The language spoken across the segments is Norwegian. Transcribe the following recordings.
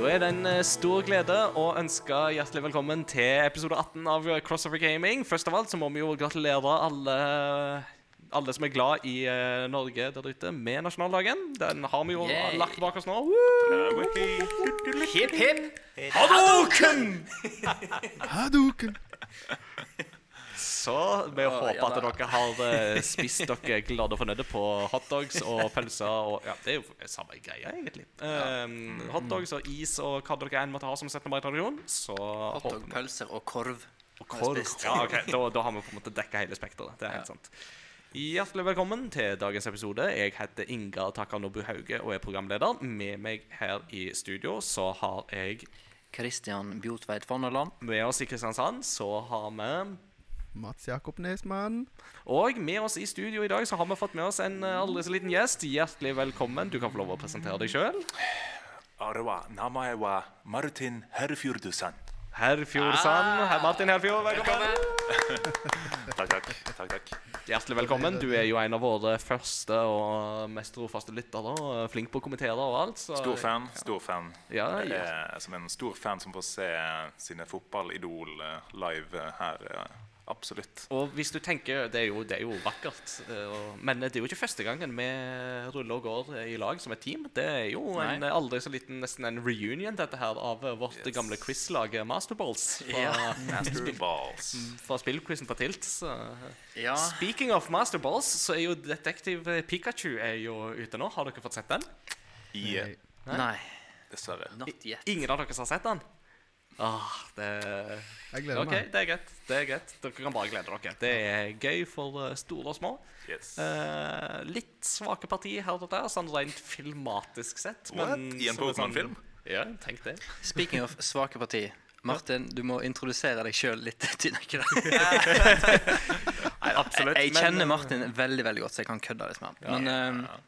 Da er det en eh, stor glede å ønske hjertelig velkommen til episode 18 av Crossover Gaming. Først av alt så må vi jo gratulere alle, alle som er glad i eh, Norge der ute, med nasjonaldagen. Den har vi jo Yay. lagt bak oss nå. Hipp, hipp. Hadouken! Hadouken! Så vi håper ja at dere har eh, spist dere glade og fornøyde på hotdogs og pølser og Ja, det er jo samme greia, egentlig. Um, hotdogs og is og hva dere enn måtte ha som 17. mai-tradisjon. Så Hotdog, pølser og korv. Og korv. Ja, ok, da, da har vi på en måte dekka hele spekteret. Det er helt Ja. sant. Hjertelig velkommen til dagens episode. Jeg heter Ingar Takanobu Hauge og er programleder. Med meg her i studio så har jeg Kristian Bjotveit Fonneland. Med oss i Kristiansand så har vi Mats Jakob Nesmann. Og med oss i studio i dag så har vi fått med oss en eh, aldri så liten gjest. Hjertelig velkommen. Du kan få lov å presentere deg sjøl. Arwa namaiwa Martin Herfjordusan. Herfjordsan. Ah. Herr Martin Herfjord, velkommen. takk, takk, takk, takk. Hjertelig velkommen. Du er jo en av våre første og mest trofaste lyttere. Flink på å kommentere og alt. Så. Stor fan. stor fan. Ja, ja. som en stor fan som får se sine fotballidol eh, live eh, her eh, Absolutt. Og hvis du tenker, Det er jo, det er jo vakkert, eh, og- men det er jo ikke første gangen vi ruller og går i lag som et team. Det er jo en aldri så liten nesten en reunion dette her av eh, vårt Yes. gamle quizlag eh, Masterballs fra, Ja. Master Balls. fra spillquizen på Tilt. Så. Ja. Speaking of Masterballs, så er jo Detektiv Pikachu er jo ute nå. Har dere fått sett den? Yeah. Nei. Nei, dessverre. Ingen av dere som har sett den? Ah, det Jeg gleder okay, meg. det er greit. Det er greit. Dere kan bare glede dere. Det er gøy for eh, store og små. Yes. Eh, litt svake partier her og der, sånn rent filmatisk sett. What? men I en er sånn- Pokémon-film? Ja, tenk det. Speaking of svake parti. Martin, du må introdusere deg sjøl litt tynnere. Nei, absolutt. Jeg men- kjenner Martin veldig veldig godt, så jeg kan kødde litt med ham. Men, ja,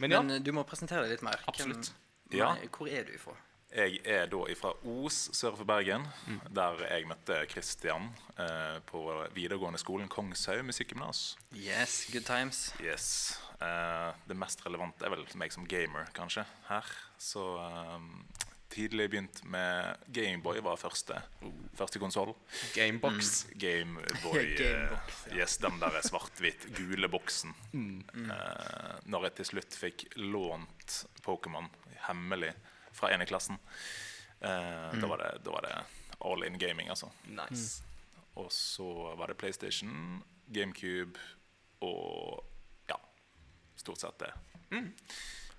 Men ja, men du må presentere deg litt mer. Hvem- Absolutt. Ja. Nei, Hvor er du ifra? Jeg er da fra Os sør for Bergen, der jeg møtte Kristian eh, på videregående skolen Kongshaug musikkgymnas. Yes, good times. Yes. Eh, det mest relevante er vel meg som gamer, kanskje, her. Så eh, tidlig begynt med Gameboy var første. Første konsoll. Gamebox. Gameboy. Gamebox, ja. yes, den der svart-hvitt gule boksen. Eh, når jeg til slutt fikk lånt Pokémon hemmelig fra en i klassen, eh, da, var det, da var det all in gaming, altså. Nice. Og så var det PlayStation, GameCube og ja, stort sett det.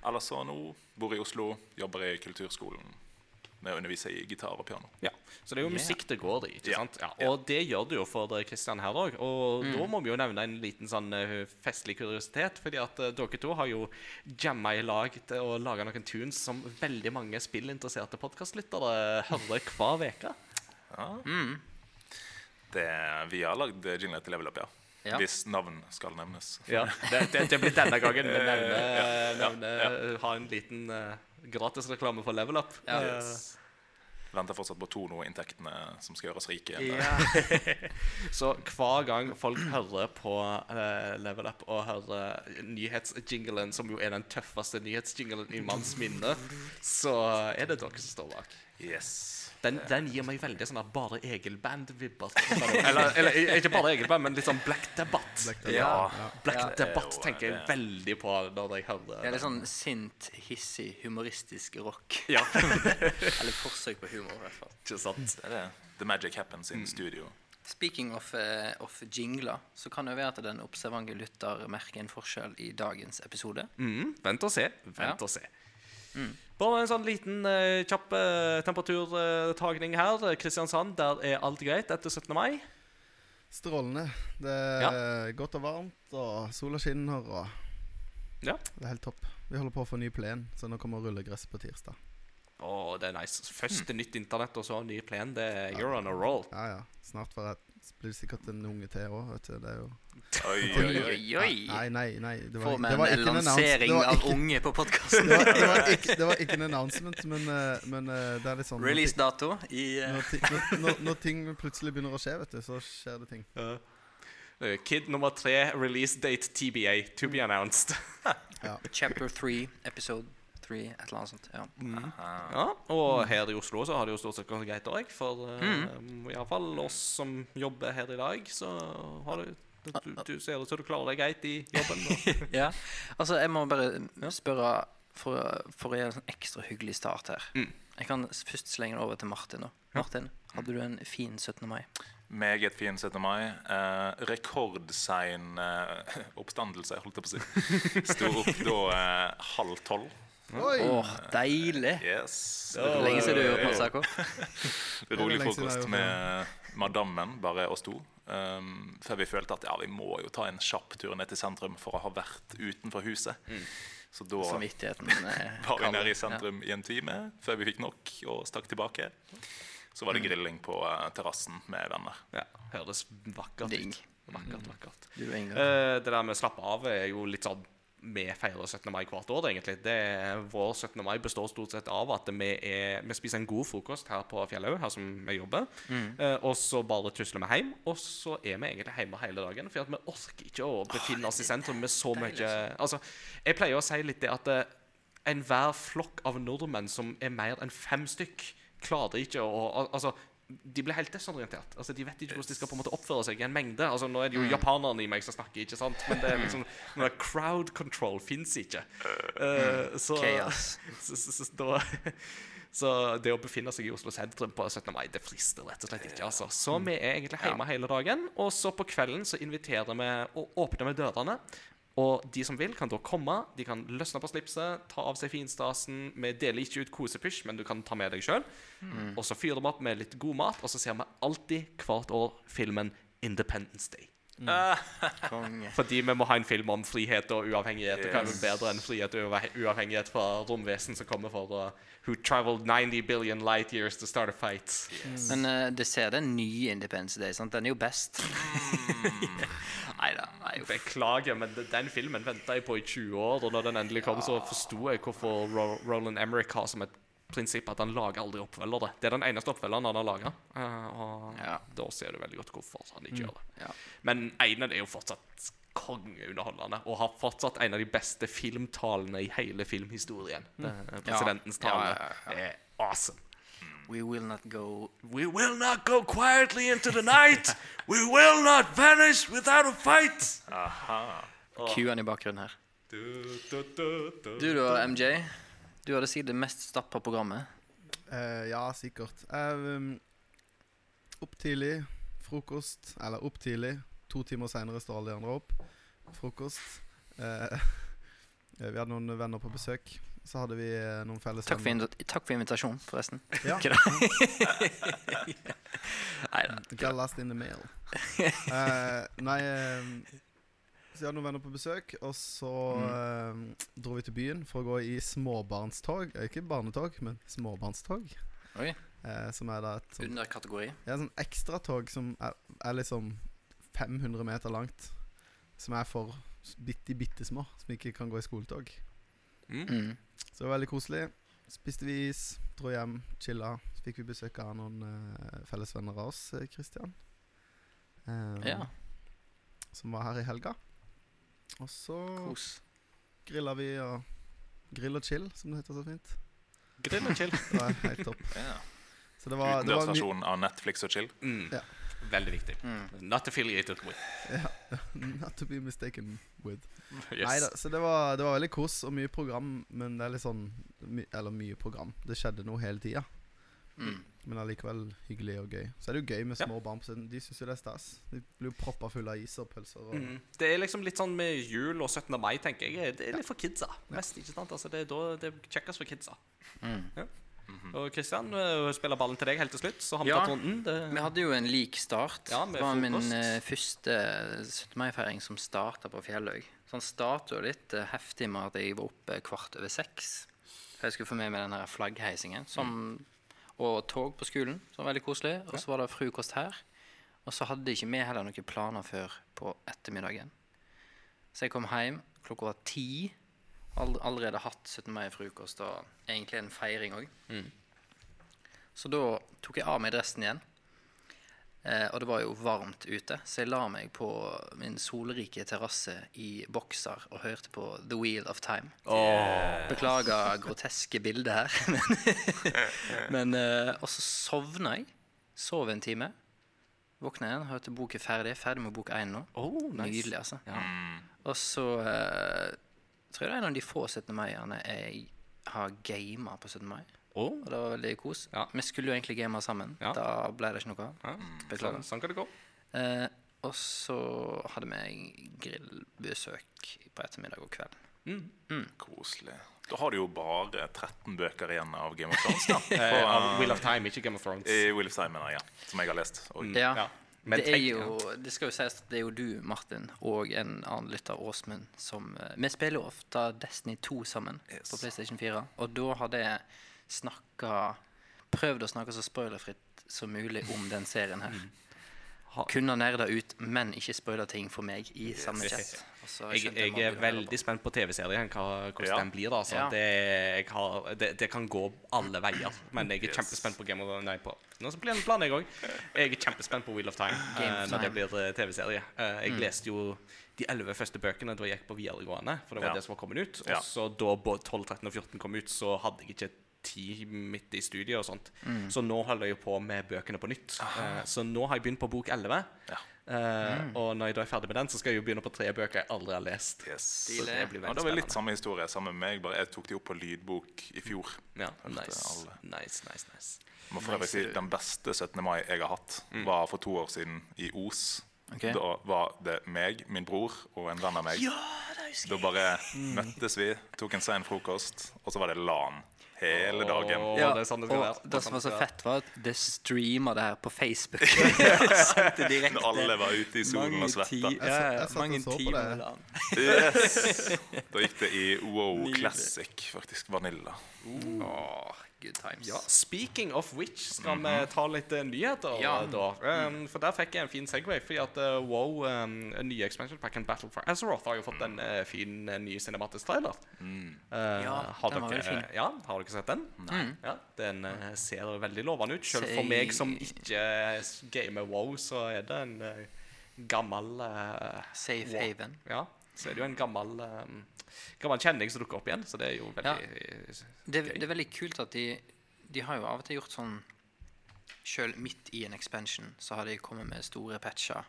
Ellers så nå bor jeg i Oslo, jobber i kulturskolen med å undervise i gitar og piano. Ja, Så det er jo Yeah. musikk det går i. ikke sant? Ja, og det gjør det jo for eh, Kristian her òg. Og Mm. da må vi jo nevne en liten sånn eh, festlig kuriositet. fordi at eh, dere to har jo jamma i lag til å lage noen tunes som veldig mange spillinteresserte podkastlyttere hører hver uke. Ja. Det, vi har lagd jingler til Level Up, ja. Ja. Hvis navn skal nevnes. Ja, det, det, det blir denne gangen vi nevner, Ja, ja, nevner ha en liten uh, gratisreklame for Level Up. Ja. Eh, Yes. Venter fortsatt på Tono-inntektene som skal gjøre oss rike. Ja. Så hver gang folk hører på uh, Level Up og hører nyhetsjinglen, som jo er den tøffeste nyhetsjinglen i manns minne, så er det dere som står bak. Yes. Den, den gir meg veldig sånn der bare Egil-band-vibber. Eller, eller ikke bare Egil-band, men litt sånn Black Debatt. Black Ja. Black Ja. Debatt tenker jeg veldig på når jeg hører Det er litt sånn sint, hissig, humoristisk rock. Ja, Eller forsøk på humor, i hvert fall. ikke sant? Det er det. The magic happens in studio. Speaking of, uh, of jingler, så kan det være at den observante lytter merker en forskjell i dagens episode. Mm, vent og se. Vent Ja. og se. Bare en sånn liten eh, kjapp uh, temperaturtagning her. Kristiansand, der er alt greit etter 17. mai. Strålende. Det er godt og varmt, og sola skinner, og Ja. det er helt topp. Vi holder på å få ny plen, så nå kommer rullegress på tirsdag. Å, det er nice. Først nytt internett, og så ny plen. Det er You're on a roll. Ja, ja. Snart får jeg, blir det sikkert en unge til òg, vet du. Det er jo Oi, Oi, oi, oi. Nei, nei, nei. Det var, det var en ikke en lansering av ikke- unge på podkasten. det var, det, det var ikke en announcement, men, eh, men eh, det er litt sånn Release-dato i eh, Når, ting- når, når, når ting plutselig begynner å skje, vet du, så skjer det ting. Eh, Kid nummer tre, release date TBA. To be announced. Ja. chapter three, episode 3. Et eller annet sånt. Ja. Ja, og her i Oslo så har det jo stort sett gått greit òg. For uh, iallfall oss som jobber her i dag, så har du du, du ser ut som du klarer deg greit i jobben. Ja. Altså, jeg må bare spørre for, for å gjøre en sånn ekstra hyggelig start her. Mm. Jeg kan først slenge det over til Martin. nå. Martin, hadde du en fin 17. mai? Meget fin 17. mai. Eh, rekordsein eh, oppstandelse, holdt jeg på å si. Sto opp da eh, halv tolv. Oi! Åh, deilig! Yes. er lenge siden du har gjort Rolig massakre? Det er Rolig frokost med madammen, bare oss to. Um, før vi følte at ja, vi må jo ta en kjapp tur ned til sentrum for å ha vært utenfor huset. Så da Samvittigheten eh, var vi nede i sentrum i en time før vi fikk nok og stakk tilbake. Så var det grilling på uh, terrassen med venner. ja, høres vakkert ut. Vakkert, vakkert. Mm. Uh, Eh, det der med å slappe av er jo litt sånn Vi feirer 17. mai hvert år, egentlig. Det vår 17. mai består stort sett av at vi, er, vi spiser en god frokost her på Fjellhaug, her som vi jobber. Eh, og så bare tusler vi hjem. Og så er vi egentlig hjemme hele dagen. For at vi orker ikke å befinne oss i sentrum med så mye Altså, jeg pleier å si litt det at eh, enhver flokk av nordmenn som er mer enn fem stykk, klarer ikke å Altså, de blir helt desorientert. Altså, de vet ikke hvordan de skal på en måte oppføre seg i en mengde. Altså, Nå er det jo japanerne i meg som snakker, ikke sant? men det er liksom noe crowd control fins ikke. Uh, så, Chaos. så, så, så, da, så det å befinne seg i Oslo sentrum på 17. mai, det frister rett og slett ikke. altså. Så vi er egentlig hjemme hele dagen, og så på kvelden så inviterer vi og åpner vi dørene. Og de som vil, kan da komme. De kan løsne på slipset, ta av seg finstasen. Vi deler ikke ut kosepysj, men du kan ta med deg sjøl. Og så fyrer vi opp med litt god mat, og så ser vi alltid hvert år filmen Independence Day. Konge. Fordi vi må ha en film om frihet og uavhengighet. Og hva er bedre enn frihet og uavhengighet fra romvesen som kommer for å Who traveled 90 billion light years to start a fight. Men eh, det ser den nye Independence Day, sant? Den er jo best. Nei da. Beklager, men den filmen venta jeg på i 20 år, og når den endelig kom, så forsto jeg hvorfor Ro Roland Emmerich har som et prinsipp at han lager aldri oppfølgere. Det er den eneste oppfølgeren han har laga, og Ja. da ser du veldig godt hvorfor han ikke gjør det. Ja. Men Einen er jo fortsatt kongeunderholdende, og har fortsatt en av de beste filmtalene i hele filmhistorien. Det er Presidentens tale ja, Det er awesome. We will not go We will not go quietly into the night. We will not vanish without a fight. Q-en i bakgrunnen her. Du, du, du, du. Du MJ. Du hadde sikkert det mest stappa programmet. Uh, ja, sikkert. Uh, opp tidlig, frokost. Eller opp tidlig. To timer seinere står alle de andre opp. Frokost. Uh, vi hadde noen venner på besøk. Så hadde vi noen felles Takk for, takk for invitasjonen, forresten. Ja. Nei da. Got lost in the mail. Nei Så jeg hadde noen venner på besøk, og så eh, dro vi til byen for å gå i småbarnstog. Eh, Ikke barnetog, men småbarnstog. Oi. Eh, som er da et sånt, Under kategori. ja, sånn ekstratog som er, er liksom 500 meter langt. Som er for bitte, bitte små, som ikke kan gå i skoletog. Mm. Så det var veldig koselig. Spiste vi is, dro hjem, chilla. Så fikk vi besøk av noen eh, fellesvenner av oss, Kristian. Christian. Eh, Ja, Som var her i helga. Og så kos. grilla vi og Grill og chill, som det heter så fint. Grill og chill. Det var helt topp. Ja. Så det var, det var my Utendørsversjon av Netflix og chill. Mm. Ja. Veldig viktig. Mm. Not affiliated with. Not to be mistaken with. Yes. Neida, så det var, det var veldig kos og mye program, men det er litt sånn my, Eller mye program. Det skjedde noe hele tida. Mm. Men allikevel hyggelig og gøy. Så er det jo gøy med Ja. barn. på siden. De syns jo det er stas. De blir jo proppa fulle av is og pølser. Og, Mm. Det er liksom litt sånn med jul og 17. mai, tenker jeg. Det er litt for kidsa. Mest, ikke sant? Altså, det er da det er kjekkest for kidsa. Mm. Ja. Og Kristian uh, spiller ballen til deg helt til slutt, så har vi Ja. tatt runden. Det, Vi hadde jo en lik start. Ja, det var min eh, første 17. mai-feiring som starta på Fjellhaug. Så han starta jo litt uh, heftig med at jeg var oppe kvart over seks. For jeg skulle få med meg den her flaggheisingen. Som, og tog på skolen, som var veldig koselig. Og så var det frokost her. Og så hadde ikke vi heller noen planer før på ettermiddagen. Så jeg kom hjem klokka var ti. All, allerede hatt 17. mai-frokost og egentlig en feiring òg. Så da tok jeg av meg dressen igjen. Eh, og det var jo varmt ute, så jeg la meg på min solrike terrasse i bokser og hørte på The Wheel of Time. Beklager groteske bilder her. Men, eh, Og så sovna jeg. Sov en time. Våkna igjen, hørte boken ferdig. Ferdig med bok én nå. Oh, nice. Nydelig, altså. Og så eh, tror jeg det er en av de få 17. mai-ene jeg har gama på 17. mai. Oh. Og det var veldig kos. Ja. Vi skulle jo egentlig game sammen. Ja. Da ble det ikke noe av. Ja, Beklager. Sånn, sånn kan det gå. Eh, og så hadde vi grillbesøk på ettermiddag og kveld. Koselig. Da har du jo bare 13 bøker igjen av Game of Thrones. da For, uh, Will of Time, ikke Game of Thrones. I Will of Time, mener jeg. Ja. Som jeg har lest. Og, Ja. Ja. Men det er jo Det skal jo sies at det er jo du, Martin, og en annen lytter, Åsmund, som eh, Vi spiller jo ofte Destiny 2 sammen Yes. på PlayStation 4, og da hadde jeg snakka Prøvd å snakke så spoilerfritt som mulig om den serien her. Ha- Kunne nerda ut, men ikke spoila ting for meg i samme chat. Jeg, jeg er veldig på. spent på TV-serien, hvordan Ja. den blir. da Ja. det, jeg har, det, det kan gå alle veier. Men jeg er Yes. kjempespent på Game of Nei, på Nå så blir det en plan, jeg òg. Jeg er kjempespent på Wheel of Time Game Time. of når det blir eh, TV-serie. Uh, jeg leste jo de elleve første bøkene da jeg gikk på videregående. For det var Ja. det som var kommet ut. Og så da både 12, 13 og 14 kom ut, så hadde jeg ikke tid midt i studiet og sånt. Så nå holder jeg på med bøkene på nytt. Eh, så nå har jeg begynt på bok 11. Ja. Eh, Og når jeg da er ferdig med den, så skal jeg jo begynne på tre bøker jeg aldri har lest. Yes. Så det blir Ja, det var litt samme historie sammen med meg. Bare jeg tok de opp på lydbok i fjor. Ja, nice. nice, nice, nice. Må for si Den beste 17. mai jeg har hatt, var for to år siden i Os. Okay. Da var det meg, min bror og en venn av meg. Da bare møttes vi, tok en sein frokost, og så var det LAN hele dagen. Ja, det er sånn det skal og være. Det det som var så fett, var at det streama det her på Facebook. Når alle var ute i solen og svetta. Ja, ja, mange timer det. Yes. Da gikk det i WoW Classic, faktisk. Vanilla. Åh, good times. Ja, Speaking of which, skal vi ta litt uh, nyheter Ja. da? Um, for der fikk jeg en fin Segway. Fordi at uh, WoW, um, en ny expansion packen Battle for Azeroth, har jo fått en uh, fin eh, ny cinematisk trailer. Eh, Ja, har den var dere, veldig fin. Ja, har dere sett den? Ja, Den ser veldig lovende ut. Selv for meg som ikke gamer WoW, så er det en gammel Safe WoW. haven. Ja, så er det jo en gammel um, Gammel kjenning som dukker opp igjen, så det er jo veldig Det, gøy. det er veldig kult at de De har jo av og til gjort sånn Sjøl midt i en expansion så har de kommet med store patcher.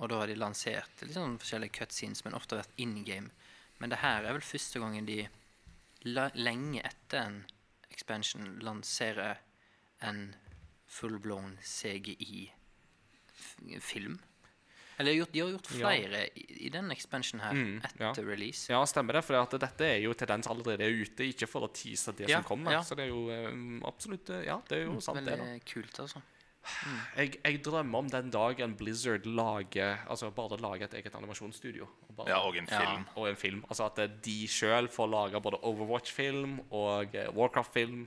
Og da har de lansert litt sånn forskjellige cutscenes, men ofte vært in game. Men det her er vel første gangen de lenge etter en expansion lanserer en full-blown CGI-film. Eller de har gjort, de har gjort Ja. flere i, i den expansion her Mm, ja. etter release. Ja, stemmer det. For at dette er jo tendens allerede ute, ikke for å tease det Ja, som kommer. ja. Så det er jo um, absolutt eh, Ja, det er jo sant, det. da Veldig kult, altså. jeg, jeg drømmer om den dagen Blizzard lager Altså bare lager et eget animasjonsstudio. Og, bare, Ja, og en Ja. film. og en film. Altså at eh, de sjøl får lage både Overwatch-film og Warcraft-film.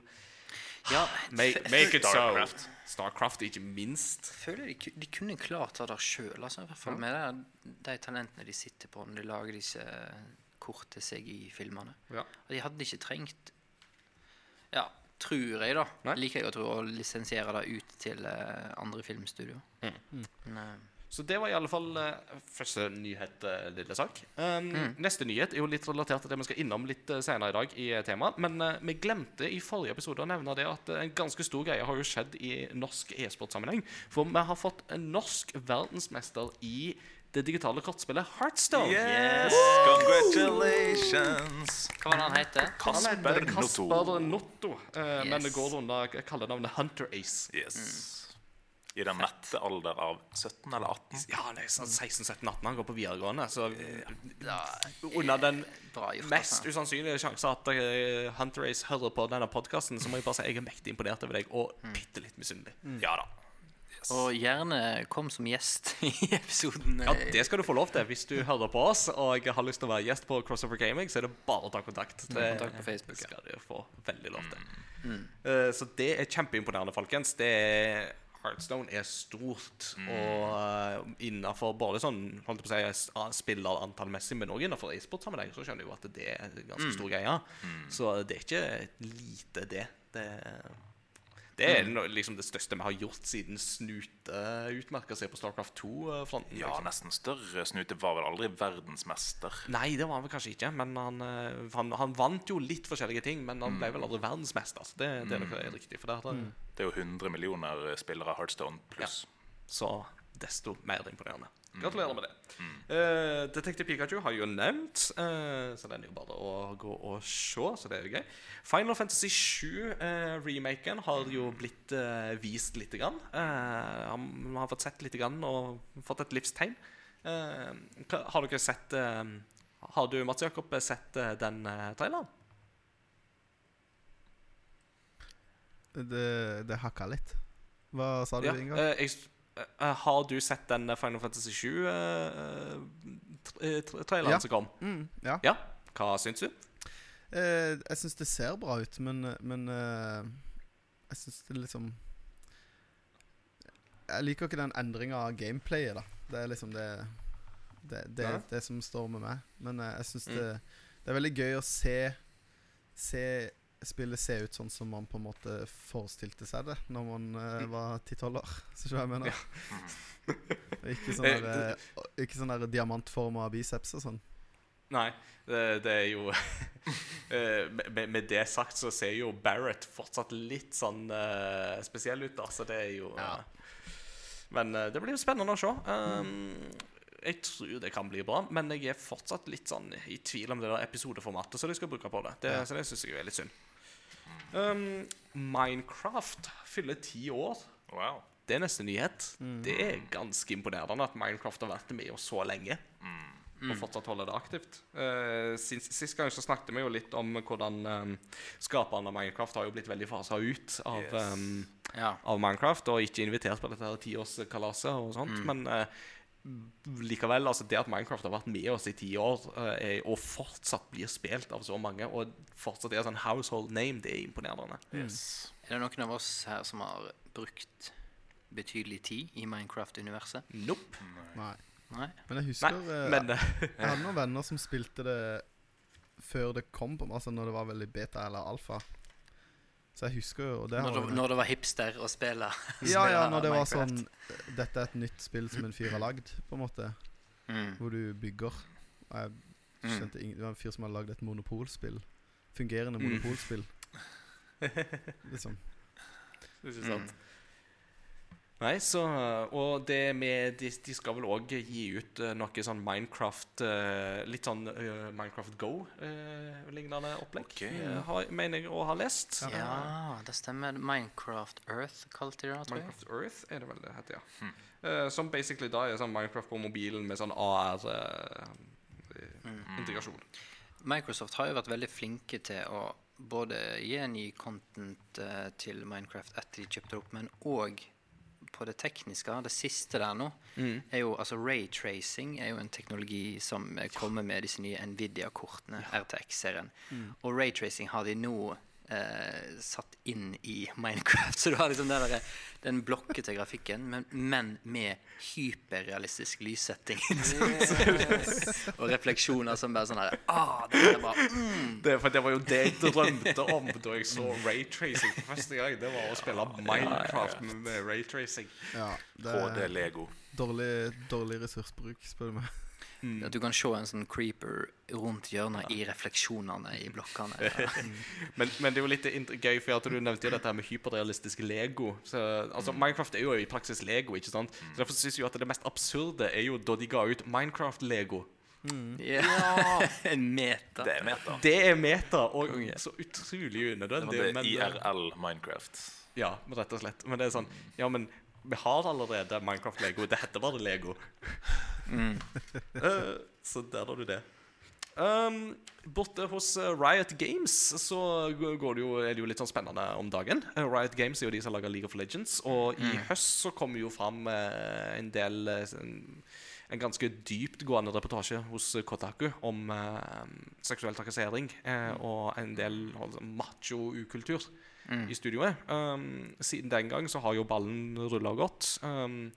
Ja, Make, make it Starcraft. so. Starcraft, ikke minst. Jeg føler de, de kunne klart det der sjøl, altså, i hvert fall med det, de talentene de sitter på når de lager disse korte CGI-filmene. Ja. Og de hadde ikke trengt Ja, tror jeg, da. Nei. Liker jeg å tro å lisensiere det ut til uh, andre filmstudio. Mm. Men, eh, Så det var i alle fall eh, første nyhet, eh, lille sak. Um, Mm. Neste nyhet er jo litt relatert til det vi skal innom litt uh, senere i dag i eh, temaet. Men uh, vi glemte i forrige episode å nevne det at eh, en ganske stor greie har jo skjedd i norsk e-sportsammenheng. For vi har fått en norsk verdensmester i det digitale kortspillet Heartstone. Yes! Congratulations! hva var det han heter? Kasper heter Notto. Kasper Notto, eh, men det går under kallenavnet Hunter Ace. Yes. I den nette alder av 17 eller 18. Ja, nei, sånn 16-17-18. Han går på videregående. Så under den gjort. mest Altså. usannsynlige sjanse at eh, Hunter Race hører på denne podkasten, så må jeg bare si jeg er mektig imponert over deg, og bitte litt misunnelig. Ja da. Og gjerne kom som gjest i episoden. Ja, eh, det skal du få lov til. Hvis du hører på oss og har lyst til å være gjest på Crossover Gaming, så er det bare å ta kontakt. Det kontakt på Facebook, ja. skal du få veldig lov til. Eh, så det er kjempeimponerende, folkens. Det er Heartstone er stort, og uh, innafor både sånn holdt på å si, spillerantallmessig, men òg innafor e-sportsammenheng, så skjønner jeg jo at det er ganske ganske stor greie. Så det er ikke lite, det. Det, Det er no, liksom det største vi har gjort siden Snute utmerka seg på Starcraft 2-fronten. Ja, nesten større. Snute var vel aldri verdensmester. Nei, det var han vel kanskje ikke, men han, eh, han, han vant jo litt forskjellige ting. Men han ble vel aldri verdensmester. Så det, det er nok riktig. For det er, Det er jo 100 millioner spillere av Heartstone pluss. Ja. Så desto mer imponerende. Gratulerer med det. Mm. Uh, Detektiv Pikachu har jeg jo nevnt, uh, så den er jo bare å gå og se. Så det er jo gøy. Final Fantasy 7-remaken har jo blitt eh, vist lite grann. Eh, han har fått sett lite grann og fått et livstegn. Eh, har dere sett eh, Har du, Mats Jakob, sett eh, den eh, traileren? Det, det hakka litt. Hva sa du, Ja, Ingar? eh, jeg, eh, har du sett den Final Fantasy 7-traileren Ja. som kom? Mm, ja. Ja. Hva syns du? Eh, jeg syns det ser bra ut, men, men eh, jeg syns det liksom Jeg liker ikke den endringa av gameplayet, da. Det er liksom det Det, det, Nei. det som står med meg. Men eh, jeg syns Mm. det, det er veldig gøy å se Se spillet se ut sånn som man på en måte forestilte seg det når man Mm. var 10-12 år. Så hva jeg mener. ikke sånn Eh, der, eh, ikke sånn der diamantforma biceps og sånn. Nei, det, det er jo med, med det sagt så ser jo Barrett fortsatt litt sånn uh, spesiell ut, da. Så det er jo Ja. Men uh, det blir jo spennende å se. Um, jeg tror det kan bli bra, men jeg er fortsatt litt sånn i tvil om det der episodeformatet som de skal bruke på det. det Ja. Så det syns jeg er litt synd. Um, Minecraft fyller ti år. Wow. Det er neste nyhet. Det er ganske imponerende at Minecraft har vært med oss så lenge. Og fortsatt holder det aktivt. Uh, sist, sist gang så snakket vi jo litt om hvordan um, skaperne av Minecraft har jo blitt veldig fasa ut av, Yes. um, Ja. av Minecraft og ikke invitert på dette tiårskalaset og sånt. Men eh, likevel, altså det at Minecraft har vært med oss i ti år eh, og fortsatt blir spilt av så mange, og fortsatt er sånn household name, det er imponerende. Yes. Er det noen av oss her som har brukt betydelig tid i Minecraft-universet? Nope. Nei. Nei? Men jeg husker Nei, men eh, Jeg hadde noen venner som spilte det før det kom, på, altså når det var veldig beta eller alfa. Så jeg husker jo det Når det, når det var hipster å spille? Ja, ja, når det var sånn Dette er et nytt spill som en fyr har lagd, på en måte. mm. Hvor du bygger. Jeg Mm. skjønte ingen, Det var en fyr som hadde lagd et monopolspill. Fungerende monopolspill. Mm. Det er Ikke sant? Nei, så Og det med De, de skal vel òg gi ut eh, noe sånn Minecraft eh, Litt sånn eh, Minecraft Go-lignende opplegg. Ok. eh, har, mener jeg å ha lest. Ja, det stemmer. Minecraft Earth kalte de det, tror jeg. Minecraft Earth er det vel det heter, ja. Hmm. som basically da er sånn Minecraft på mobilen med sånn AR-integrasjon. Microsoft har jo vært veldig flinke til å både gjengi content eh, til Minecraft etter de kjøpte det opp, men òg på det tekniske. Det siste der nå er jo altså Raytracing er jo en teknologi som eh, kommer med disse nye Nvidia-kortene, RTX-serien. Og raytracing har de nå eh, satt inn i Minecraft. Så du har liksom den, der, den blokkete grafikken, men, men med hyperrealistisk lyssetting. og refleksjoner som bare sånn her ah, det er mm. Det, det var jo det jeg drømte om da jeg så raytracing for første gang. Det var å spille Minecraft med, raytracing. Ja, det HD er Lego. dårlig, dårlig ressursbruk, spør du meg. At du kan se en sånn creeper rundt hjørnet i refleksjonene i blokkene. Men, men det er jo litt gøy, for at du nevnte jo dette her med hyperrealistisk Lego. Så, altså, Minecraft er jo i praksis Lego, ikke sant? Så Derfor syns jeg at det mest absurde er jo da de ga ut Minecraft-Lego. Ja. en meta. Det er meta. Det er meta, og så utrolig Det var det IRL Minecraft. Ja, rett og slett. Men det er sånn Ja, men vi har allerede Minecraft-Lego. Det heter bare Lego. Eh, så der har du det. Um, borte hos eh, Riot Games så går det jo, er det jo litt sånn spennende om dagen. Eh, Riot Games er jo de som lager League of Legends, og i høst så kommer jo fram en del en, en ganske dyptgående reportasje hos Kotaku om uh, seksuell trakassering uh, og en del altså, macho-ukultur i studioet. Um, siden den gang så har jo ballen rulla godt. Um,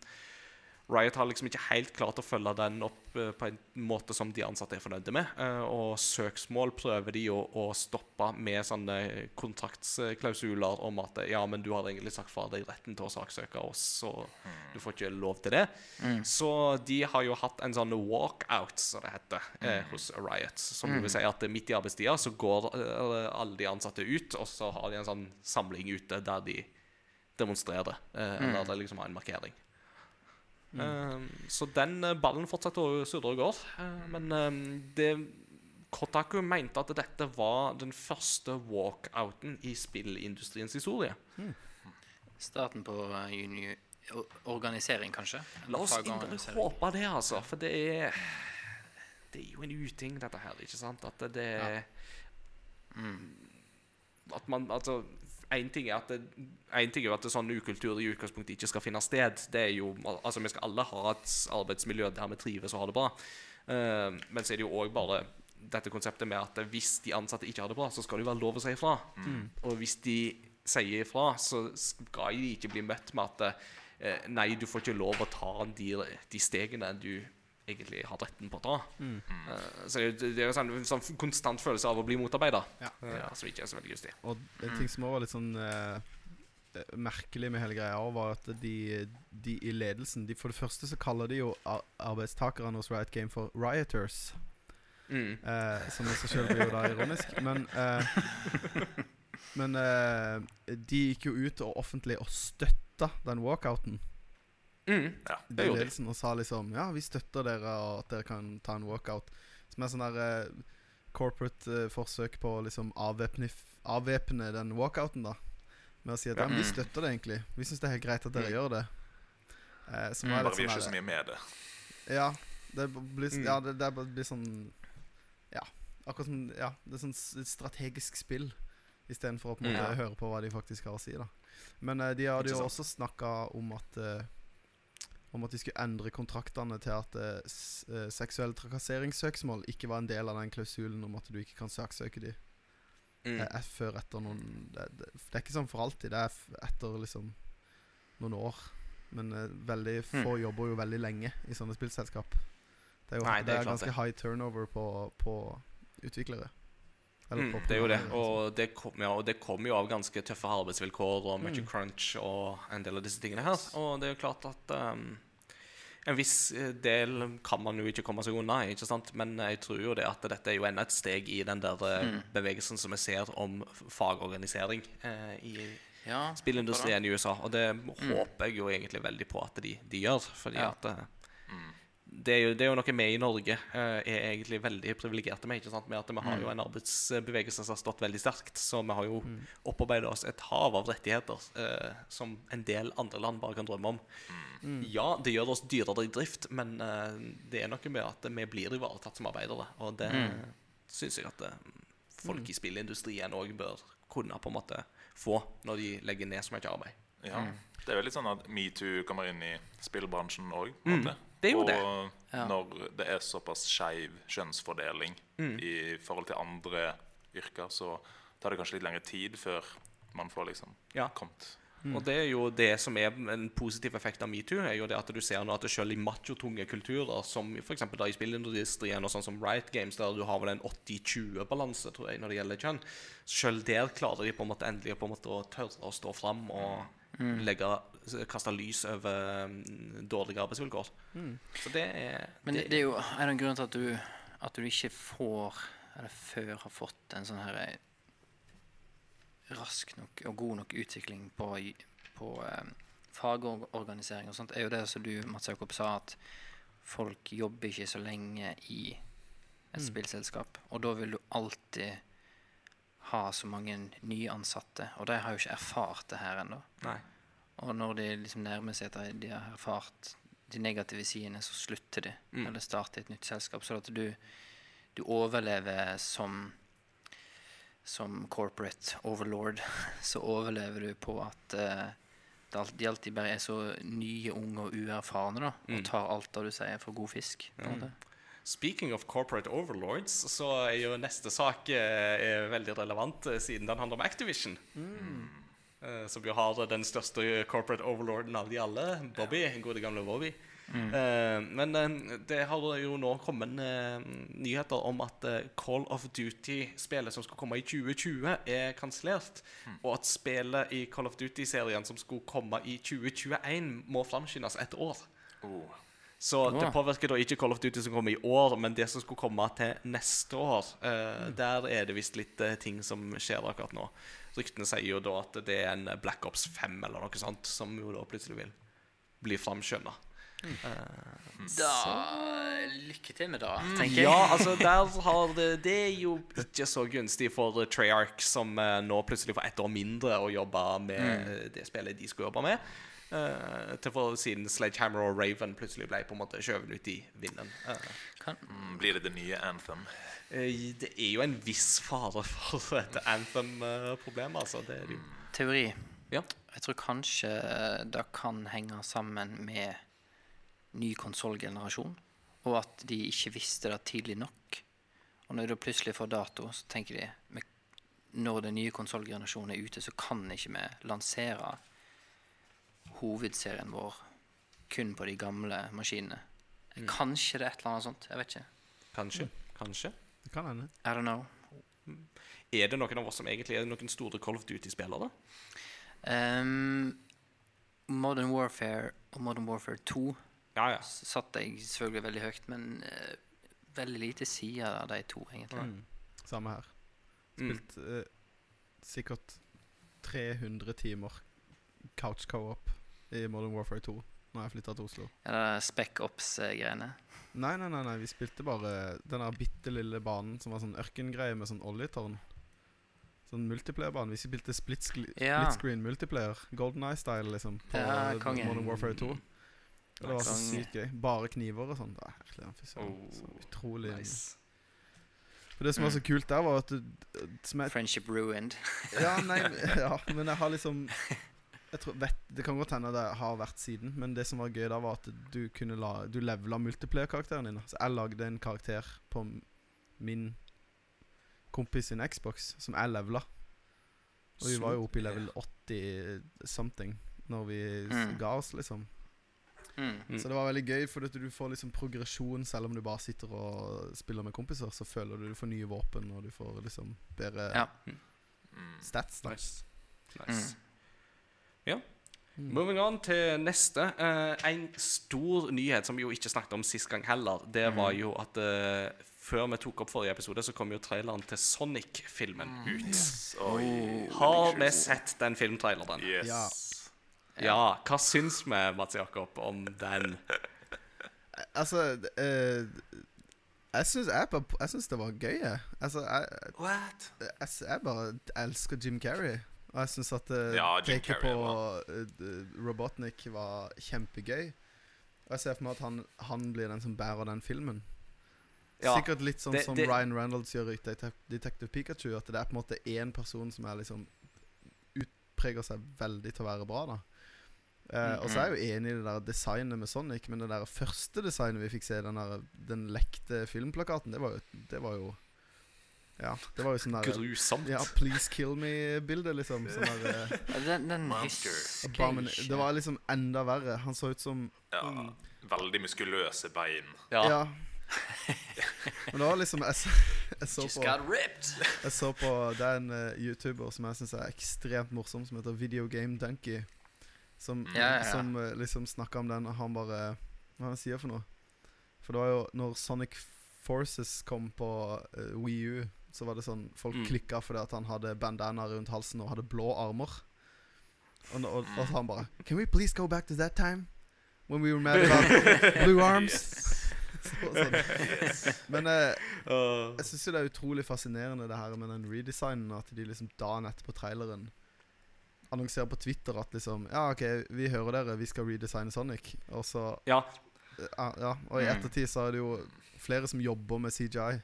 Riot har liksom ikke helt klart å følge den opp uh, på en måte som de ansatte er fornøyde med. Uh, og søksmål prøver de å, å stoppe med sånne kontraktsklausuler om at ja, men du har egentlig sagt fra deg retten til å saksøke oss, så du får ikke lov til det. Så de har jo hatt en sånn walkout, som det heter, uh, hos Riot. Som vil si at midt i arbeidstida så går alle de ansatte ut, og så har de en sånn samling ute der de demonstrerer. Eller Eller det liksom har en markering. Eh, så den eh, ballen fortsatte å surre og gå. Eh, men eh, det Kotaku mente at dette var den første walkouten i spillindustriens historie. Starten på eh, organisering, kanskje? La oss inderlig håpe det, altså. For det er Det er jo en uting, dette her. Ikke sant? At det, det At man Altså Én ting er at det, en ting er at sånn ukultur i utgangspunktet ikke skal finne sted. Det er jo, altså Vi skal alle ha et arbeidsmiljø der vi trives og har det bra. Uh, men så er det jo òg bare dette konseptet med at hvis de ansatte ikke har det bra, så skal det jo være lov å si ifra. Og hvis de sier ifra, så skal de ikke bli møtt med at uh, Nei, du får ikke lov å ta de, de stegene du egentlig har retten på å ta. Uh, så det, det er jo sånn, sånn konstant følelse av å bli motarbeida, Ja. som ikke er så veldig gustig. Og en ting som også var litt sånn eh, eh, merkelig med hele greia, var at de, de i ledelsen de, For det første så kaller de jo ar arbeidstakerne hos Riot Game for rioters. Mm. Eh, som i seg selv blir jo da ironisk. Men eh, Men uh, de gikk jo ut og offentlig og støtta den walkouten. Mm. Ja, det gjorde de. og sa liksom Ja, vi støtter dere, og at dere kan ta en walkout. Som er sånn der eh, corporate eh, forsøk på å liksom avvæpne, avvæpne den walkouten, da. Med å si at ja, mm. vi Mm. støtter det egentlig. Vi syns det er helt greit at dere Mm. gjør det. Eh, som Mm, Bare vi er sånn ikke så mye med det. Ja, det blir, Mm. ja, det, det blir sånn Ja, akkurat som Ja, det er sånn strategisk spill istedenfor å på en måte Ja. høre på hva de faktisk har å si. da Men eh, de hadde jo også snakka om at eh, Om at de skulle endre kontraktene til at uh, seksuell trakasseringssøksmål ikke var en del av den klausulen om at du ikke kan saksøke de Mm. eh, er før etter noen det, det, det er ikke sånn for alltid. Det er etter liksom noen år. Men uh, veldig få jobber jo veldig lenge i sånne spillselskap. Det er jo Nei, det det er er ganske det. high turnover på, på utviklere. Mm, det er jo det. Og det kom, ja, og det kommer jo av ganske tøffe arbeidsvilkår og mye Mm. crunch og en del av disse tingene her. Og det er jo klart at um, en viss eh, del kan man jo ikke komme seg unna, ikke sant? men jeg tror jo det at dette er jo enda et steg i den der mm. bevegelsen som vi ser om fagorganisering eh, i Ja, spillindustrien i USA. Og det håper jeg jo egentlig veldig på at de, de gjør. Fordi Ja. at eh, det, er jo, det er jo noe vi i Norge eh, er egentlig veldig privilegerte med. ikke sant? Med at vi har jo en arbeidsbevegelse som har stått veldig sterkt. Så vi har jo opparbeidet oss et hav av rettigheter eh, som en del andre land bare kan drømme om. Ja, det gjør oss dyrere i drift, men eh, det er noe med at vi blir ivaretatt som arbeidere. Og det mm. syns jeg at eh, folk i spillindustrien òg bør kunne på en måte få når de legger ned så mye arbeid. Ja. Det er jo litt sånn at metoo kommer inn i spillbransjen òg. Mm, det er jo og det. Ja. når det er såpass skeiv kjønnsfordeling Mm. i forhold til andre yrker, så tar det kanskje litt lengre tid før man får liksom Ja. kommet Og det er jo det som er en positiv effekt av metoo, er jo det at du ser nå at selv i machotunge kulturer, som f.eks. i spillindustrien og sånn som Riot Games, der du har vel en 80-20-balanse tror jeg, når det gjelder kjønn, selv der klarer de på en måte endelig på en måte å tørre å stå fram og legge, kaste lys over mm, dårlige arbeidsvilkår. Så det er Men det, det er jo en av grunnene til at du, at du ikke får, eller før har fått, en sånn her eh, rask nok og god nok utvikling på, på eh, fagorganisering og sånt, er jo det som du, Mats Jakob, sa, at folk jobber ikke så lenge i et spillselskap. Og da vil du alltid ha så mange nyansatte, og de har jo ikke erfart det her ennå. Og når de liksom nærmer seg at de har erfart de negative sidene, så slutter de. Mm. Eller starter et nytt selskap. Så at du, du overlever som som corporate overlord, så overlever du på at uh, det de alltid bare er så nye, unge og uerfarne, da. Mm. Og tar alt det du sier, for god fisk. på en. Speaking of corporate overlords, så er jo neste sak eh, er veldig relevant, eh, siden den handler om Activision. eh, som jo har den største corporate overlorden av de alle, Bobby. Gode gamle Bobby. Eh, men eh, det har jo nå kommet eh, nyheter om at eh, Call of Duty-spillet som skulle komme i 2020, er kansellert. Og at spillet i Call of Duty-serien som skulle komme i 2021, må framskyndes et år. Oh. Så det påvirker da ikke Call of Duty som kommer i år, men det som skulle komme til neste år. Eh, Der er det visst litt uh, ting som skjer akkurat nå. Ryktene sier jo da at det er en Black Ops 5 eller noe sånt som jo da plutselig vil bli framskynda. Da Lykke til med det, tenker jeg. Ja, altså der har det, det er jo ikke så gunstig for Treyarch, som eh, nå plutselig får ett år mindre å jobbe med mm. det spillet de skulle jobbe med. Uh, til for siden Sledgehammer og Raven plutselig ble på en måte skjøvet ut i vinden. Uh. Kan, Mm, blir det det nye Anthem? Eh, Det er jo en viss fare for dette anthem-problemet. altså. Det er det jo. teori. Ja. Jeg tror kanskje det kan henge sammen med ny konsollgenerasjon, og at de ikke visste det tidlig nok. Og når du plutselig får dato, så tenker de når den nye konsollgenerasjonen er ute, så kan ikke vi lansere hovedserien vår kun på de gamle maskinene. Kanskje det er et eller annet sånt. Jeg vet ikke. Kanskje. Kanskje. Det kan hende. I don't know. Er det noen av oss som egentlig er noen store Call of Duty-spillere? Um, Modern Warfare og Modern Warfare 2 Ja, ja. satte jeg selvfølgelig veldig høyt, men uh, veldig lite sider av de to, egentlig. Mm. Samme her. Mm. Spilt eh, sikkert 300 timer couch co-op i Modern Warfare 2 når jeg flytta til Oslo. Ja, det er Spec Ops-greiene. Nei, nei, nei, nei, vi spilte bare den der bitte lille banen som var sånn ørkengreie med sånn oljetårn. Sånn multiplayer-bane. Vi spilte split, Ja. split screen multiplayer. Golden Eye-style, liksom. På Ja. Modern Warfare 2. Og det var så sykt gøy. Bare kniver og sånn. Det er herlig, fy søren. Oh, Så utrolig Nice. For det som var så kult der, var at du, Friendship Ruined. Ja, nei, ja, men jeg har liksom tror, vet, Det kan godt hende det har vært siden, men det som var gøy da, var at du kunne la Du levela multiplayer-karakteren din. Så jeg lagde en karakter på min kompis sin Xbox, som jeg levela. Og vi var jo oppe i level 80 something når vi Mm. ga oss, liksom. Mm. Mm. Så det var veldig gøy, for at du får liksom progresjon selv om du bare sitter og spiller med kompiser. Så føler du du får nye våpen, og du får liksom bedre Ja. Mm. stats. da Nice. nice. Mm. Moving on til neste. Eh, en stor nyhet som vi jo ikke snakket om sist gang heller, det var jo at eh, før vi tok opp forrige episode, så kom jo traileren til Sonic-filmen ut. Oi. Har vi sett den filmtraileren? Yes. Ja. Ja. Hva syns vi, Mats Jakob, om den? Altså eh, Jeg syns jeg, jeg syns det var gøy, jeg. Altså, jeg, What? jeg, jeg bare elsker Jim Carrey. Og jeg syns at uh, Ja, taket på eh, Robotnik var kjempegøy. Og jeg ser for meg at han, han blir den som bærer den filmen. Ja, Sikkert litt sånn det- som det- Ryan Reynolds gjør i Detective Pikachu. At det er på en måte én person som er liksom utpreger seg veldig til å være bra. da Eh, Og så er jeg jo enig i det der designet med Sonic, men det der første designet vi fikk se, den, der, den lekte filmplakaten, det var jo, det var jo Ja, det var jo sånn der Grusomt. Ja, Please Kill Me-bilde, liksom. Sånn der eh, Den, den abomin- Det var liksom enda verre. Han så ut som Ja. Veldig muskuløse bein. Ja. Ja. Men det var liksom Jeg, så- jeg så Just på. Jeg så på Det er en uh, YouTuber som jeg syns er ekstremt morsom, som heter Video Game Donkey. Som, Ja, ja, ja. som uh, liksom snakka om den, og han bare Hva han sier for noe? For det var jo Når Sonic Forces kom på uh, Wii U, så var det sånn Folk Mm. klikka fordi at han hadde bandana rundt halsen og hadde blå armer. Og, og, og så han bare Can we please go back to that time? When we were mad about blue arms? så, sånn. Men eh, jeg syns det er utrolig fascinerende det her med den redesignen. At de liksom dagen etterpå traileren annonserer på Twitter at liksom Ja, OK, vi hører dere, vi skal redesigne Sonic. Og så ja. ja, ja, Og i Mm. ettertid så er det jo flere som jobber med CGI,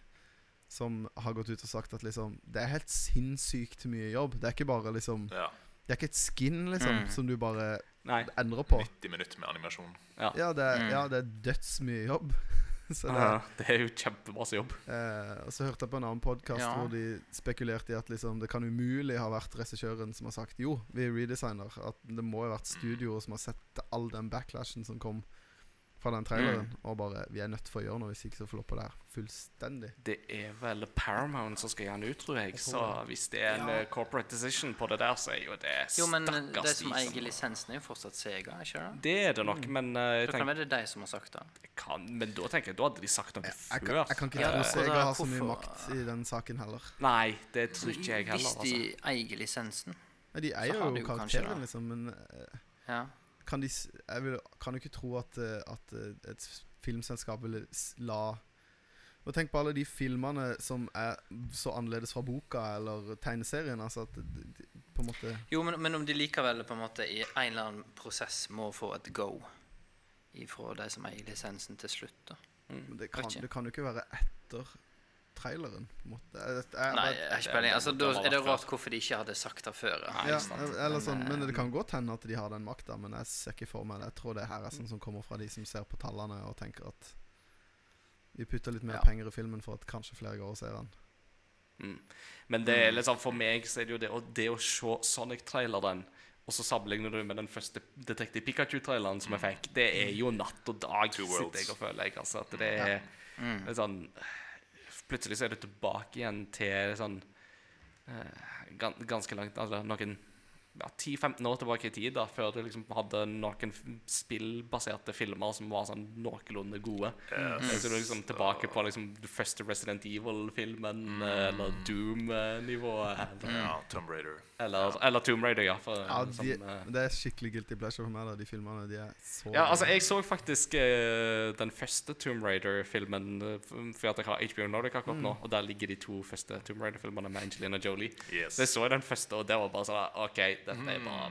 som har gått ut og sagt at liksom Det er helt sinnssykt mye jobb. Det er ikke bare liksom Ja. Det er ikke et skin, liksom, Mm. som du bare Nei. endrer på. 90 minutter med animasjon. Ja. Ja, det er, Mm. ja, det er dødsmye jobb. Så det, Ja, det er jo kjempemasse jobb. eh, og så hørte jeg på en annen podkast Ja. hvor de spekulerte i at liksom, det kan umulig ha vært regissøren som har sagt jo, vi redesigner. At det må ha vært studioer som har sett all den backlashen som kom fra den traileren, Mm. og bare Vi er nødt for å gjøre noe, hvis ikke så flopper det her fullstendig. Det er vel Paramount som skal gi den ut, tror jeg. Så hvis det er en Ja. eh, corporate decision på det der, så er jo det Jo, men det som eier lisensen, er jo fortsatt Sega, ikke det? Det er det nok, men uh, jeg tenker, det være de som har sagt det. kan, Men da tenker jeg, da hadde de sagt noe før. jeg, kan, jeg kan ikke Ja, tro og Sega da har så mye makt i den saken heller. Nei, det tror ikke jeg heller. Hvis Altså. de eier lisensen, ja, de eier har jo de jo kanskje karakteren, liksom, men uh, ja. Kan de Jeg vil, kan jo ikke tro at, eh, at eh, et filmselskap ville la Og tenk på alle de filmene som er så annerledes fra boka eller tegneserien. Altså at de, de, på en måte Jo, men, men om de likevel på en måte i en eller annen prosess må få et go ifra de som eier lisensen til slutt, da. det kan, det kan jo ikke være etter traileren. måte Jeg, jeg, jeg, Nei, jeg har ikke peiling. Altså, da er det rart hvorfor de ikke hadde sagt det før. Nei, ja, eller sånn, Men, men eh, det kan godt hende at de har den makta, men jeg ser ikke for meg det. Jeg tror det her er sånn som kommer fra de som ser på tallene og tenker at vi putter litt mer Ja. penger i filmen for at kanskje flere går og ser den. Mm. Men det er liksom, for meg så er det jo det, og det å se Sonic-traileren og så sammenligner du med den første Detective Pikachu-traileren som jeg fikk, det er jo natt og dag, sitter jeg og føler. Jeg, altså, at det er, Mm. det er sånn Plutselig så er du tilbake igjen til sånn eh, gan, Ganske langt Altså noen ja, 10-15 år tilbake i tid, da før du liksom hadde noen spillbaserte filmer som var sånn noenlunde gode. Yes. Så du liksom tilbake på liksom den første Resident Evil-filmen, mm. eller Doom-nivået. Eller, Ja, Tomb Raider. eller, eller Tomb Raider, ja. For, Ja, de, eh, men det er skikkelig guilty pleasure for meg, da, de filmene. De er så ja, altså, jeg så faktisk uh, den første Tomb Raider-filmen eh, fordi at jeg har HBO Nordic akkurat nå, og der ligger de to første Tomb Raider-filmene med Angelina Jolie. Yes. Så jeg så den første, og det var bare sånn OK, dette er bra.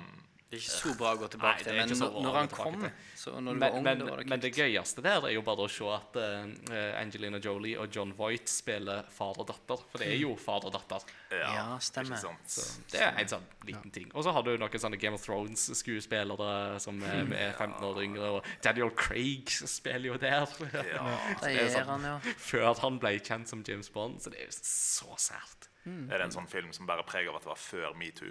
Det er ikke så bra å gå tilbake til, men når, når han kom, så når du men, var ung, men, da var det men det gøyeste der er jo bare å se at uh, Angelina Jolie og John Voight spiller far og datter. For det er jo far og datter. Ja, stemmer. Så det er en sånn liten ting. Og så har du noen sånne Game of Thrones-skuespillere som er, er 15 år yngre. Og Daniel Craig spiller jo der. Ja. Det er sånn. han, ja. Før han ble kjent som James Bond. Så det er jo så sært. Er det en sånn film som bærer preg av at det var før metoo?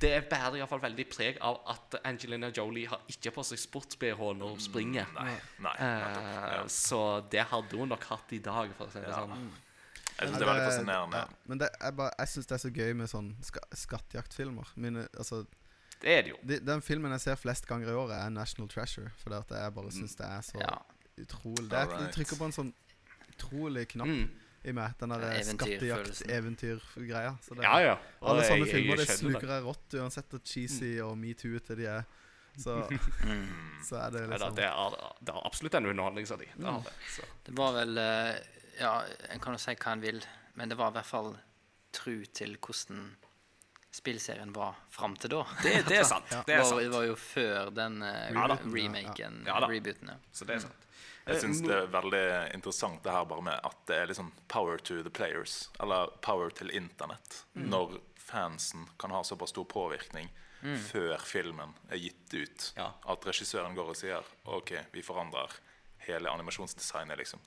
Det bærer iallfall veldig preg av at Angelina Jolie har ikke på seg sports-BH når hun springer. Nei. Nei nettopp. Eh, Ja. så det hadde hun nok hatt i dag, for å si det Ja. sånn. Jeg synes det er veldig fascinerende. Ja, men det jeg, bare, jeg syns det er så gøy med sånn ska skattejaktfilmer. Mine, altså, Det er det jo. de, den filmen jeg ser flest ganger i året, er National Treasure. For det at jeg bare syns det er så ja. utrolig Det er, De trykker på en sånn utrolig knapp Mm. I meg. Den der skattejakt-eventyrgreia. Så Ja, ja. Og Alle sånne jeg filmer det sluker jeg rått, uansett hvor cheesy og metoo-ete de er. Så, Mm. så er det liksom det, er, det er absolutt en underholdningsverdi. Det har det. Så. Det var vel eh, Ja, en kan jo si hva en vil, men det var i hvert fall tru til hvordan spillserien var fram til da. Det, det er sant. Ja. Det er var, sant. det var jo før den uh, Ja remaken, Ja da. rebooten. Ja. Så det er sant. Jeg Eh, syns det er veldig interessant det her bare med at det er sånn power to the players. Eller power til internett. Når fansen kan ha såpass stor påvirkning før filmen er gitt ut. Ja. At regissøren går og sier OK, vi forandrer hele animasjonsdesignet, liksom.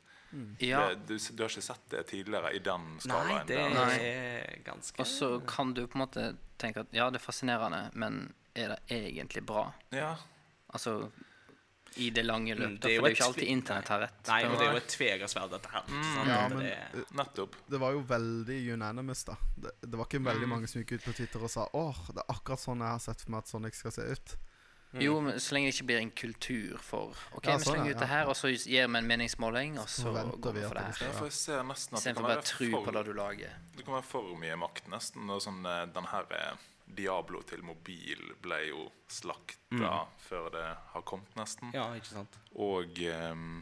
Ja, Det, du, du har ikke sett det tidligere i den Nei, skalaen? det der. Nei. er ganske og så kan du på en måte tenke at ja, det er fascinerende, men er det egentlig bra? Ja. Altså i det lange løp. Mm, det er jo for det er jo ikke alltid internett har rett. Nei, men og det er jo et et tvegersverd, dette her. sant? Ja, men er- uh, Nettopp. det var jo veldig unanimous, da. Det, det var ikke veldig mange som gikk ut på Twitter og sa åh, det er akkurat sånn jeg har sett for meg at Sonic skal se ut. Jo, men så lenge det ikke blir en kultur for OK, Ja, vi sånn, slenger ja, ut det her, og så gir vi en meningsmåling, og så går vi for det det her. Ja, for jeg ser nesten at det Istedenfor kan bare være tro for, på det du lager. det kan være for mye makt, nesten. Og sånn, eh, den her eh, Diablo til mobil ble jo slakta før det har kommet, nesten. Ja, ikke sant? Og um,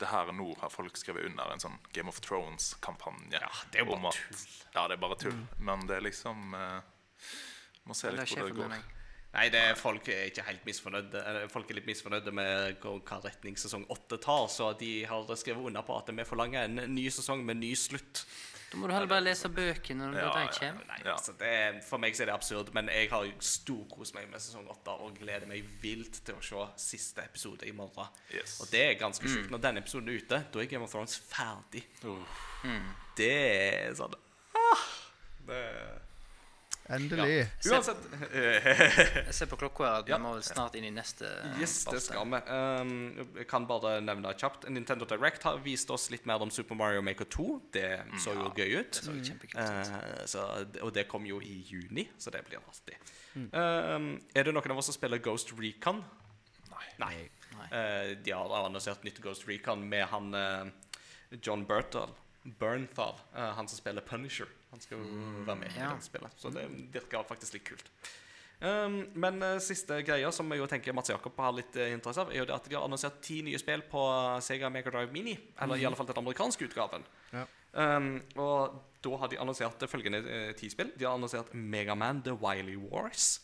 det her nå har folk skrevet under en sånn Game of Thrones-kampanje. Ja, det er jo bare at- tull. Ja, det er bare tull. Men det er liksom uh, Må se litt hvor det går. meg. Nei, det er folk er ikke helt misfornøyde Folk er litt misfornøyde med hva retning sesong åtte tar, så de har skrevet under på at vi forlanger en ny sesong med ny slutt. Da må du heller bare lese bøkene når Ja, de ja, kommer. Nei, Ja. altså det er, For meg så er det absurd, men jeg har storkost meg med sesong åtte og gleder meg vilt til å se siste episode i morgen. Yes. Og det er ganske sjukt. Når denne episoden er ute, da er Game of Thrones ferdig. Uh, Det er sånn ah, det, Endelig. Uansett Jeg ser på klokka her at Ja. vi må vel snart inn i neste Yes, det skal vi. Um, jeg kan bare nevne kjapt. Nintendo Direct har vist oss litt mer om Super Mario Maker 2. Det så jo gøy ut. Det så ut. Uh, så, og det kom jo i juni, så det blir artig. Um, er det noen av oss som spiller Ghost Recon? nei. Nei. Nei. Eh, de har annonsert nytt Ghost Recon med han uh, John Burthal. Bernthal, han som spiller Punisher. Han skal jo være med i ja. det spillet. Så det virker faktisk litt kult. Um, men uh, siste greia som jeg jo tenker Mats Jakob har litt uh, interesse av, er jo det at de har annonsert ti nye spill på Sega Mega Drive Mini. Eller i alle fall den amerikanske utgaven. Ja. Um, og da har de annonsert følgende uh, ti spill. De har annonsert Megaman The Wily Wars.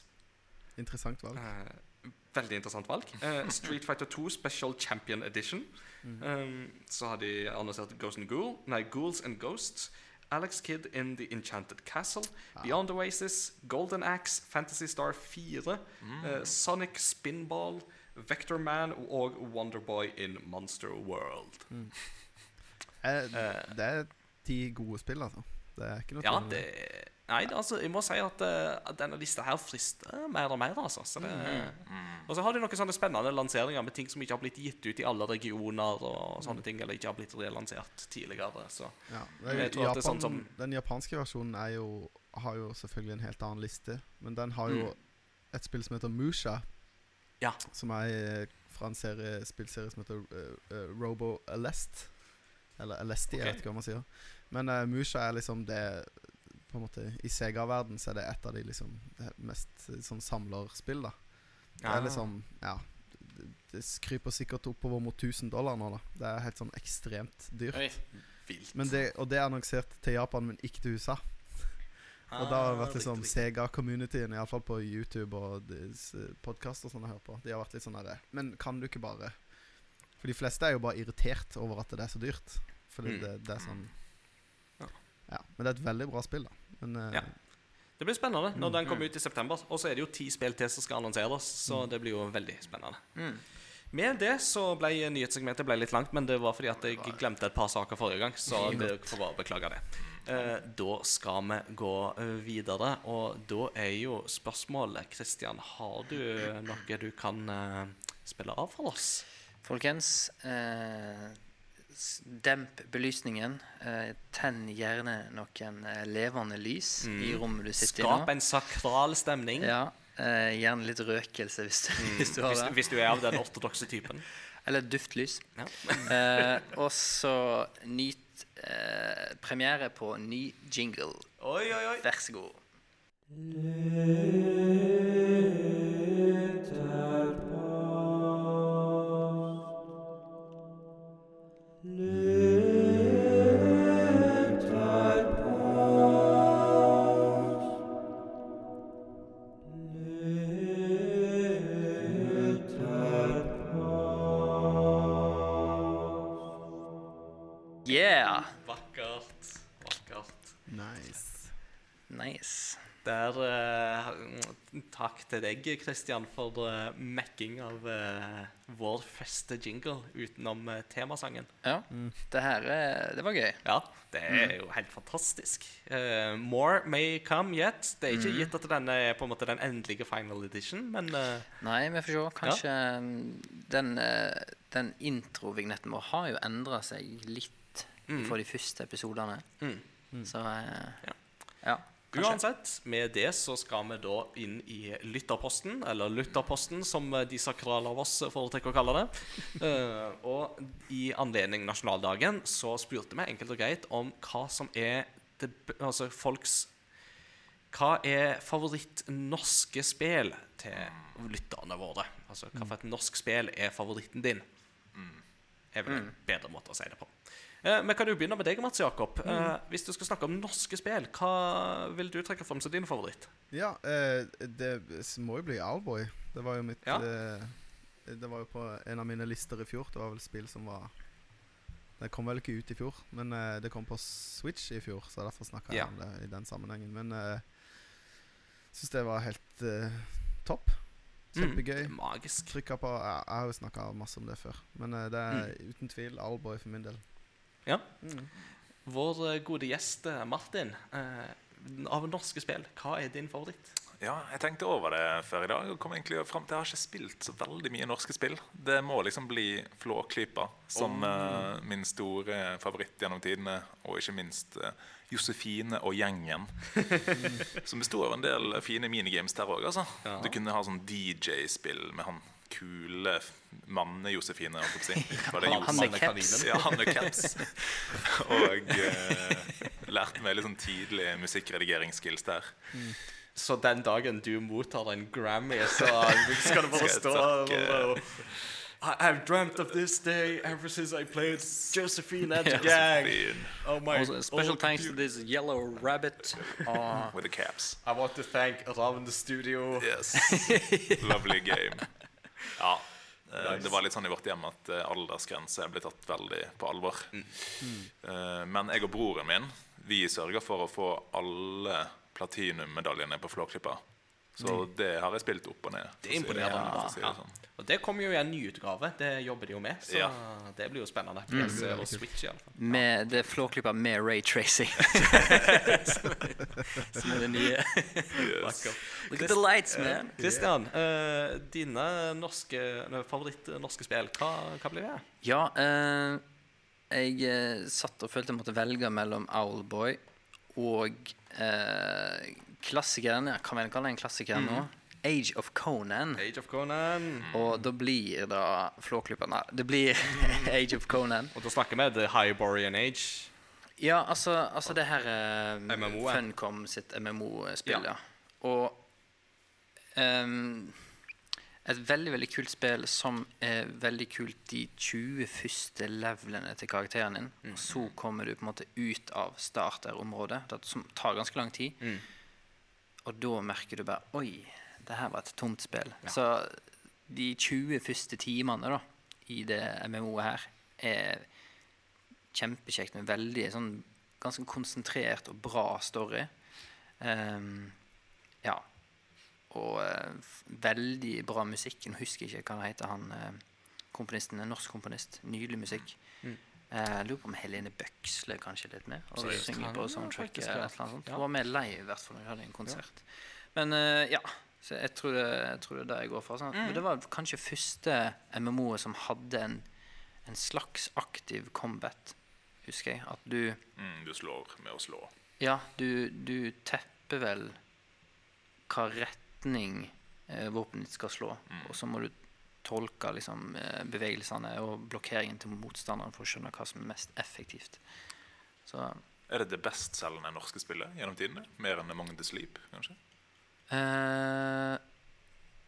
Interessant valg. Uh, veldig interessant valg. Uh, Street Fighter 2 Special Champion Edition. Um, så har de annonsert Ghost and Ghoul, nei, Ghouls and Ghosts. Alex Kidd in The Enchanted Castle. Beyond Oasis. Golden Axe. Fantasy Star 4. eh, Sonic Spinball. Vector Man og Wonderboy in Monster World. Mm. Eh. det er ti gode spill, altså. Det er ikke noe Ja, det Nei, altså, jeg må si at, eh, at denne lista her frister mer og mer, altså. Så det, Og så har de noen sånne spennende lanseringer med ting som ikke har blitt gitt ut i alle regioner, og sånne ting, eller ikke har blitt relansert tidligere. Så Ja, det er Japan, sånn som- Den japanske versjonen er jo, har jo selvfølgelig en helt annen liste, men den har jo Mm. et spill som heter Musha, Ja. som er eh, fra en serie, spillserie som heter uh, uh, Robo Alest. Eller Alesti, jeg vet ikke hva man sier. Men uh, Musha er liksom det På en måte I Sega-verden så er det et av de liksom mest sånn samlerspill, da. Det er liksom Ja. Det, det kryper sikkert oppover mot 1000 dollar nå, da. Det er helt sånn ekstremt dyrt. Oi. vilt. Men det, og det er annonsert til Japan, men ikke til USA. Og da har det vært liksom Sega-communityen, iallfall på YouTube og podkast og sånn jeg hører på. De har vært litt sånn der Men kan du ikke bare For de fleste er jo bare irritert over at det er så dyrt. Fordi Mm. det, det er sånn Ja. Ja. Men det er et veldig bra spill, da. Men uh, Ja. Det blir spennende når Mm. den kommer ut i september. Og så er det jo ti spill til som skal annonseres, så det blir jo veldig spennende. Mm. Med det så ble nyhetssegmentet ble litt langt, men det var fordi at jeg glemte et par saker forrige gang. Så dere får bare beklage det. Eh, da skal vi gå eh, videre, og da er jo spørsmålet Kristian, har du noe du kan eh, spille av for oss? Folkens, eh, demp belysningen. Eh, tenn gjerne noen eh, levende lys i rommet du sitter i nå. Skap en sakral stemning. Ja, eh, gjerne litt røkelse hvis du, hvis du har Hvis, det. hvis du er av den ortodokse typen. Eller duftlys. Ja. Eh, og så nyt eh, premiere på ny jingle. Oi, oi, oi. Vær så god. Yeah! Vakkert. Vakkert. nice. Nice. Der, eh, takk til deg, Kristian, for uh, mekking av eh, vår første jingle utenom eh, temasangen. Ja, det her eh, Det var gøy. Ja, det er jo helt fantastisk. Eh, more may come yet. Det er ikke gitt at denne er på en måte den endelige final edition, men eh, Nei, vi får se. Kanskje mm, den, eh, den introvignetten vår har jo endra seg litt fra de første episodene. Mm. Så eh, Ja. ja. kanskje. uansett, med det så skal vi da inn i lytterposten, eller lytterposten, som de sakrale av oss foretrekker å kalle det. Uh, og i anledning nasjonaldagen så spurte vi enkelt og greit om hva som er det, altså folks Hva er favoritt-norske spill til lytterne våre? Altså hva for et norsk spill er favoritten din? er vel en bedre måte å si det på. Eh, Vi kan jo begynne med deg, Mats Jakob. Eh, hvis du skal snakke om norske spill, hva vil du trekke fram som din favoritt? Ja, eh, det må jo bli Owlboy. Det var jo mitt Ja. eh, Det var jo på en av mine lister i fjor. Det var vel spill som var Det kom vel ikke ut i fjor, men eh, det kom på Switch i fjor, så derfor snakka jeg Ja. om det i den sammenhengen. Men jeg syns det var helt eh, topp. Kjempegøy. Mm, magisk. Trykka på Jeg, jeg har jo snakka masse om det før, men eh, det er uten tvil Owlboy for min del. Ja. Mm. Vår eh, gode gjest eh, Martin, eh, av norske spill, hva er din favoritt? Ja, jeg tenkte over det før i dag og kom egentlig frem til Jeg har ikke spilt så veldig mye norske spill. Det må liksom bli Flåklypa som eh, min store favoritt gjennom tidene. Og ikke minst Josefine og gjengen. som besto av en del fine minigames der òg. Altså. Ja. Du kunne ha sånn DJ-spill med han kule manne-Josefine. si. Han- med caps. Ja, han med caps. og uh, lærte meg litt sånn tidlig musikkredigeringsskills der. Så den dagen du mottar en Grammy, så skal du bare stå og I've dreamt of this day ever since I played Josephine and the gang. Oh my Also, special oh, thanks to this yellow rabbit. Uh, With the caps. I want to thank Ravn the Studio. Yes. Lovely game. Ja. eh. Det var litt sånn i vårt hjem at eh, aldersgrense ble tatt veldig på alvor. Mm. Men jeg og broren min Vi sørger for å få alle platinummedaljene på Flåklypa. Så det har jeg spilt opp og ned. Det er imponerende. si det Ja. sånn. Og det kommer jo i en ny utgave. Det jobber de jo med. Så Ja. det blir jo spennende. PC og Switch i alle fall. med det flåklypa med Ray Tracing. Som er det nye. Yes. Look at the lights, man. Kristian, uh, dine norske, favoritt-norske spill, hva, hva blir det? Ja, uh, jeg eh, satt og følte jeg måtte velge mellom Owlboy og eh, klassikeren ja, kan vi kalle det en klassiker nå. Age of Conan. Age of Conan. Og da blir da Flåklypa det blir Age of Conan. Og da snakker vi The Hyborian Age. Ja, altså, altså det her eh, MMO-en. Funcom sitt MMO-spill, Ja. ja. Og um, et veldig, veldig kult spill som er veldig kult de 20 første levelene til karakteren din. Og så kommer du på en måte ut av starterområdet, som tar ganske lang tid. Og da merker du bare Oi, det her var et tomt spill. Så de 20 første timene da, i det MMO-et her er kjempekjekt med veldig sånn ganske konsentrert og bra story. Um, ja. Og uh, veldig bra musikk. Nå husker jeg ikke hva han heter, han uh, komponisten. En norsk komponist. Nydelig musikk. Mm. Eh, Jeg lurer på om Helene Bøksle kanskje litt med. Og Seriøst? synger på soundtracket. eller ja. eller noe sånt. Hun var med live i hvert fall når vi hadde en konsert. Men eh, ja. Så jeg tror, det, jeg tror det er det jeg går for. Sånn. Mm. Men Det var kanskje første MMO-et som hadde en, en slags aktiv combat, husker jeg. At du Mm, du slår med å slå. Ja, du, du tepper vel hva retning eh, våpenet ditt skal slå. Og så må du tolke liksom, eh, bevegelsene og blokkeringen til motstanderen for å skjønne hva som er mest effektivt. Så Er det det bestselgende norske spillet gjennom tidene? Mer enn Among the Sleep, kanskje? eh,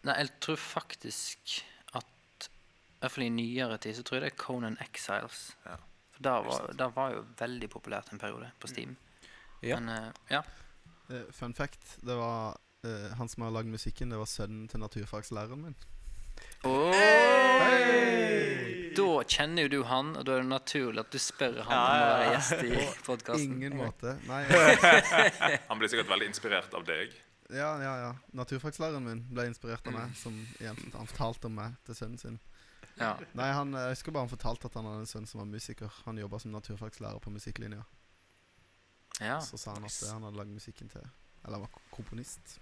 Nei, jeg tror faktisk at I hvert fall i nyere tid så tror jeg det er Conan Exiles. Ja. For da var, det var jo veldig populært en periode på Steam. Ja. Men eh, ja. Uh, fun fact, det var uh, han som har lagd musikken, det var sønnen til naturfagslæreren min. Da kjenner jo du han, og da er det naturlig at du spør han om å være gjest i podkasten. Ingen måte. Nei, Han blir sikkert veldig inspirert av deg. ja, ja, ja. Naturfaglæreren min ble inspirert av meg, som han fortalte om meg til sønnen sin. Ja. Nei, han, Jeg husker bare han fortalte at han hadde en sønn som var musiker. Han jobba som naturfagslærer på musikklinja. ja. Så sa han at eh, han hadde lagd musikken til Eller var komponist.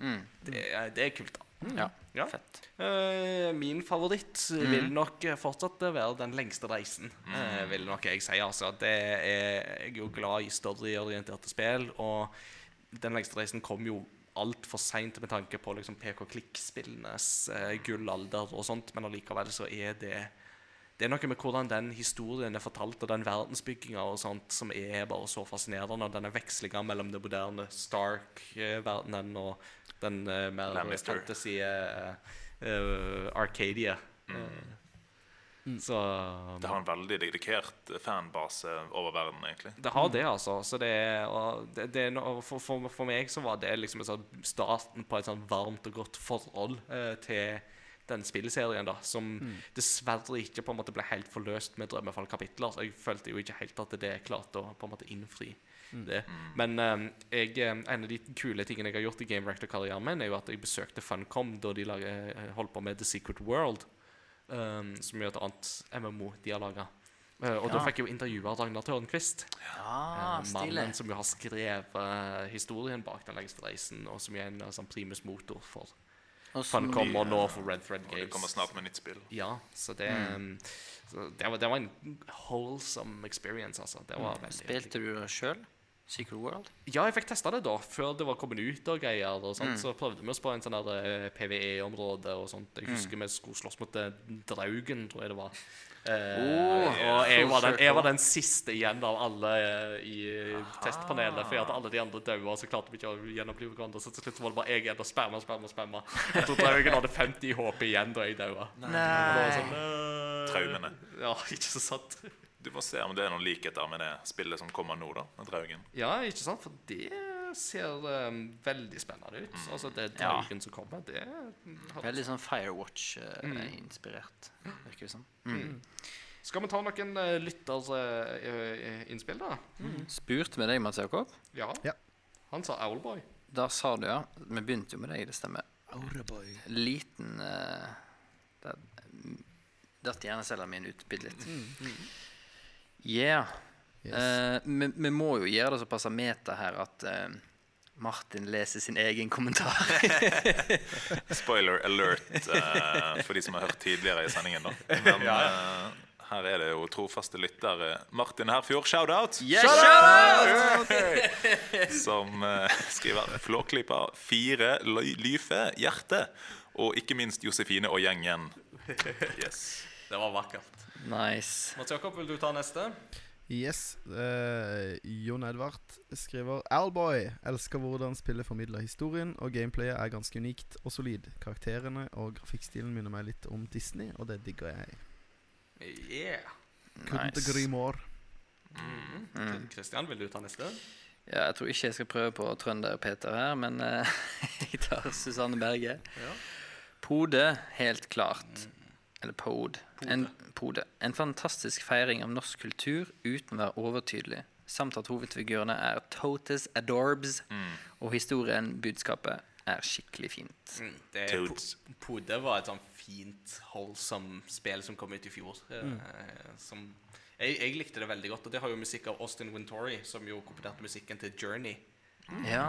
Mm. Det, er- det er kult, da. Ja. Ja. Fett. Uh, min favoritt vil nok fortsatt være Den lengste reisen. eh, vil nok jeg si. Altså. Det er, jeg er jo glad i storyorienterte spill, og Den lengste reisen kom jo altfor seint med tanke på liksom, PK-klikk-spillenes eh, gullalder og sånt, men allikevel så er det det er noe med hvordan den historien er fortalt, og den verdensbygginga og sånt, som er bare så fascinerende. Og denne vekslinga mellom det moderne Stark-verdenen og den uh, mer Lannister. fantasy uh, uh, Arcadia. Mm. Mm. Så Det har en veldig dedikert fanbase over verden, egentlig. Det har det, altså. Så det, er- og det, det er no, for, for, for meg så var det liksom starten på et sånn varmt og godt forhold til den spillserien, da, som dessverre ikke på en måte ble helt forløst med Drømmefall-kapitler. Så jeg følte jo ikke helt at det klarte å på en måte innfri det. Men um, jeg, eh, en av de kule tingene jeg har gjort i Game Rector-karrieren min, er jo at jeg besøkte Funcom da de lager, eh, holdt på med The Secret World, um, som er et annet MMO de har laga. og da fikk jeg jo intervjua Ragnar Tørnquist. Ja, uh. Mannen som jo har skrevet eh, historien bak den lengste reisen, og som er en eh, sånn primus motor for Og han kommer og nå for Red Thread Og Games. det kommer snart med nytt spill. Ja, så det, mm. så det, var, det var en wholesome experience, altså. Det var veldig Spilte du det sjøl? Secret World? Ja, jeg fikk testa det da, før det var kommet ut og greier. og sånt, Så prøvde vi oss på en sånn eh, PVE-område og sånt. Jeg husker vi skulle slåss mot eh, Draugen, tror jeg det var. Eh, og jeg var, den, jeg var den siste igjen av alle i i testpanelet. For jeg hadde alle de andre daua, så klarte vi ikke å gjenopplive hverandre. Så til slutt var det bare jeg igjen og sperma, sperma, sperma. Jeg tror Draugen hadde 50 HP igjen da jeg daua. Sånn, eh, Traumene. Ja, ikke så sant. Du må se om det er noen likheter med det spillet som kommer nå, da. med Draugen. Ja, ikke sant? For det ser um, veldig spennende ut. Altså, det Ja. draugen som kommer, det Veldig sånn Firewatch-inspirert, virker det som. Skal vi ta noen uh, lytterinnspill, da? Spurt med deg, Mats Jakob? Ja. Ja. Han sa Owlboy. Da sa du, ja. Vi begynte jo med deg, det stemmer. Liten uh, Datt hjernecellene mine ut bitte litt. Yeah. Yes. Eh, vi, vi må jo gjøre det såpass meta her at eh, Martin leser sin egen kommentar. Spoiler alert eh, for de som har hørt tidligere i sendingen. da Men eh, her er det jo trofaste lyttere. Martin Herfjord, shout-out! Som eh, skriver 'Flåklypa, fire, Lyfe, hjerte'. Og ikke minst Josefine og gjengen. Yes. Det var vakkert. nice. Mats Jakob, vil du ta neste? Yes. Uh, Jon Edvard skriver Alboy elsker hvordan spillet formidler historien, og gameplayet er ganske unikt og solid. Karakterene og grafikkstilen minner meg litt om Disney, og det digger jeg. Yeah. Couldn't nice. agree more. Mm. Kristian, vil du ta neste? Ja, jeg tror ikke jeg skal prøve på trønder-Peter her, men uh, jeg tar Susanne Berge. Ja. Pode, helt klart. Eller Pod. En, pode. En fantastisk feiring av norsk kultur uten å være overtydelig. Samt at hovedfigurene er totes adorbs, og historien, budskapet, er skikkelig fint. Mm, det. Po- Pode var et sånn fint, holdsom spill som kom ut i fjor. eh, Som jeg, jeg likte det veldig godt. Og det har jo musikk av Austin Wintory, som jo komponerte musikken til Journey. Ja.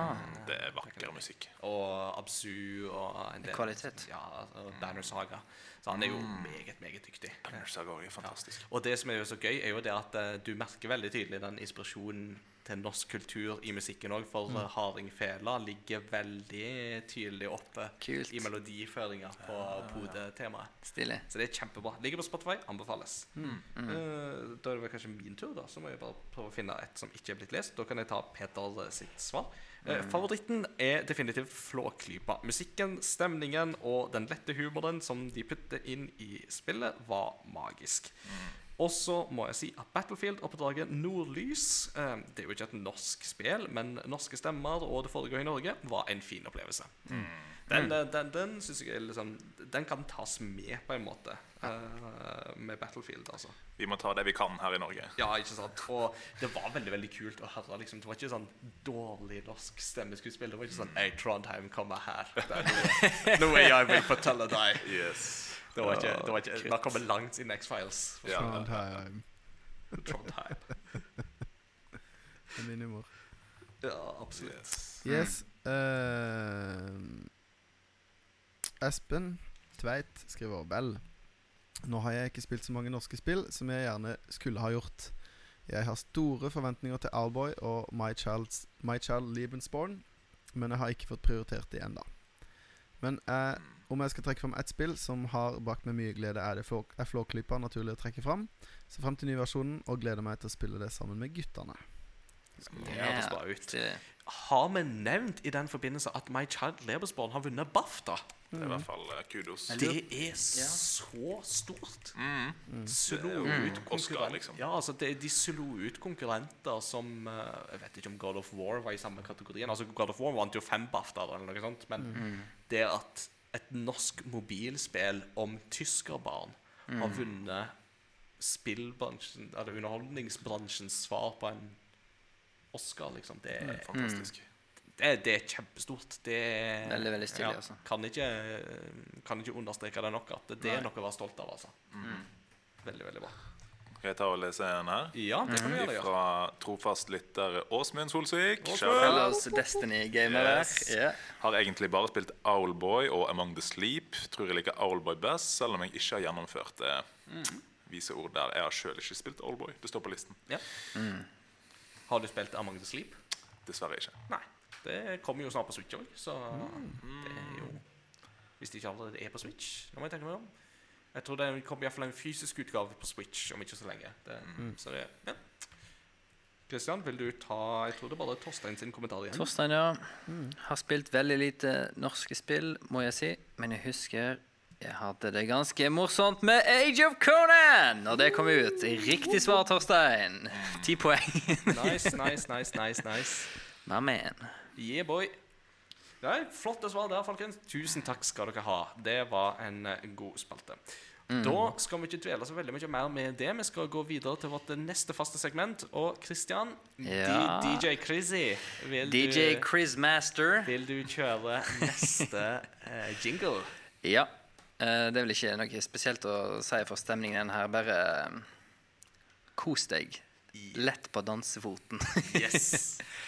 Det er vakker musikk. Og Absu og en del Kvalitet. Ja, og Banner Saga. Så han er jo meget, meget dyktig. Banner Saga er fantastisk. Og det som er jo så gøy, er jo det at uh, du merker veldig tydelig den inspirasjonen til norsk kultur i musikken òg, for mm. Hardingfela ligger veldig tydelig oppe Kult. i melodiføringa på Pode-temaet. Stilig. Så det er kjempebra. Ligger på Spotify, anbefales. Mm. Eh, da er det vel kanskje min tur, da. Så må jeg bare prøve å finne et som ikke er blitt lest. Da kan jeg ta Peter sitt svar. Uh, favoritten er definitivt Flåklypa. Musikken, stemningen og den lette humoren som de putter inn i spillet, var magisk. Og så må jeg si at Battlefield oppdraget Nordlys eh, Det er jo ikke et norsk spill, men norske stemmer og det foregår i Norge, var en fin opplevelse. Den, eh, den, den synes jeg liksom Den kan tas med, på en måte, eh, med Battlefield, altså. Vi må ta det vi kan her i Norge. Ja, ikke sant? Og det var veldig veldig kult å høre. liksom Det var ikke sånn dårlig norsk stemmeskuespill. Det var ikke sånn Ei, Trondheim, kommer her. Det er noe, noe jeg vil fortelle deg. Yes. Det var ikke, det var ikke Man kommer langt i Next Files. Ja. Trondheim. Trondheim. Det er min humor. Ja, absolutt. yes. Yes. Uh, Espen Tveit skriver vel. Nå har jeg ikke spilt så mange norske spill som jeg gjerne skulle ha gjort. Jeg har store forventninger til Alboy og My, Child's, My Child Lebensborn, men jeg har ikke fått prioritert det ennå. Men eh, om jeg skal trekke fram ett spill som har bakt meg mye glede, er det Flå, er Flåklypa naturlig å trekke fram. Så frem til nyversjonen, og gleder meg til å spille det sammen med guttene. Det hørtes bra ut. Har vi nevnt i den forbindelse at My Child Lebensborn har vunnet BAFTA? Det er i hvert fall eh, kudos. Det er så stort. Mm. Slo Det er ut Oscar, konkurrenter liksom. Ja, altså det, De slo ut konkurrenter som eh, Jeg vet ikke om God of War var i samme kategorien. Altså God of War vant jo fem BAFTA-er eller noe sånt. Men Mm. det at et norsk mobilspill om tyskerbarn har Mm. vunnet spillbransjen, eller underholdningsbransjens svar på en Oscar, liksom, det, Mm. er- Fantastisk. Det, det er kjempestort. Det Veldig, veldig stilig, altså. Kan ikke, kan ikke understreke det nok at det er noe å være stolt av, altså. Veldig, veldig bra. Skal jeg ta og lese en her? Ja, det kan vi gjøre. Fra trofast lytter Åsmund Solsvik. Åsmund! Shout out. Fellas Destiny-gamer. Yes. Yeah. Har egentlig bare spilt Owlboy og Among the Sleep. Tror jeg liker Owlboy best, selv om jeg ikke har gjennomført det. Vise ord der. Jeg har sjøl ikke spilt Owlboy. Det står på listen. Ja. Har du spilt Among the Sleep? Dessverre ikke. Nei. Det kommer jo snart på Switch òg, så det er jo Hvis det ikke allerede er på Switch. Nå må jeg tenke meg om. Jeg tror det kommer iallfall en fysisk utgave på Switch om ikke så lenge. Det, Så det, ja. Kristian, vil du ta Jeg tror det er Torstein sin kommentar igjen. Torstein, ja. Har spilt veldig lite norske spill, må jeg si. Men jeg husker jeg hadde det ganske morsomt med Age of Conan når det kom ut. Riktig svar, Torstein. Ti poeng. Nice, nice, nice, nice, nice. My man. Yeah, boy. Nei, Flotte svar der, folkens. Tusen takk skal dere ha. Det var en eh, god spalte. Da skal vi ikke dvele så veldig mye mer med det. Vi skal gå videre til vårt neste faste segment. Og Christian, Ja. DJ Crizzy, vil, DJ du, vil du kjøre neste uh, jingle? Ja. Uh, det er vel ikke noe spesielt å si for stemningen her. Bare uh, kos deg. Lett på dansefoten. Yes.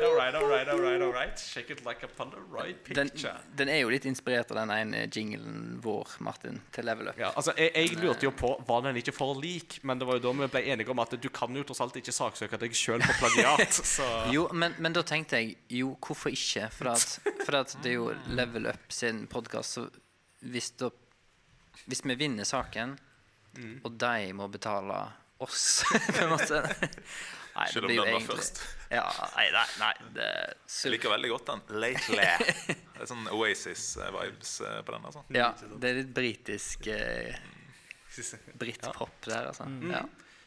right, all right, all right, all right, all right. Shake it like a panda, right Den, picture. den er jo litt inspirert av den ene jinglen vår, Martin, til Level Up. Ja, altså, jeg, jeg lurte jo på Var den ikke for lik, men det var jo da vi ble enige om at du kan jo tross alt ikke saksøke deg sjøl på plagiat. Så Jo, men, men da tenkte jeg jo, hvorfor ikke? For, at, for at det er jo Level Up sin podkast, så hvis, da, hvis vi vinner saken, og de må betale oss, på en måte Nei, det blir jo den egentlig- først. Ja, nei, nei, nei det er Jeg liker veldig godt den. Lately. Det er sånn Oasis-vibes eh, på den. altså. Ja, det er litt britisk eh, Brittpop der, altså. Ja.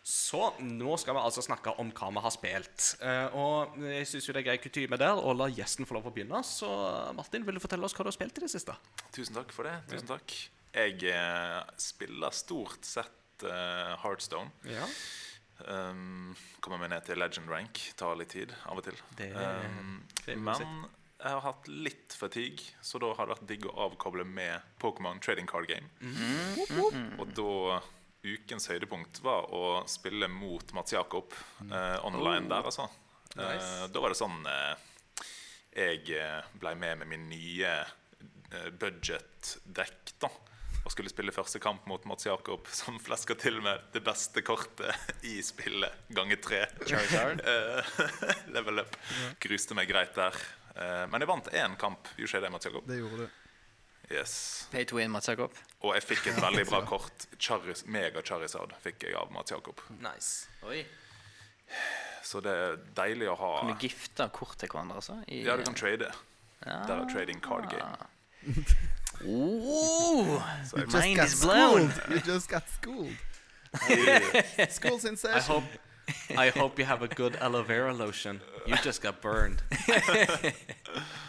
Så nå skal vi altså snakke om hva vi har spilt. Eh, og jeg syns det er grei kutyme der å la gjesten få lov å begynne. Så Martin, vil du fortelle oss hva du har spilt i det siste? Tusen takk for det. tusen takk. Jeg eh, spiller stort sett eh, Heartstone. Ja. Um, kommer meg ned til legend rank. Tar litt tid av og til. Det um, men jeg har hatt litt fatigue, så da har det vært digg å avkoble med Pokémon trading card game. Mm. Og da Ukens høydepunkt var å spille mot Mats Jakob uh, online der, altså. Mm. Oh. Nice. Eh, da var det sånn uh, Jeg eh, ble med med min nye eh, budget-dekk, da. Og skulle spille første kamp mot Mats Jakob, som flesker til med det beste kortet i spillet, ganger tre. Eh, level up. Gruste meg greit der. Eh, men jeg vant én kamp. Gjorde ikke jeg det, Mats Jakob? Det gjorde du. Yes. Pay to win, Mats Jakob. Og jeg fikk et veldig bra kort. Charis, Mega Charizard fikk jeg av Mats Jakob. Nice. Oi. Så det er deilig å ha Kan du gifte kort til hverandre, altså? I, Ja, du kan trade. Det er trading card game. Oh, Så jeg, Just mind got is blown. schooled. You just got schooled. School's in I hope, I hope you have a good aloe vera lotion. You just got burned.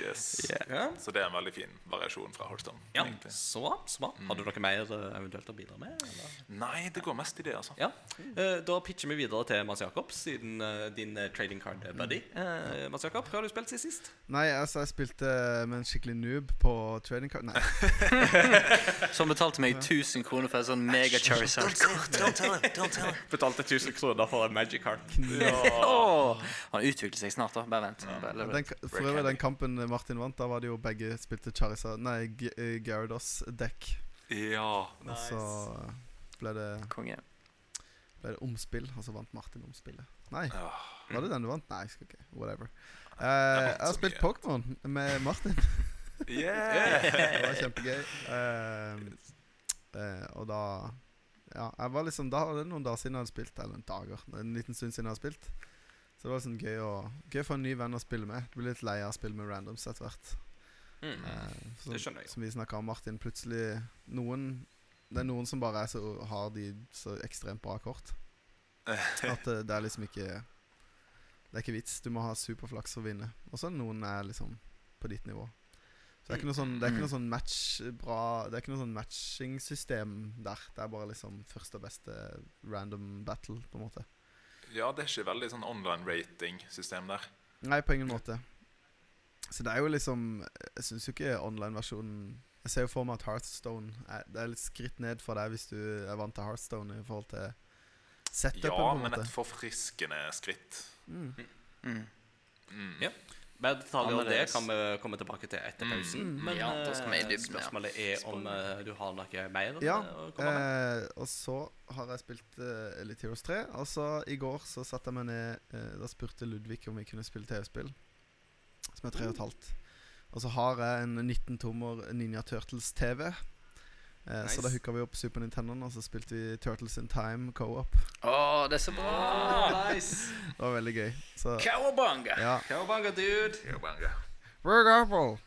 yes. Yeah. Så det er en veldig fin variasjon fra Holston. Ja, egentlig. så bra. så bra. Har du noe mer eh, eventuelt å bidra med? Eller? Nei, det går mest i det, altså. Ja. Eh, Da pitcher vi videre til Mats Jakob, siden eh, din trading card buddy. Eh, Mats Jakob, hva har du spilt siden sist? Nei, altså, jeg spilte med en skikkelig noob på trading card. Nei, Som betalte meg 1000 kroner for en sånn mega Charizard. Betalte 1000 kroner for en magic card. Åh, Han utvikler seg snart, da. Bare vent. Bare den, for øvrig, den kampen Martin vant, da var det jo begge spilte Charizard Nei, eh, Gyarados-dekk. Ja. Og så ble det, Konge. ble det omspill, og så vant Martin omspillet. Nei, ja. Var det den du vant? Nei, jeg skal ikke. Whatever. Uh, jeg har spilt. Pokémon med Martin. Yeah! Det var kjempegøy. Uh, uh, og da Ja, jeg var liksom Da var det noen dager siden jeg hadde spilt. Eller en dager. En liten stund siden jeg hadde spilt. Så det var sånn gøy å Gøy for en ny venn å spille med. Du blir litt lei av å spille med randoms etter hvert. Mm. Eh, så, Det skjønner jeg. Som vi snakka om, Martin. Plutselig Noen Det er noen som bare er så, har de så ekstremt bra kort. At det, det er liksom ikke Det er ikke vits. Du må ha superflaks for å vinne. Og så er noen er liksom på ditt nivå. Så det er ikke noe sånn Det er ikke noe sånn match bra Det er ikke noe sånn matching-system der. Det er bare liksom første og beste random battle, på en måte. Ja, det er ikke veldig sånn online rating-system der. Nei, på ingen måte. Så det er jo liksom Jeg syns jo ikke online-versjonen Jeg ser jo for meg at Hearthstone er, Det er litt skritt ned for deg hvis du er vant til Hearthstone i forhold til setupen, Ja, på en men et forfriskende skritt. Mm. Mm. Mm. Ja. Mer detaljer om det kan vi komme tilbake til etter pausen. Mm. Men Ja, eh, dybden, spørsmålet er om uh, du har noe mer Ja, eh, å komme med? Eh, og så har jeg spilt uh, Elite Heroes 3. Og så i går så satte jeg meg ned uh, Da spurte Ludvig om vi kunne spille TV-spill. Som er tre og et halvt. Og så har jeg en 19-tommer Ninja Turtles-TV. Eh, Nice. Så da hooka vi opp Super Nintendoen, og så spilte vi Turtles in Time co-op. Oh, det er så bra! Ah, nice! Det var veldig gøy. Så Cowabunga! ja. Cowabunga, dude. Cowabunga. Red Apple!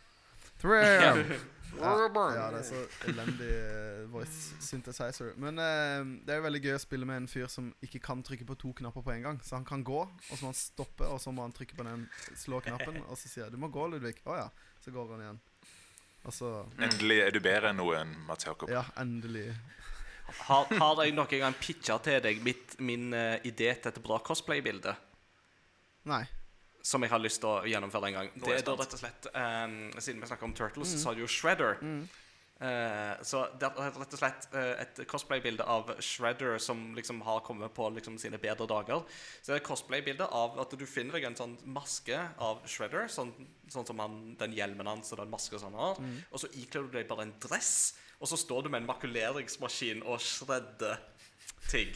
3M! ja, ja, det er så elendig uh, voice synthesizer. Men uh, det er jo veldig gøy å spille med en fyr som ikke kan trykke på to knapper på en gang. Så han kan gå, og så må han stoppe, og så må han trykke på den slå knappen. Og så sier jeg 'du må gå, Ludvig'. Å ja. Så går han igjen. Og så Endelig er du bedre enn noen, Mats Jakob. Ja, endelig. Har, har jeg noen gang pitcha til deg mitt, min uh, idé til et bra cosplay-bilde? Nei. Som jeg har lyst til å gjennomføre en gang. Nå Det er er da rett og slett um, Siden vi snakker om Turtles, så har du jo Shredder. Eh, så det er rett og slett eh, et cosplay-bilde av Shredder som liksom har kommet på liksom sine bedre dager. Så det er et cosplay-bilde av at du finner deg en sånn maske av Shredder, sånn, sånn som han, den hjelmen hans og den maska han har, og så ikler du deg bare en dress, og så står du med en makuleringsmaskin og shredder ting.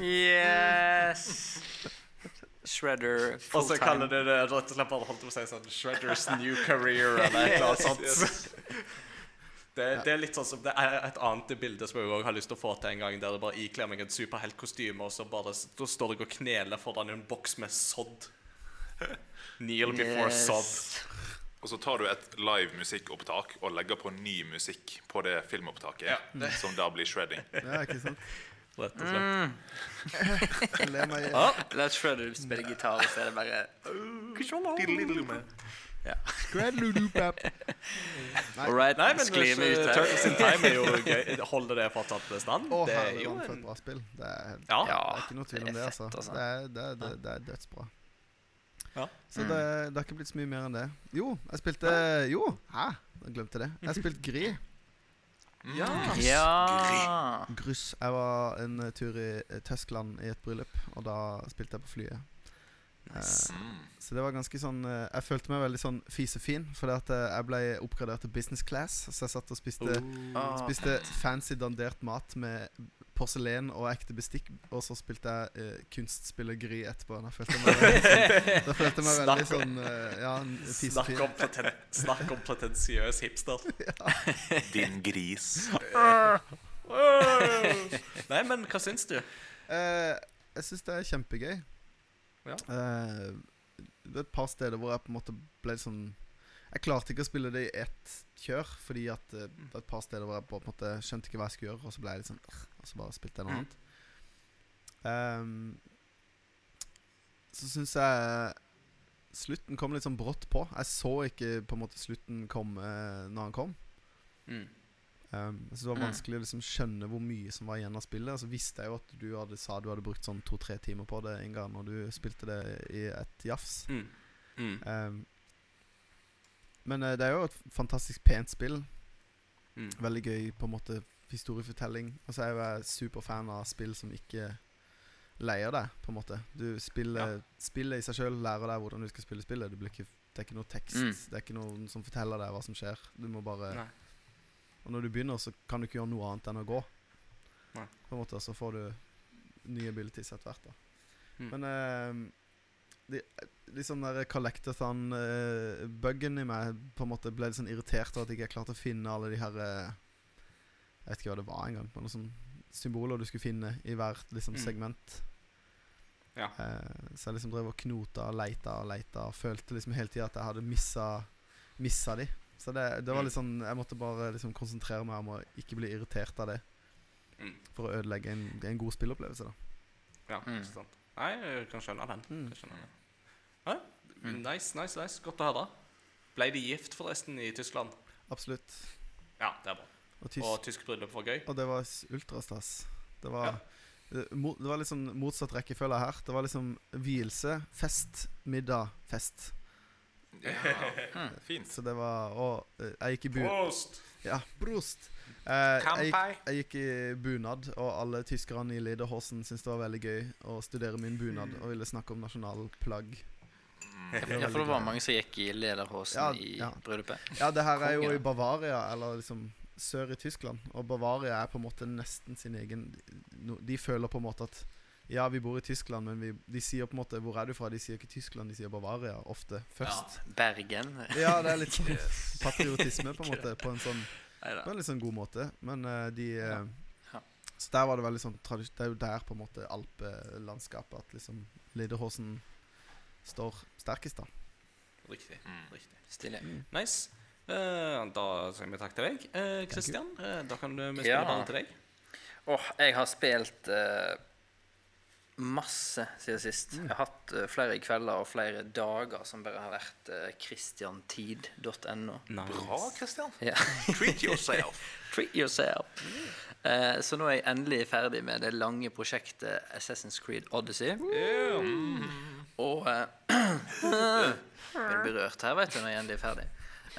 Yes! Shredder Og så kaller du det rett og slett bare holdt på å si sånn Shredders new career eller et eller annet sånt. Det, det er litt sånn som Det er et annet bilde som jeg også har lyst til å få til en gang, der det bare ikler meg et superheltkostyme, og så bare da står jeg og kneler foran en boks med sodd. Kneel before Yes. sodd. Og så tar du et live musikkopptak og legger på ny musikk på det filmopptaket, Ja, som da blir shredding. Ja, ikke sant? Rett og slett. Mm. ler meg i Ja. La Shredder spille gitar, og så er det bare Right, Nei, men ut her. Turtles in Time er jo gøy. Holder det fortsatt bestand? Å, det er jo et en bra spill. Det er, helt, Ja. det Ja, er ikke noe tvil om det altså. altså. Det er, det, er, det, det er dødsbra. Ja. Så det, det har ikke blitt så mye mer enn det. Jo, jeg spilte Jo, hæ? Jeg glemte det. Jeg spilte Gri. Ja. Ja! Gruss. Jeg var en eh, tur i eh, Tyskland i et bryllup, og da spilte jeg på flyet. Eh, Mm. så det var ganske sånn eh, Jeg følte meg veldig sånn fisefin, fordi at eh, jeg ble oppgradert til business class. Så jeg satt og spiste, oh. spiste fancy dandert mat med porselen og ekte bestikk, og så spilte jeg eh, kunstspillergry etterpå. Da følte jeg meg veldig sånn, jeg meg veldig sånn Ja, Snakk om, preten snakk om pretensiøs hipster. Din gris. Nei, men hva syns du? Eh, jeg syns det er kjempegøy. Ja. Eh, det er et par steder hvor jeg på en måte ble sånn Jeg klarte ikke å spille det i ett kjør, fordi at eh, det var et par steder hvor jeg på en måte skjønte ikke hva jeg skulle gjøre, og så ble jeg litt sånn Og så bare spilte jeg noe Mm. annet. Um, så syns jeg slutten kom litt sånn brått på. Jeg så ikke på en måte slutten komme eh, når han kom. Mm. Um, så det var vanskelig å liksom skjønne hvor mye som var igjen av spillet. Så visste jeg jo at du hadde, sa du hadde brukt sånn to-tre timer på det en gang når du spilte det i et jafs. Mm. Mm. Um, men uh, det er jo et fantastisk pent spill. Mm. Veldig gøy på en måte historiefortelling. Og så er jo jeg superfan av spill som ikke leier deg, på en måte. Du spiller Spillet i seg sjøl lærer deg hvordan du skal spille spillet. Du blir ikke, det er ikke noe tekst. Mm. Det er ikke noen som forteller deg hva som skjer. Du må bare Nei. Og når du begynner, så kan du ikke gjøre noe annet enn å gå. Nei. På en måte, Så får du nye abilities etter hvert. da Mm. Men eh, de, liksom der collectathon-buggen i meg på en måte ble litt sånn irritert over at jeg ikke klarte å finne alle de her eh, Jeg vet ikke hva det var engang. Noen sånne symboler du skulle finne i hvert liksom, Mm. segment. Ja. Eh, så jeg liksom drev og knota og leita og leita og følte liksom hele tida at jeg hadde missa, missa de. Så det, det var litt sånn Jeg måtte bare liksom konsentrere meg om å ikke bli irritert av det. Mm. For å ødelegge en, en god spillopplevelse, da. Ja, Mm. ikke sant. Nei, jeg kan skjønne den. Mm. Kan skjønne den. Ja, nice, nice, nice. Godt å høre. Ble de gift forresten i Tyskland? Absolutt. Ja, det er bra. Og, tysk, Og tysk bryllup var gøy? og det var ultrastas. Det var Ja. det var liksom motsatt rekkefølge her. Det var liksom vielse, fest, middag, fest. Ja. Fint. Så det var Og eh, jeg gikk i bu... Prost! Ja, prost. Eh, jeg, jeg gikk i bunad, og alle tyskerne i Lederhosen syntes det var veldig gøy å studere min bunad og ville snakke om nasjonalplagg. Ja, for det var mange som gikk i lederhosen Ja, i ja. bryllupet. Ja, det her er jo i Bavaria, eller liksom sør i Tyskland. Og Bavaria er på en måte nesten sin egen De føler på en måte at ja, vi bor i Tyskland, men vi, de sier på en måte Hvor er du fra? De sier ikke Tyskland, de sier Bavaria ofte først. Ja, Bergen. Ja, det er litt sånn patriotisme, på en måte. På en sånn På en litt sånn god måte. Men uh, de ja. Ja. Så der var det veldig sånn Det er jo der på en måte alpelandskapet at liksom Lederhosen står sterkest, da. Riktig. Mm. riktig. Stilig. Nice. Uh, da sier vi takk til deg. Uh, Kristian, eh, da kan du vi spille Ja. ballen til deg. Åh, jeg har spilt eh, masse siden sist. Jeg har hatt eh, flere kvelder og flere dager som bare har vært uh, christiantid.no. Bra, Christian. Ja. Treat yourself. Treat yourself. Eh, så nå er jeg endelig ferdig med det lange prosjektet Assassin's Creed Odyssey. Og eh, blir berørt her, vet du, når jeg endelig er ferdig.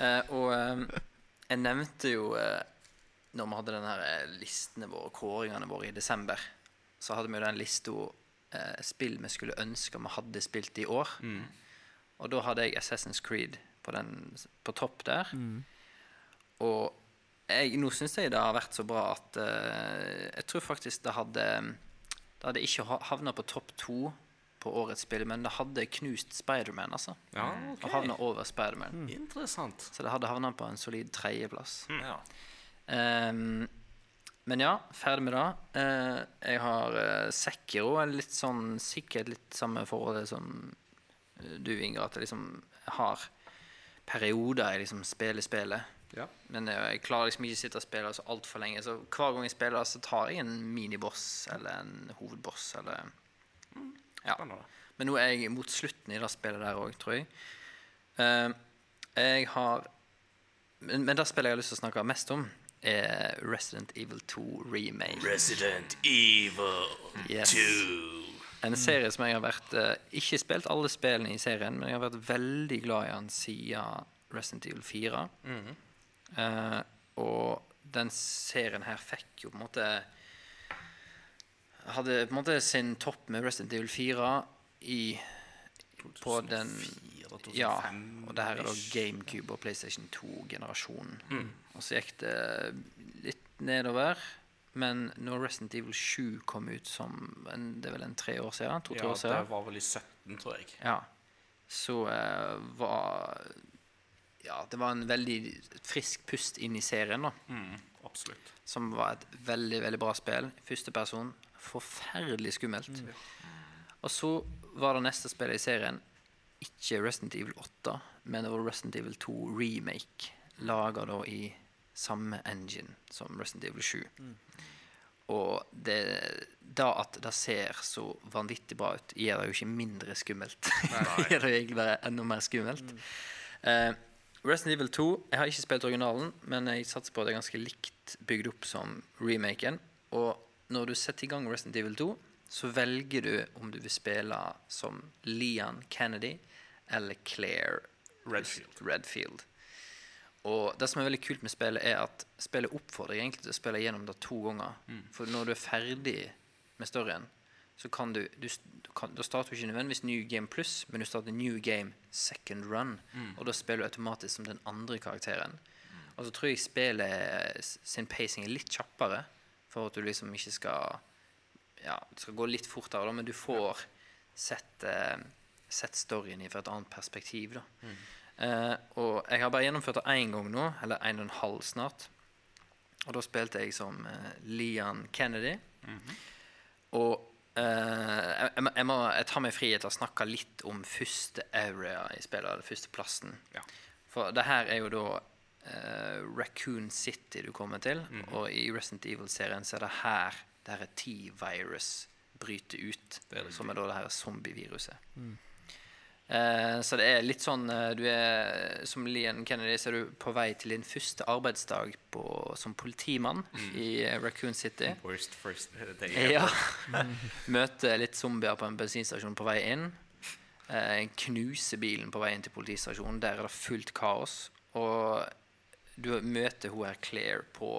Eh, og eh, jeg nevnte jo eh, Når vi hadde denne her eh, listene våre, kåringene våre i desember, så hadde vi jo den lista eh, spill vi skulle ønske vi hadde spilt i år. Og da hadde jeg Assassin's Creed på, den, på topp der. Og jeg, nå syns jeg det har vært så bra at eh, jeg tror faktisk det hadde Det hadde ikke havna på topp to på årets spill, men det hadde knust Spiderman, altså. Ja, Og ok. havna over Spiderman. Interessant. Så det hadde havna på en solid tredjeplass. Ja. Ehm, men ja, ferdig med det. Eh, jeg har uh, Sekiro, litt sånn sikkert litt samme forholdet som eh, du, Inger, at jeg liksom har perioder jeg liksom spiller spillet. Ja. Men jeg, klarer liksom ikke å sitte og spille så altfor lenge. Så hver gang jeg spiller, så tar jeg en miniboss eller en hovedboss eller Ja. Men nå er jeg mot slutten i det spillet der òg, tror jeg. Eh, jeg har men, men det spillet jeg har lyst til å snakke mest om, er Resident Evil 2 Remake. Resident Evil Yes. En serie som jeg har vært eh, Ikke spilt alle spillene i serien, men jeg har vært veldig glad i den siden Resident Evil 4. Eh, og den serien her fikk jo på en måte Hadde på en måte sin topp med Resident Evil 4 i På den Ja. Og det her er da GameCube og PlayStation 2-generasjonen. Og så gikk det litt nedover. Men når Resident Evil 7 kom ut som en, Det er vel en tre år siden? To-tre Ja, år det var vel i 17, tror jeg. Ja. Så eh, var Ja, det var en veldig frisk pust inn i serien, da. Mm, absolutt. Som var et veldig, veldig bra spill. Første person. Forferdelig skummelt. Og så var det neste spillet i serien ikke Resident Evil 8, men det var Resident Evil 2 Remake. Laga da i samme engine som Resident Evil 7. Og det, da at det ser så vanvittig bra ut, gjør det jo ikke mindre skummelt. gjør det egentlig bare enda mer skummelt. Eh, Resident Evil 2 Jeg har ikke spilt originalen, men jeg satser på at det er ganske likt bygd opp som remaken. Og når du setter i gang Resident Evil 2, så velger du om du vil spille som Leon Kennedy eller Claire Redfield. Redfield. Og det som er veldig kult med spillet, er at spillet oppfordrer egentlig til å spille gjennom det to ganger. For når du er ferdig med storyen, så kan du, du, du kan, Da starter du ikke nødvendigvis New Game Plus, men du starter New Game Second Run. Og da spiller du automatisk som den andre karakteren. Og så tror jeg spillet sin pacing er litt kjappere, for at du liksom ikke skal Ja, det skal gå litt fortere, da, men du får sett, eh, sett storyen i fra et annet perspektiv. da. Eh, og jeg har bare gjennomført det én gang nå, eller en og en halv snart. Og da spilte jeg som eh, Leon Kennedy. Og eh, jeg, jeg, må- jeg, tar meg frihet til å snakke litt om første area i spillet, eller første plassen. Ja. For det her er jo da eh, Raccoon City du kommer til. Og i Resident Evil-serien så er det her det her T-virus bryter ut. Det er det som er da det her zombieviruset. Eh, så det er litt sånn eh, Du er som Lian Kennedy, så er du på vei til din første arbeidsdag på, som politimann i eh, Raccoon City. Worst first day Ja. Møter litt zombier på en bensinstasjon på vei inn. Eh, knuser bilen på vei inn til politistasjonen. Der er det fullt kaos. Og du møter hun her Claire på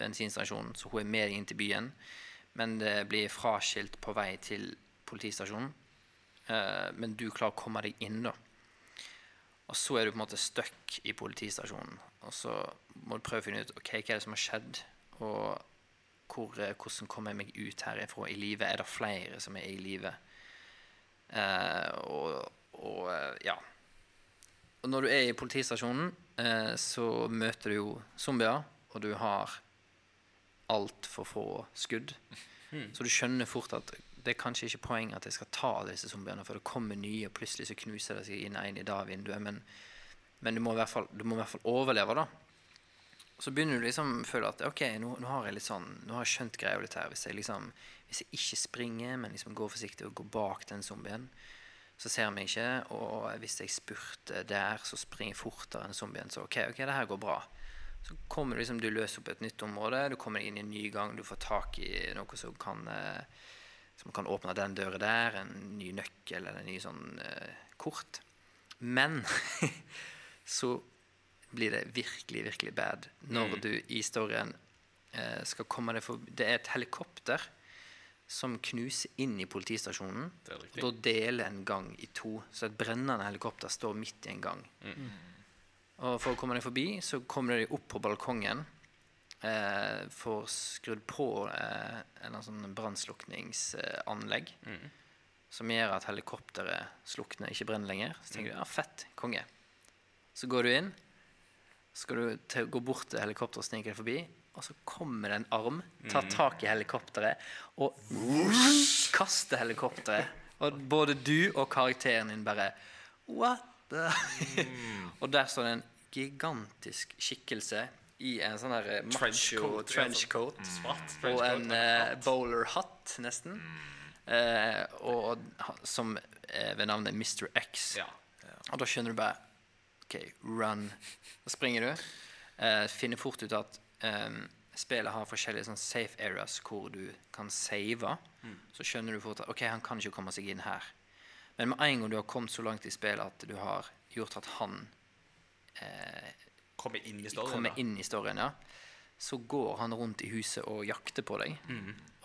bensinstasjonen, så hun er med inn til byen. Men det blir fraskilt på vei til politistasjonen. Eh, men du klarer å komme deg inn, da. Og så er du på en måte stuck i politistasjonen. Og så må du prøve å finne ut ok, hva er det som har skjedd. Og hvor, eh, hvordan kommer jeg meg ut herifra i livet? Er det flere som er i live? Eh, og, og eh, ja. Og når du er i politistasjonen, eh, så møter du jo zombier, og du har altfor få skudd. Så du skjønner fort at det er kanskje ikke poeng at jeg skal ta alle disse zombiene, for det kommer nye, og plutselig så knuser det seg inn en i det vinduet. Men, men du, må fall, du må i hvert fall overleve, da. Så begynner du liksom å føle at ok, nå, nå har jeg litt sånn Nå har jeg skjønt greia litt her. Hvis jeg liksom Hvis jeg ikke springer, men liksom går forsiktig og går bak den zombien, så ser vi ikke. Og hvis jeg spurter der, så springer jeg fortere enn zombien. Så ok, ok, det her går bra. Så kommer du liksom, du løser opp et nytt område, du kommer inn i en ny gang, du får tak i noe som kan eh, som kan åpne den døra der, en ny nøkkel eller en ny sånn eh, kort. Men så blir det virkelig, virkelig bad når du i historien eh, skal komme deg forbi Det er et helikopter som knuser inn i politistasjonen. Og da deler en gang i to. Så et brennende helikopter står midt i en gang. Og for å komme deg forbi, så kommer du deg opp på balkongen. Eh, får skrudd på eh, en sånn brannslukningsanlegg. Som gjør at helikopteret slukner, ikke brenner lenger. Så tenker du ja, fett, konge. Så går du inn. Så skal du til, gå bort til helikopteret og snike deg forbi. Og så kommer det en arm, tar tak i helikopteret og kaster helikopteret. Og både du og karakteren din bare What the Og der står det en gigantisk skikkelse i en sånn her eh, macho Trenchcoat, ja, mm. Svart og en bowler bowlerhatt, nesten. Eh, og som er ved navnet Mr. X. Ja. Og da skjønner du bare OK, run. Da springer du. Eh, finner fort ut at eh, spillet har forskjellige sånn safe areas hvor du kan save. Så skjønner du fort at OK, han kan ikke komme seg inn her. Men med en gang du har kommet så langt i spillet at du har gjort at han Komme inn i storyen. kommer inn i storyen, ja, så går han rundt i huset og jakter på deg.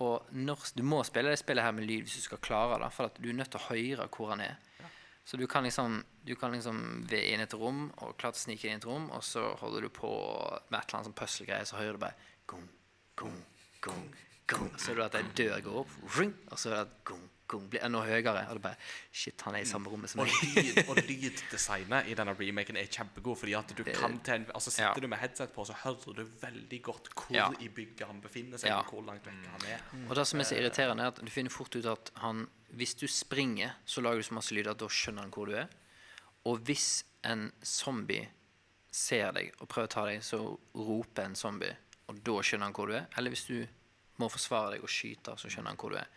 Og når, du må spille det spillet her med lyd hvis du skal klare det, for at du er nødt til å høre hvor han er. Så du kan liksom Du kan liksom ved inn et rom og klart snike inn i et rom, og så holder du på med et eller annet sånn puzzle-greie, så hører du bare gong, gong, gong, gong. Så hører du at ei dør går opp, og så hører du at gong blir enda høyere. Og du bare Shit, han er i samme rommet som meg. og lyddesignet i denne remaken er kjempegod. Fordi at du kan til en, altså Sitter Ja. du med headset på, så hører du veldig godt hvor Ja. i bygget han befinner seg. Ja. Og hvor langt vekk han er. Og det som er så irriterende, er at du finner fort ut at han Hvis du springer, så lager du så masse lyd at da skjønner han hvor du er. Og hvis en zombie ser deg og prøver å ta deg, så roper en zombie, og da skjønner han hvor du er. Eller hvis du må forsvare deg og skyte, så skjønner han hvor du er.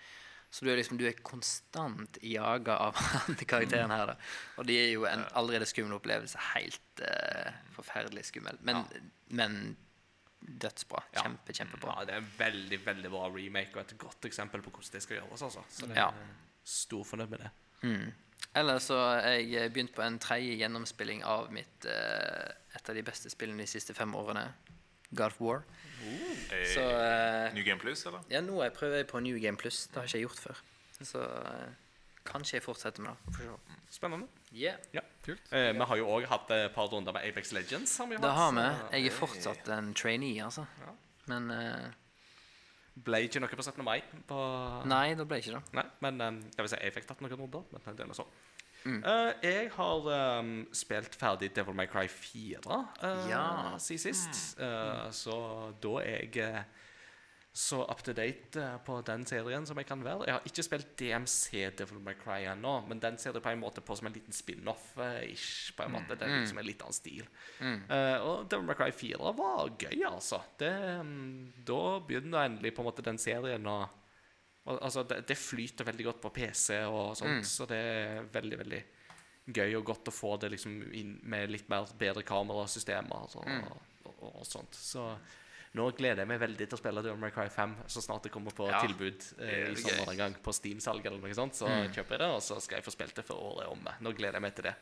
Så du er liksom, du er konstant jaga av han karakteren her. da. Og det er jo en allerede skummel opplevelse. Helt uh, forferdelig skummel. Men, men dødsbra. Kjempe, kjempebra. Ja, det er en veldig veldig bra remake og et godt eksempel på hvordan det skal gjøres. altså. Så det er Ja. stor fornøyd med det. Mm. Eller så har jeg begynt på en tredje gjennomspilling av mitt uh, et av de beste spillene de siste fem årene. God of War. Eh, Så uh, New Game Plus, eller? ja, nå prøver jeg på New Game Plus. Det har ikke jeg gjort før. Så uh, kanskje jeg fortsetter med det. For. Spennende. Yeah. Ja. Eh, vi har jo òg hatt et par runder med Apex Legends. Har vi Det har vi. Jeg er fortsatt en trainee, altså. Ja. Men uh, Ble ikke noe på 17. mai. På... nei, det ble ikke det. Nei, men um, jeg vil si, jeg fikk tatt noen runder. Men det er nå så. Uh, jeg har um, spilt ferdig Devil May Cry 4 uh, Ja. siden sist. Eh, så da er jeg eh, så up to date eh, på den serien som jeg kan være. Jeg har ikke spilt DMC Devil May Cry ennå, men den ser det på en måte på som en liten spin-off-ish. på en måte. Det er liksom en litt annen stil. Eh, og Devil May Cry 4 var gøy, altså. Det, um, da begynner endelig på en måte den serien å altså, det, det flyter veldig godt på PC og sånt, så det er veldig, veldig gøy og godt å få det liksom inn med litt mer bedre kamerasystemer og, og, og, sånt. Så nå gleder jeg meg veldig til å spille Devil May Cry 5 så snart det kommer på Ja. tilbud eh, i er sommer en gang på Steam-salg eller noe sånt. Så kjøper jeg det, og så skal jeg få spilt det før året omme. Nå gleder jeg meg til det.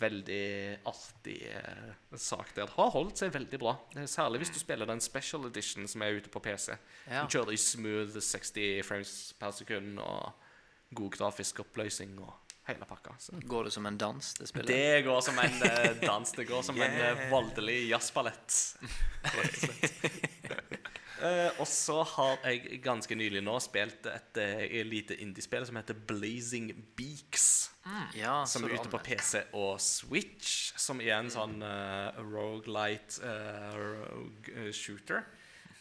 Veldig artig eh, sak der. Det har holdt seg veldig bra. Eh, Særlig hvis du spiller den special edition som er ute på PC. Ja. Du kjører i smooth 60 frames per sekund og god grafisk oppløsning og hele pakka. Så. Går det som en dans, det spillet? Det går som en eh, dans. Det går som en eh, voldelig jazzballett. Uh, og. Eh, så har jeg ganske nylig nå spilt et uh, lite indiespill som heter Blazing Beaks. Ja, Som er ute på. PC og Switch. Som er en sånn uh, rogelight uh, rogue eh, shooter.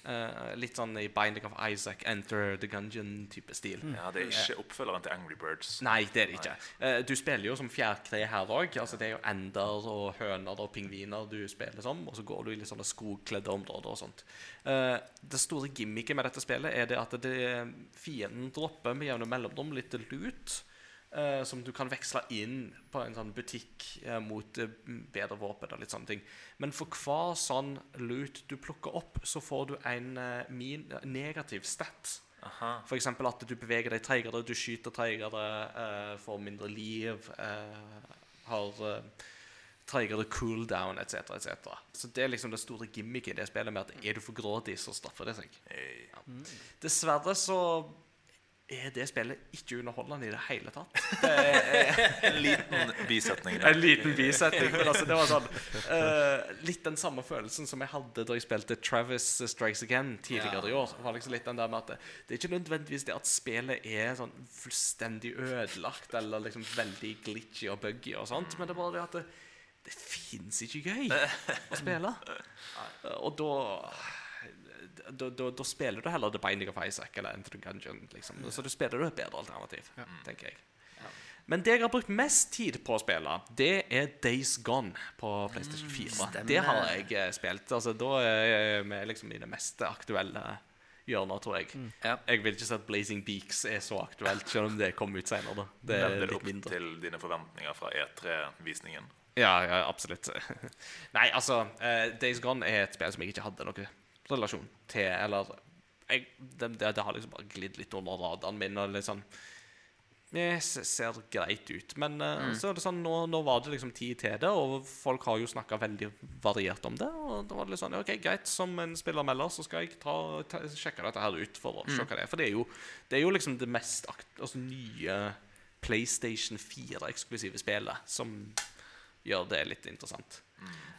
Eh, litt sånn i Binding of Isaac, Enter the Gungeon-type stil. Ja, Det er ikke oppfølgeren til Angry Birds. Nei, det er det ikke. Uh, du spiller jo som fjærkre her òg. Altså, det er jo ender og høner og pingviner du spiller som. Og så går du i litt sånne skogkledde områder og sånt. Uh, det store gimmicket med dette spillet er det at det, fienden dropper med jevne mellomrom litt lut. Eh, som du kan veksle inn på en sånn butikk eh, mot eh, bedre våpen og litt sånne ting. Men for hver sånn loot du plukker opp, så får du en eh, min negativ stat. F.eks. At du beveger deg treigere, du skyter treigere, eh, får mindre liv, eh, har eh, treigere cooldown etc. Et Så det er liksom det store gimmicket i det spillet med at er du for grådig, så straffer det seg. Ja. Dessverre så er det spillet ikke underholdende i det hele tatt. Det er En liten bisetning. der. en liten bisetning, men altså det var sånn uh, Litt den samme følelsen som jeg hadde da jeg spilte Travis Strikes Again tidligere i år. Var liksom litt den der med at det, det er ikke nødvendigvis det at spillet er sånn fullstendig ødelagt eller liksom veldig glitchy og buggy og sånt, men det er bare det at det, det fins ikke gøy å spille. Og da da, da, da spiller du heller The Binding of Isaac eller Enter the Gungeon. Liksom. Så du spiller du et bedre alternativ, tenker jeg. Men det jeg har brukt mest tid på å spille, det er Days Gone på PlayStation 4. stemmer. det har jeg eh, spilt. Altså, da er vi liksom i det mest aktuelle hjørnet, tror jeg. Ja. Jeg vil ikke si at Blazing Beaks er så aktuelt, selv om det kom ut senere. Det er Levde det opp mindre. til dine forventninger fra E3-visningen? Ja, ja, absolutt. Nei, altså eh, Days Gone er et spill som jeg ikke hadde noe relasjon til. Eller jeg, det, det, det har liksom bare glidd litt under radaren min. Og litt sånn Det ser greit ut. Men mm. så er det sånn, nå, nå var det liksom tid til det, og folk har jo snakka veldig variert om det. Og da var det litt sånn OK, greit, som en spillermelder så skal jeg ta, ta, sjekke dette her ut for å se hva det er. For det er jo, det er jo liksom det mest akt, altså, nye PlayStation 4-eksklusive spillet som gjør det litt interessant.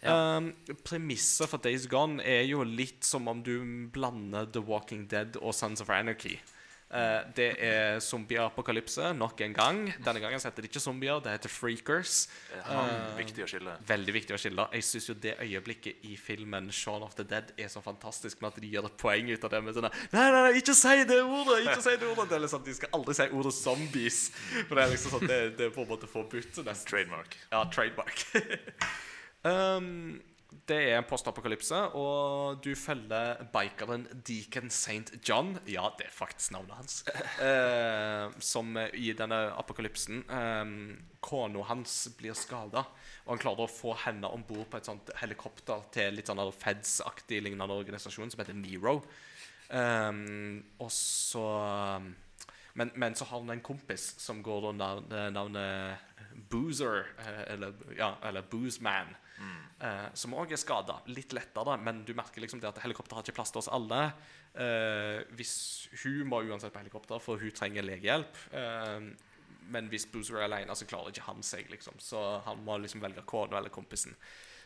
Um, Premisset for Days Gone er jo litt som om du blander The Walking Dead og Sons of Anarchy. Uh, det er zombieapokalypse nok en gang. Denne gangen heter det ikke zombier, det heter freakers. Uh, viktig å skille. Veldig viktig å skille. Jeg syns jo det øyeblikket i filmen Shaun of the Dead er så fantastisk med at de gjør et poeng ut av det med sånne Nei, nei, nei, ikke si det ordet! Ikke si det ordet! Det er liksom, De skal aldri si ordet zombies. For det er liksom sånn Det, det er på en måte forbudt. Trademark. Ja, trademark. um, det er en postapokalypse, og du følger bikeren Deacon St. John. Ja, det er faktisk navnet hans. Eh, som i denne apokalypsen um, Kona hans blir skada, og han klarer å få henne om bord på et sånt helikopter til litt sånn Feds-aktig lignende organisasjon som heter Nero. Um, og så men, men så har han en kompis som går under navnet, navnet Boozer, eh, eller, ja, eller Boozman, eh, som òg er skada. Litt lettere, men du merker liksom det at helikopteret har ikke plass til oss alle. Eh, hvis Hun må uansett på helikopter, for hun trenger legehjelp. Eh, men hvis Boozer er alene, så klarer ikke han seg, liksom. Så han må liksom velge kona eller kompisen.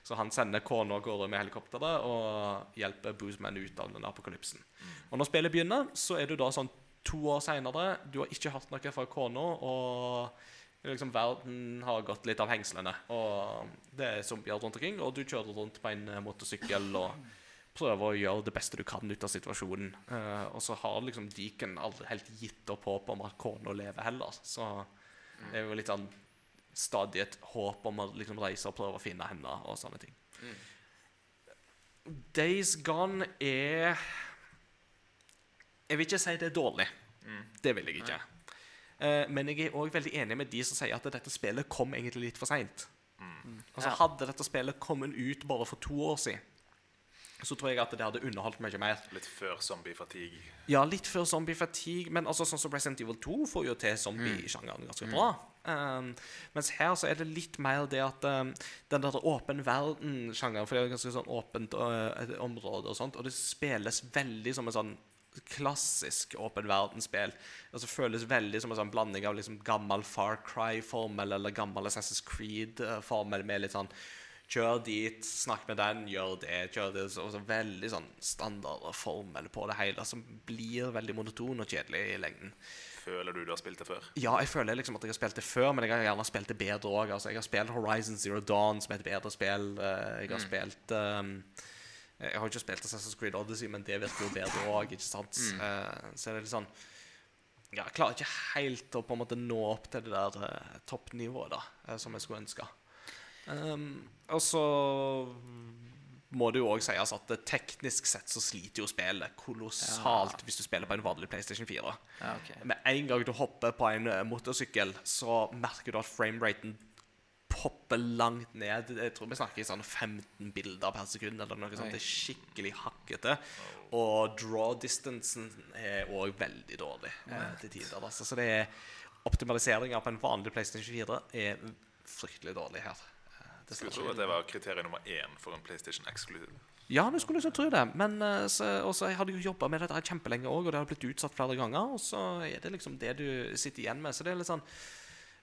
Så han sender kona av gårde med helikopteret og hjelper Boozman ut av den apokalypsen. Og når spillet begynner, så er du da sånn to år seinere. Du har ikke hørt noe fra kona, og Liksom Verden har gått litt av hengslene, og det er zombier rundt omkring. Og du kjører rundt på en eh, motorsykkel og prøver å gjøre det beste du kan ut av situasjonen. Uh, og så har liksom Deacon aldri helt gitt opp håp om at kona lever heller. Så det er jo litt sånn stadig et håp om å liksom reise og prøve å finne henne og sånne ting. Days Gone er Jeg vil ikke si det er dårlig. Det vil jeg ikke. Eh, men jeg er òg veldig enig med de som sier at dette spillet kom egentlig litt for seint. Altså, hadde dette spillet kommet ut bare for to år siden, så tror jeg at det hadde underholdt mye mer. Litt før zombie fatigue. Ja, litt før zombie fatigue, men altså sånn som Resident Evil 2 får jo til zombie-sjangeren ganske bra. Um, mens her så er det litt mer det at um, den der åpen verden-sjangeren For det er jo ganske sånn åpent uh, område og sånt, og det spilles veldig som en sånn klassisk åpen verden-spill. Altså føles veldig som en sånn blanding av liksom gammel Far Cry-formel eller gammel Assassin's Creed-formel med litt sånn Kjør dit, snakk med den, gjør det, kjør det. Så, så veldig sånn standard formel på det hele, som blir veldig monoton og kjedelig i lengden. Føler du du har spilt det før? Ja, jeg føler liksom at jeg har spilt det før, men jeg har gjerne spilt det bedre òg. Altså, jeg har spilt Horizon Zero Dawn, som er et bedre spill. Eh, Jeg har spilt um, Jeg har ikke spilt Assassin's Creed Odyssey, men det virker jo bedre òg, sant? Eh, så er det litt sånn ja, Jeg klarer ikke helt å på en måte nå opp til det der eh, toppnivået da, eh, som jeg skulle ønske. Um, og så må det jo òg sies at teknisk sett så sliter jo spillet kolossalt hvis du spiller på en vanlig PlayStation 4. Ja, okay. Med en gang du hopper på en eh, motorsykkel, så merker du at frameraten popper langt ned. Jeg tror vi snakker i sånn 15 bilder per sekund. eller noe sånt. Det er skikkelig hakkete. Og draw distancen er òg veldig dårlig eh, til tider. Altså. Så det er optimaliseringa på en vanlig PlayStation 4 er fryktelig dårlig her. Det Skulle tro at det var kriterium nummer én for en PlayStation eksklusiv. ja, du skulle liksom tro det. Men eh, så, også, jeg hadde jo jobba med dette kjempelenge òg, og det har blitt utsatt flere ganger. Og så er det liksom det du sitter igjen med. Så det er litt sånn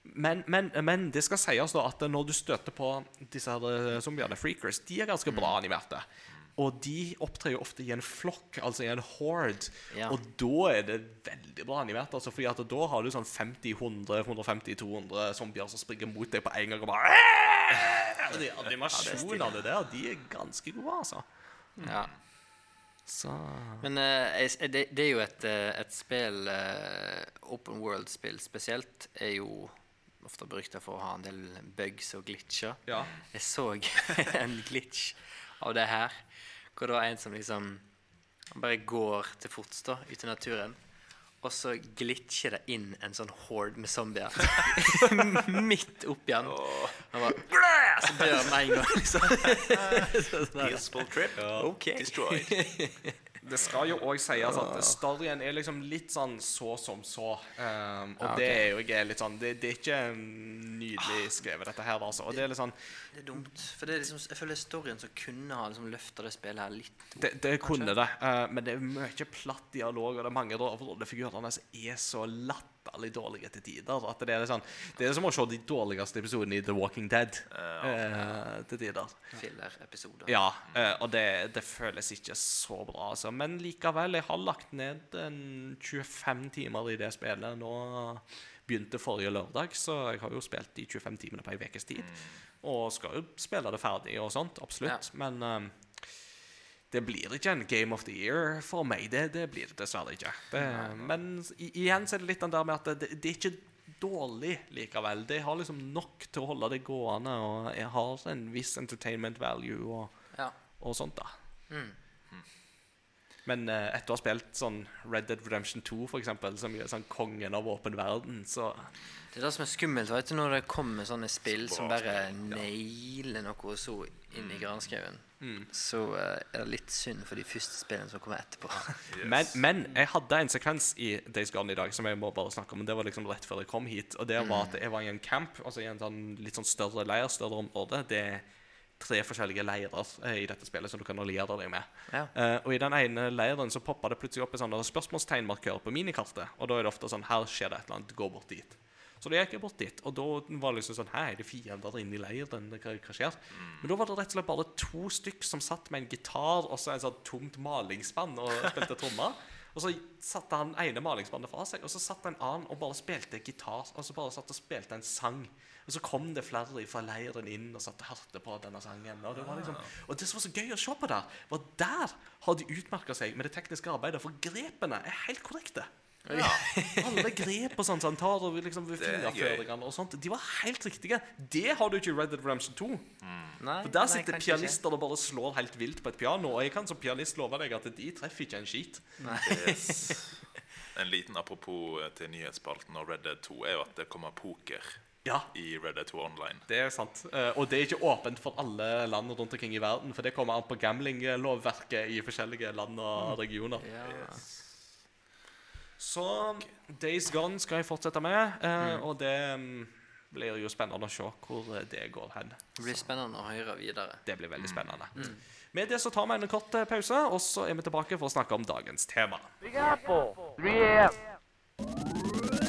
men, men, men det skal sies da at når du støter på disse her eh, zombiene, freakers, de er ganske bra animerte. Og de opptrer jo ofte i en flokk, altså i en horde. Ja. Og da er det veldig bra animert. Altså, fordi at da har du sånn 50-100-150-200 zombier som springer mot deg på en gang og bare Og De animasjonene der, de er ganske gode, altså. Ja. Så Men uh, det, det er jo et, et spill uh, Open world-spill spesielt er jo ofte berykta for å ha en del bugs og glitcher. Ja. Jeg så en glitch av det her, hvor det var en som liksom bare går til fots da, ute i naturen, og så glitcher det inn en sånn horde med zombier midt oppi han. Han bare! Så dør han med en gang, liksom. Så sånn. Peaceful trip Okay. destroyed. Det skal jo òg sies at storyen er liksom litt sånn så som så. Um, og Ja, okay. det er jo ikke litt sånn Det, det er ikke nydelig skrevet, dette her, altså. Og det er litt sånn Det er dumt. For det er liksom, jeg føler storyen som kunne ha liksom løfta det spillet her litt. Det, det kunne det, uh, men det er mye platt dialog, og det er mange av rollefigurene som er så latterlig dårlige til tider. At det er sånn Det er som å se de dårligste episodene i The Walking Dead eh, til tider. Filler-episoder. Ja, eh, og det, det føles ikke så bra, altså. Men likevel, jeg har lagt ned en 25 timer i det spillet nå. Begynte forrige lørdag, så jeg har jo spilt de 25 timene på ei ukes tid. Og skal jo spille det ferdig og sånt, absolutt. Men um, det blir ikke en Game of the Year for meg. Det, det blir det dessverre ikke. Det, men igjen så er det litt den der med at det, det er ikke dårlig likevel. Det har liksom nok til å holde det gående, og jeg har en viss entertainment value og, Ja. og sånt, da. Mm. Men eh, etter å ha spilt sånn Red Dead Redemption 2, for eksempel, som er sånn kongen av åpen verden, så Det er det som er skummelt, vet du, når det kommer sånne spill som bare nailer noe så inn i granskauen. Mm. Så eh, er det litt synd for de første spillene som kommer etterpå. Yes. men, men jeg hadde en sekvens i Days Gone i dag som jeg må bare snakke om. Det var liksom rett før jeg kom hit. Og det var at jeg var i en camp, altså i en sånn litt sånn større leir, større område. Det er tre forskjellige leirer eh, i dette spillet som du kan alliere deg med. Ja. Uh, og i den ene leiren så popper det plutselig opp en sånn spørsmålstegnmarkør på minikartet. Og da er det ofte sånn Her skjer det et eller annet. Gå bort dit. Så da gikk jeg bort dit, og da var det liksom sånn Hei, er det fiender inne i leiren? Hva, hva skjer? Men da var det rett og slett bare to stykk som satt med en gitar og så en sånn tomt malingsspann og spilte trommer. Og så satte han ene malingsbandet fra seg, og så satt en annen og bare spilte gitar. Og så bare satt og spilte en sang. Og så kom det flere fra leiren inn og satt og hørte på denne sangen. Og det var liksom, og det som var så gøy å se på der, var der har de utmerka seg med det tekniske arbeidet, for grepene er helt korrekte. Alle grep og sånt han tar og liksom ved er fingerføringene og sånt, de var helt riktige. Det har du ikke i Red Dead Redemption 2. Nei, For Der nei, sitter ikke. pianister og bare slår helt vilt på et piano. Og jeg kan som pianist love deg at de treffer ikke en skit. Yes. En liten apropos eh, til nyhetsspalten og Red Dead 2 er jo at det kommer poker Ja, i Red Dead 2 Online. det er sant. Eh, og det er ikke åpent for alle land rundt omkring i verden, for det kommer an på gamblinglovverket i forskjellige land og regioner. Ja. Så Days Gone skal jeg fortsette med, eh, og det mm, blir jo spennende å se hvor eh, det går hen. Det blir spennende å høre videre. Det blir veldig spennende. Med det så tar vi en kort eh, pause, og så er vi tilbake for å snakke om dagens tema. Big Apple, 3 a.m. Da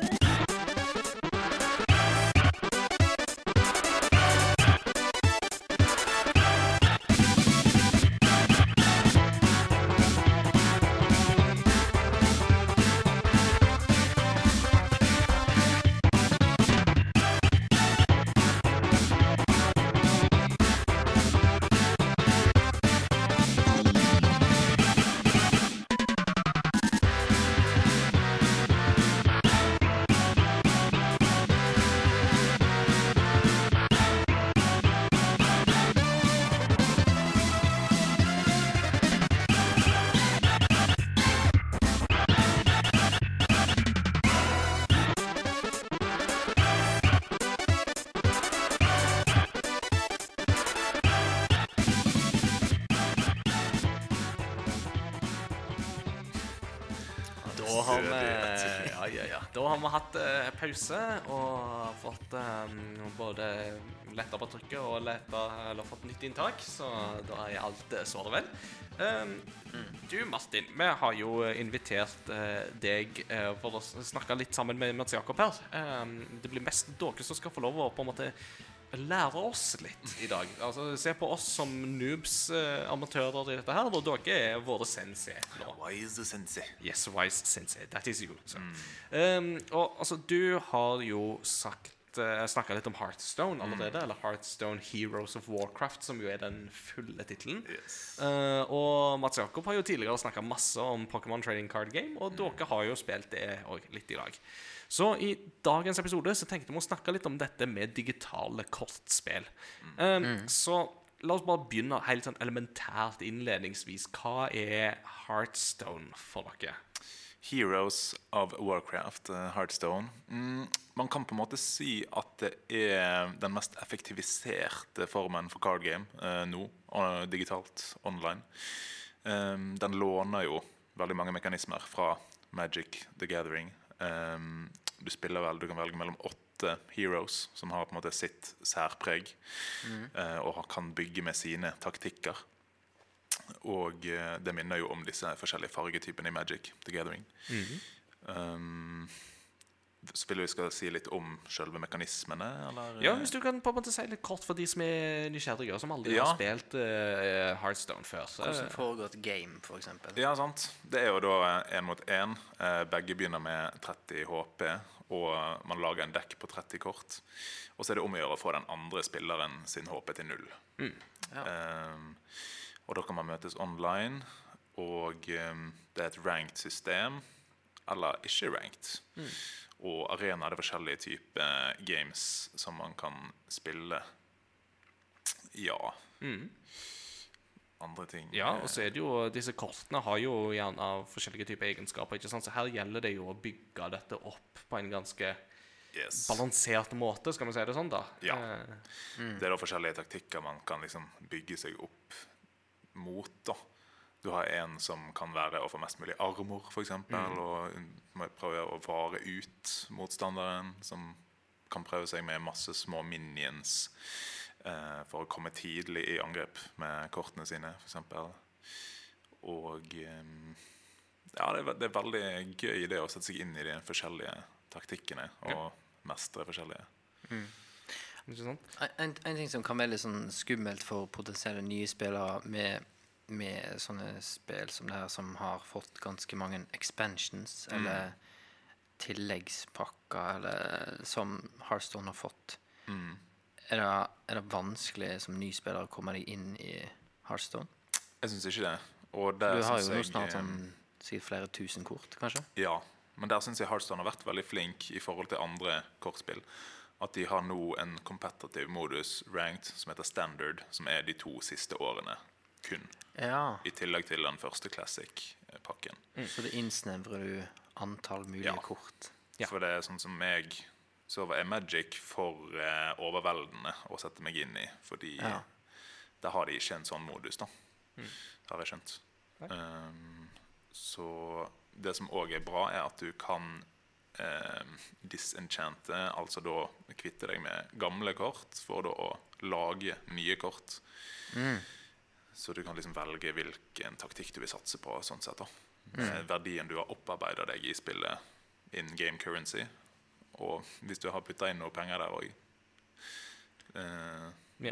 har vi hatt eh, pause og fått eh, både letta på trykket og letta, eller fått nytt inntak, så da er alt eh, såre vel. Um, du, Martin, vi har jo invitert eh, deg eh, for å snakke litt sammen med Mats Jakob her. Um, det blir mest dere som skal få lov å på en måte lære oss litt i dag. Altså, Se på oss som noobs, eh, amatører i dette her, og dere er våre sensei nå. Wise sensei. Yes, wise sensei. That is you. Så. Um, og altså, du har jo sagt uh, Snakka litt om Heartstone allerede. Eller Heartstone Heroes of Warcraft, som jo er den fulle tittelen. Yes. Uh, og Mats Jakob har jo tidligere snakka masse om Pokémon Trading Card Game, og dere har jo spilt det òg litt i dag. Så i dagens episode så tenkte vi å snakke litt om dette med digitale kortspill. Um, Så la oss bare begynne helt sånn elementært innledningsvis. Hva er Heartstone for dere? Heroes of Warcraft, uh, Heartstone. Mm, man kan på en måte si at det er den mest effektiviserte formen for card game eh, nå, digitalt, online. Um, den låner jo veldig mange mekanismer fra Magic the Gathering. Um, du spiller vel, du kan velge mellom åtte heroes som har på en måte sitt særpreg, eh, og kan bygge med sine taktikker. Og eh, det minner jo om disse forskjellige fargetypene i Magic the Gathering. um, så vil vi skal si litt om selve mekanismene, eller? Ja, Hvis du kan på en måte si litt kort for de som er nysgjerrige, og som aldri Ja. har spilt uh, Heartstone før. Så, Hvordan foregår et game, eksempel? Ja, sant. Det er jo da én mot én. Begge begynner med 30 HP, og man lager en dekk på 30 kort. Og så er det om å gjøre å få den andre spilleren sin HP til null. Um, og da kan man møtes online, og um, det er et ranked system, eller ikke ranked. Og arena er det forskjellige typer games som man kan spille. Ja. Andre ting Ja, og så er det jo Disse kortene har jo gjerne forskjellige typer egenskaper. ikke sant? Så her gjelder det jo å bygge dette opp på en ganske yes. balansert måte, skal vi si det sånn, da. Ja. Mm. Det er da forskjellige taktikker man kan liksom bygge seg opp mot. da. Du har en som kan være å få mest mulig armor, f.eks., eksempel og prøve å vare ut motstanderen, som kan prøve seg med masse små minions eh, for å komme tidlig i angrep med kortene sine, f.eks. Og eh, ja, det er, det er veldig gøy det å sette seg inn i de forskjellige taktikkene og mestre forskjellige. ikke sant? En, en ting som kan være litt sånn skummelt for potensielle nye spillere med med sånne spill som det her, som har fått ganske mange expansions, eller tilleggspakker, eller som Hearthstone har fått. Er, det, er det vanskelig som ny spiller å komme deg inn i Hearthstone? Jeg syns ikke det. Der Du har jo jeg, snart eh, sånn sikkert flere tusen kort, kanskje? Ja, men der syns jeg Hearthstone har vært veldig flink i forhold til andre kortspill. At de har nå en competitive modus ranked som heter standard, som er de to siste årene kun. Ja. I tillegg til den første classic-pakken. Så det innsnevrer du antall mulige Ja. kort. Ja. For det er sånn som meg så er Magic for eh, overveldende å sette meg inn i. Fordi Ja. der har de ikke en sånn modus, da. Har jeg skjønt. Um, så det som òg er bra, er at du kan eh, disenchante, altså da kvitte deg med gamle kort for da å lage nye kort. Så du kan liksom velge hvilken taktikk du vil satse på. sånn sett da. Eh, Verdien du har opparbeida deg i spillet in game currency. Og hvis du har putta inn noe penger der òg Uh, Ja.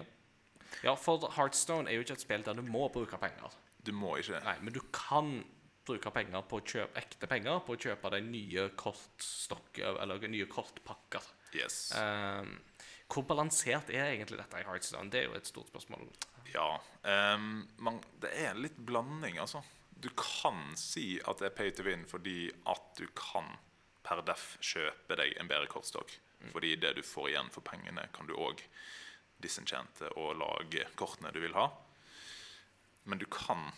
ja, for Heartstone er jo ikke et spill der du må bruke penger. Du må ikke. Nei, men du kan bruke penger på å kjøpe ekte penger på å kjøpe deg nye kortstokker eller nye kortpakker. Yes. Um, hvor balansert er egentlig dette i Heartstone? Det er jo et stort spørsmål. Ja. um, man, det er litt blanding, altså. Du kan si at det er pay to win fordi at du kan per def kjøpe deg en bedre kortstokk. Fordi det du får igjen for pengene, kan du òg disenchante og lage kortene du vil ha. Men du kan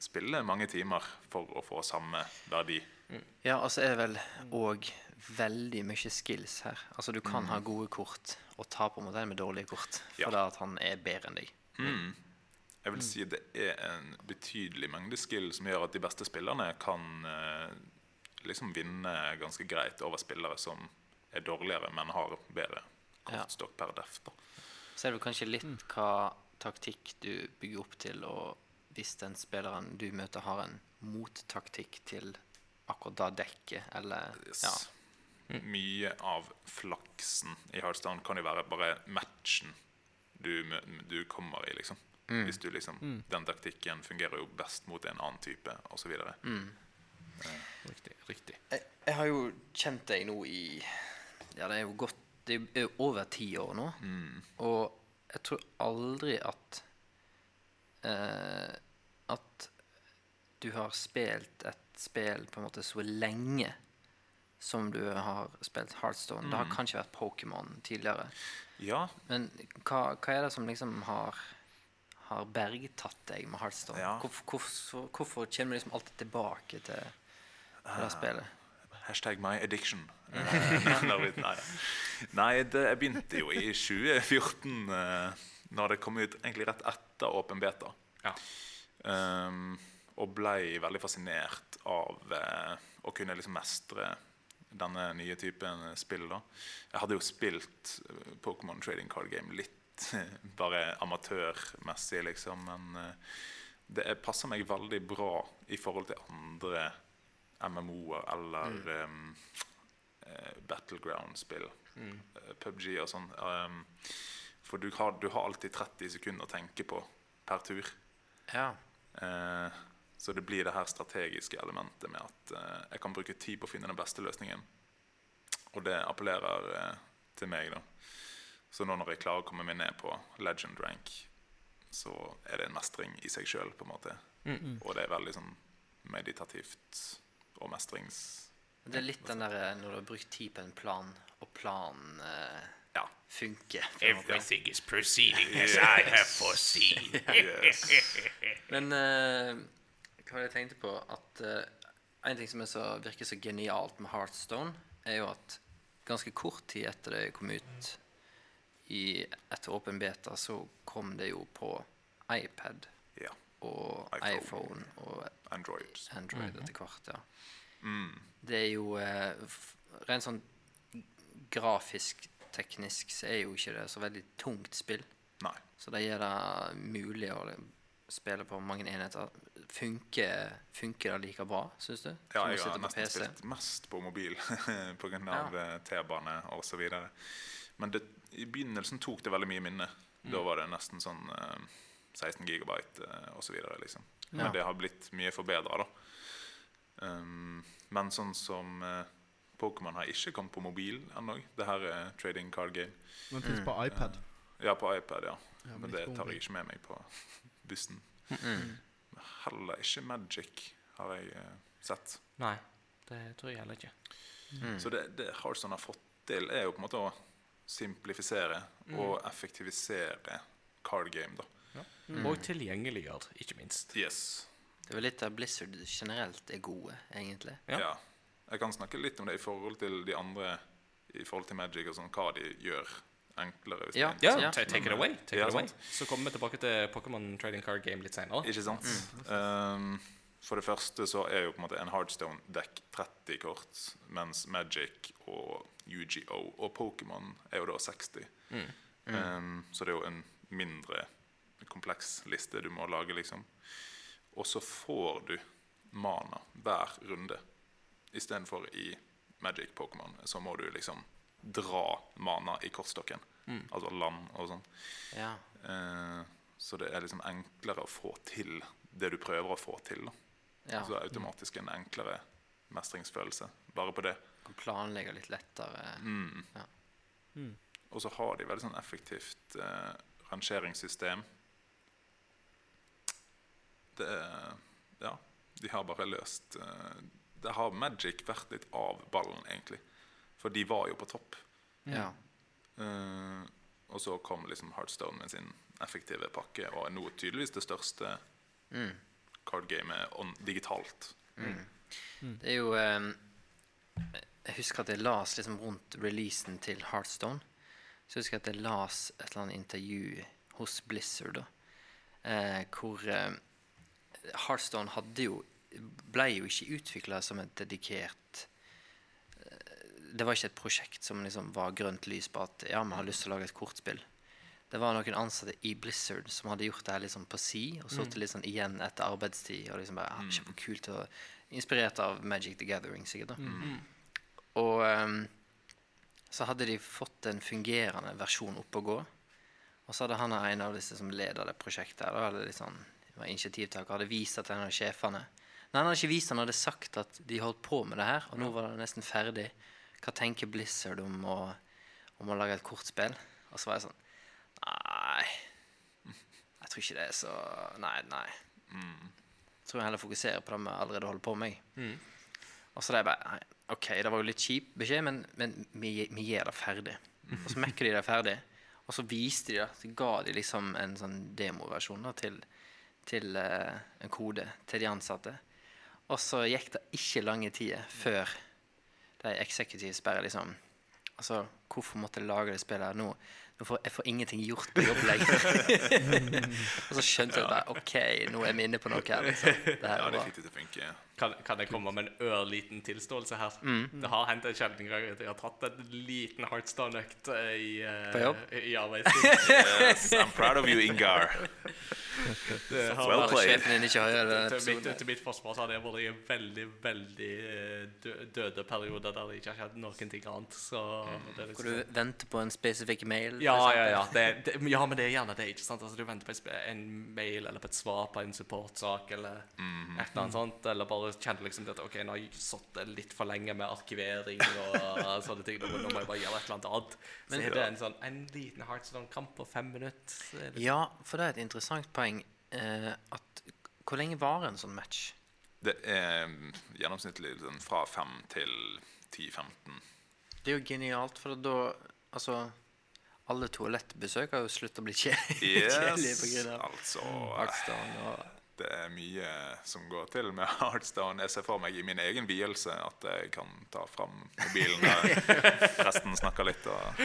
spille mange timer for å få samme verdi. Ja, altså er vel òg veldig mye skills her. Altså du kan ha gode kort og ta på en med dårlige kort Ja. fordi at han er bedre enn deg. Jeg vil si det er en betydelig mengde skill som gjør at de beste spillerne kan eh, liksom vinne ganske greit over spillere som er dårligere, men har bedre Ja. per def. Da. Så er det kanskje litt hva taktikk du bygger opp til, og hvis den spilleren du møter, har en mottaktikk til akkurat da dekket, eller Yes. Ja. Mye av flaksen i Heartstone kan jo være bare matchen du, du kommer i, liksom. Hvis du liksom Den taktikken fungerer jo best mot en annen type, osv. videre Riktig. riktig. Jeg, jeg har jo kjent deg nå i Ja, det er jo godt Det er jo over ti år nå. Og jeg tror aldri at eh, At du har spilt et spill på en måte så lenge som du har spilt Heartstone. Det har kanskje vært Pokémon tidligere. Ja, Men hva, hva er det som liksom har har bergtatt deg med Heartstone? Ja. Hvorfor, hvorfor, hvorfor kommer du liksom alltid tilbake til det spillet? Hashtag my addiction. Når Nei, Nei det, jeg begynte jo i 2014, eh, når det kom ut egentlig rett etter Åpen Beta. Ja. Um, og ble veldig fascinert av uh, å kunne liksom mestre denne nye typen spill. da. Jeg hadde jo spilt eh, Pokémon Trading Card Game litt, bare amatørmessig, liksom. Men uh, det er- passer meg veldig bra i forhold til andre MMO-er eller mm. um, Battleground-spill. Mm. PubG og sånn. Um, for du har, du har alltid 30 sekunder å tenke på per tur. Ja. Uh, så det blir det her strategiske elementet med at uh, jeg kan bruke tid på å finne den beste løsningen. Og det appellerer uh, til meg, da. Så nå når jeg klarer å komme meg ned på legend rank, så er det en mestring i seg sjøl, på en måte. Og det er veldig sånn meditativt og mestrings... Det er litt den der eh, når du har brukt tid på en plan, og planen eh, Ja. funker. Everything is proceeding as I have foreseen. Yes. Men eh, hva var det jeg tenkte på? At eh, en ting som er så, virker så genialt med Heartstone, er jo at ganske kort tid etter det kom ut i, etter åpen beta, så kom det jo på iPad ja. Og iPhone. iPhone og Android. Android etter hvert, ja. Det er jo eh, Rent sånn grafisk, teknisk, så er jo ikke det så veldig tungt spill. Nei. Så det gjør det mulig å spille på mange enheter. Funker, funker det like bra, syns du? Ja, jeg har nesten spilt mest på mobil pga. Ja. Ja. T-bane osv. Men det, i begynnelsen tok det veldig mye minne. Da var det nesten sånn eh, 16 gigabyte eh, osv. Liksom. Ja. Men det har blitt mye forbedra. Um, men sånn som uh, Pokémon har ikke kommet på mobil ennå. Det her er trading card game. Men det mm. på iPad. Ja, på iPad, ja. Ja, men men det tar jeg ikke med meg på bussen. Heller ikke Magic har jeg uh, sett. Nei, det tror jeg heller ikke. Så det, det Harson har fått til, er jo på en måte å simplifisere og effektivisere card game, da. Og tilgjengeliggjør, ikke minst. Yes. Det er vel litt av Blizzard generelt er gode, egentlig. Ja. Ja. Jeg kan snakke litt om det i forhold til de andre i forhold til Magic og sånn, hva de gjør enklere. Hvis Ja. det er Ja, Ja. ta- take it away. Take Ja, it away. Så kommer vi tilbake til Pokémon Trading Card Game litt senere. Ikke sant? Um, for det første så er jo på en måte en Hardstone-dekk 30 kort, mens Magic og UGO og Pokémon er jo da 60. Um, så det er jo en mindre kompleks liste du må lage, liksom. Og så får du mana hver runde. Istedenfor i Magic Pokémon så må du liksom dra mana i kortstokken. Altså land og sånn. Ja. Eh, så det er liksom enklere å få til det du prøver å få til. Da. ja. Så det er automatisk en enklere mestringsfølelse bare på det. Kan planlegge litt lettere. Mm. Ja. Og så har de veldig sånn effektivt eh, rangeringssystem. Det er Ja, de har bare løst eh, Det har Magic vært litt av ballen, egentlig. For de var jo på topp. Ja. Uh, og så kom liksom Heartstone med sin effektive pakke, og er nå tydeligvis det største Mm. cardgamet digitalt. Det er jo um, Jeg husker at jeg las liksom rundt releasen til Heartstone. Så husker jeg at jeg las et eller annet intervju hos Blizzard, da. uh, hvor eh, Heartstone hadde jo ble jo ikke utvikla som et dedikert eh, Det var ikke et prosjekt som liksom var grønt lys på at ja, vi har lyst til å lage et kortspill. Det var noen ansatte i Blizzard som hadde gjort det her liksom på si, og sittet mm. liksom igjen etter arbeidstid. Og liksom bare, ah, Kjempekult. og Inspirert av Magic the Gathering, sikkert. da Og um, så hadde de fått en fungerende versjon opp å gå. Og så hadde han en av disse som leda det prosjektet, da, hadde litt sånn, var initiativtaker, hadde vist at en av sjefene. Nei, han hadde ikke vist han hadde sagt at de holdt på med det her, og nå var det nesten ferdig. Hva tenker Blizzard om å, om å lage et kortspill? Og så var jeg sånn Nei. Jeg tror ikke det er så Nei, nei. Jeg tror jeg heller fokuserer på det vi allerede holder på med. Og så er det bare nei, OK, det var jo litt kjip beskjed, men, men vi, vi gjør det ferdig. Og så mekker de det ferdig, og så viste de det. Så ga de liksom en sånn demoversjon til, til eh, en kode til de ansatte. Og så gikk det ikke lange tider før de executives bare liksom Altså, hvorfor måtte jeg lage det spillet her nå? nå får, jeg får ingenting gjort på jobb lenger. og så skjønte jeg bare OK, nå er vi inne på noe her. Liksom. Det her Ja, er fint fikk det til å funke. Kan, kan jeg komme med en ørliten tilståelse her? Det har hendt en sjelden gang at jeg har tatt en liten Heartstone-økt eh, i, uh, i arbeidstid. Yes, I'm proud of you, Ingar. Det har Well played. Din ikke hører til mitt, til mitt forsvar så har det vært i en veldig, veldig eh, døde periode der det ikke har skjedd noen ting annet. Så det liksom... Hvor du venter på en spesifikk mail. ja, ja, ja. Det, det, ja, men det er gjerne det. ikke sant? Altså, Du venter på en en mail eller på et svar på en supportsak eller et eller annet sånt. Eller bare kjenner liksom at ok, nå har jeg sittet litt for lenge med arkivering og sånne ting. Nå, må- nå må jeg bare gjøre et eller annet annet. Så er det en sånn en liten Heartstone-kamp på fem minutter. er Ja, for det er et interessant poeng eh, at Hvor lenge var en sånn match? Det er mm, gjennomsnittlig sånn fra fem til 10-15. Det er jo genialt, for da Altså alle toalettbesøk har jo sluttet å bli kjedelige Yes, grunn altså Heartstone og Det er mye som går til med Heartstone. Jeg ser for meg i min egen vielse at jeg kan ta fram mobilen og resten snakker litt. Og,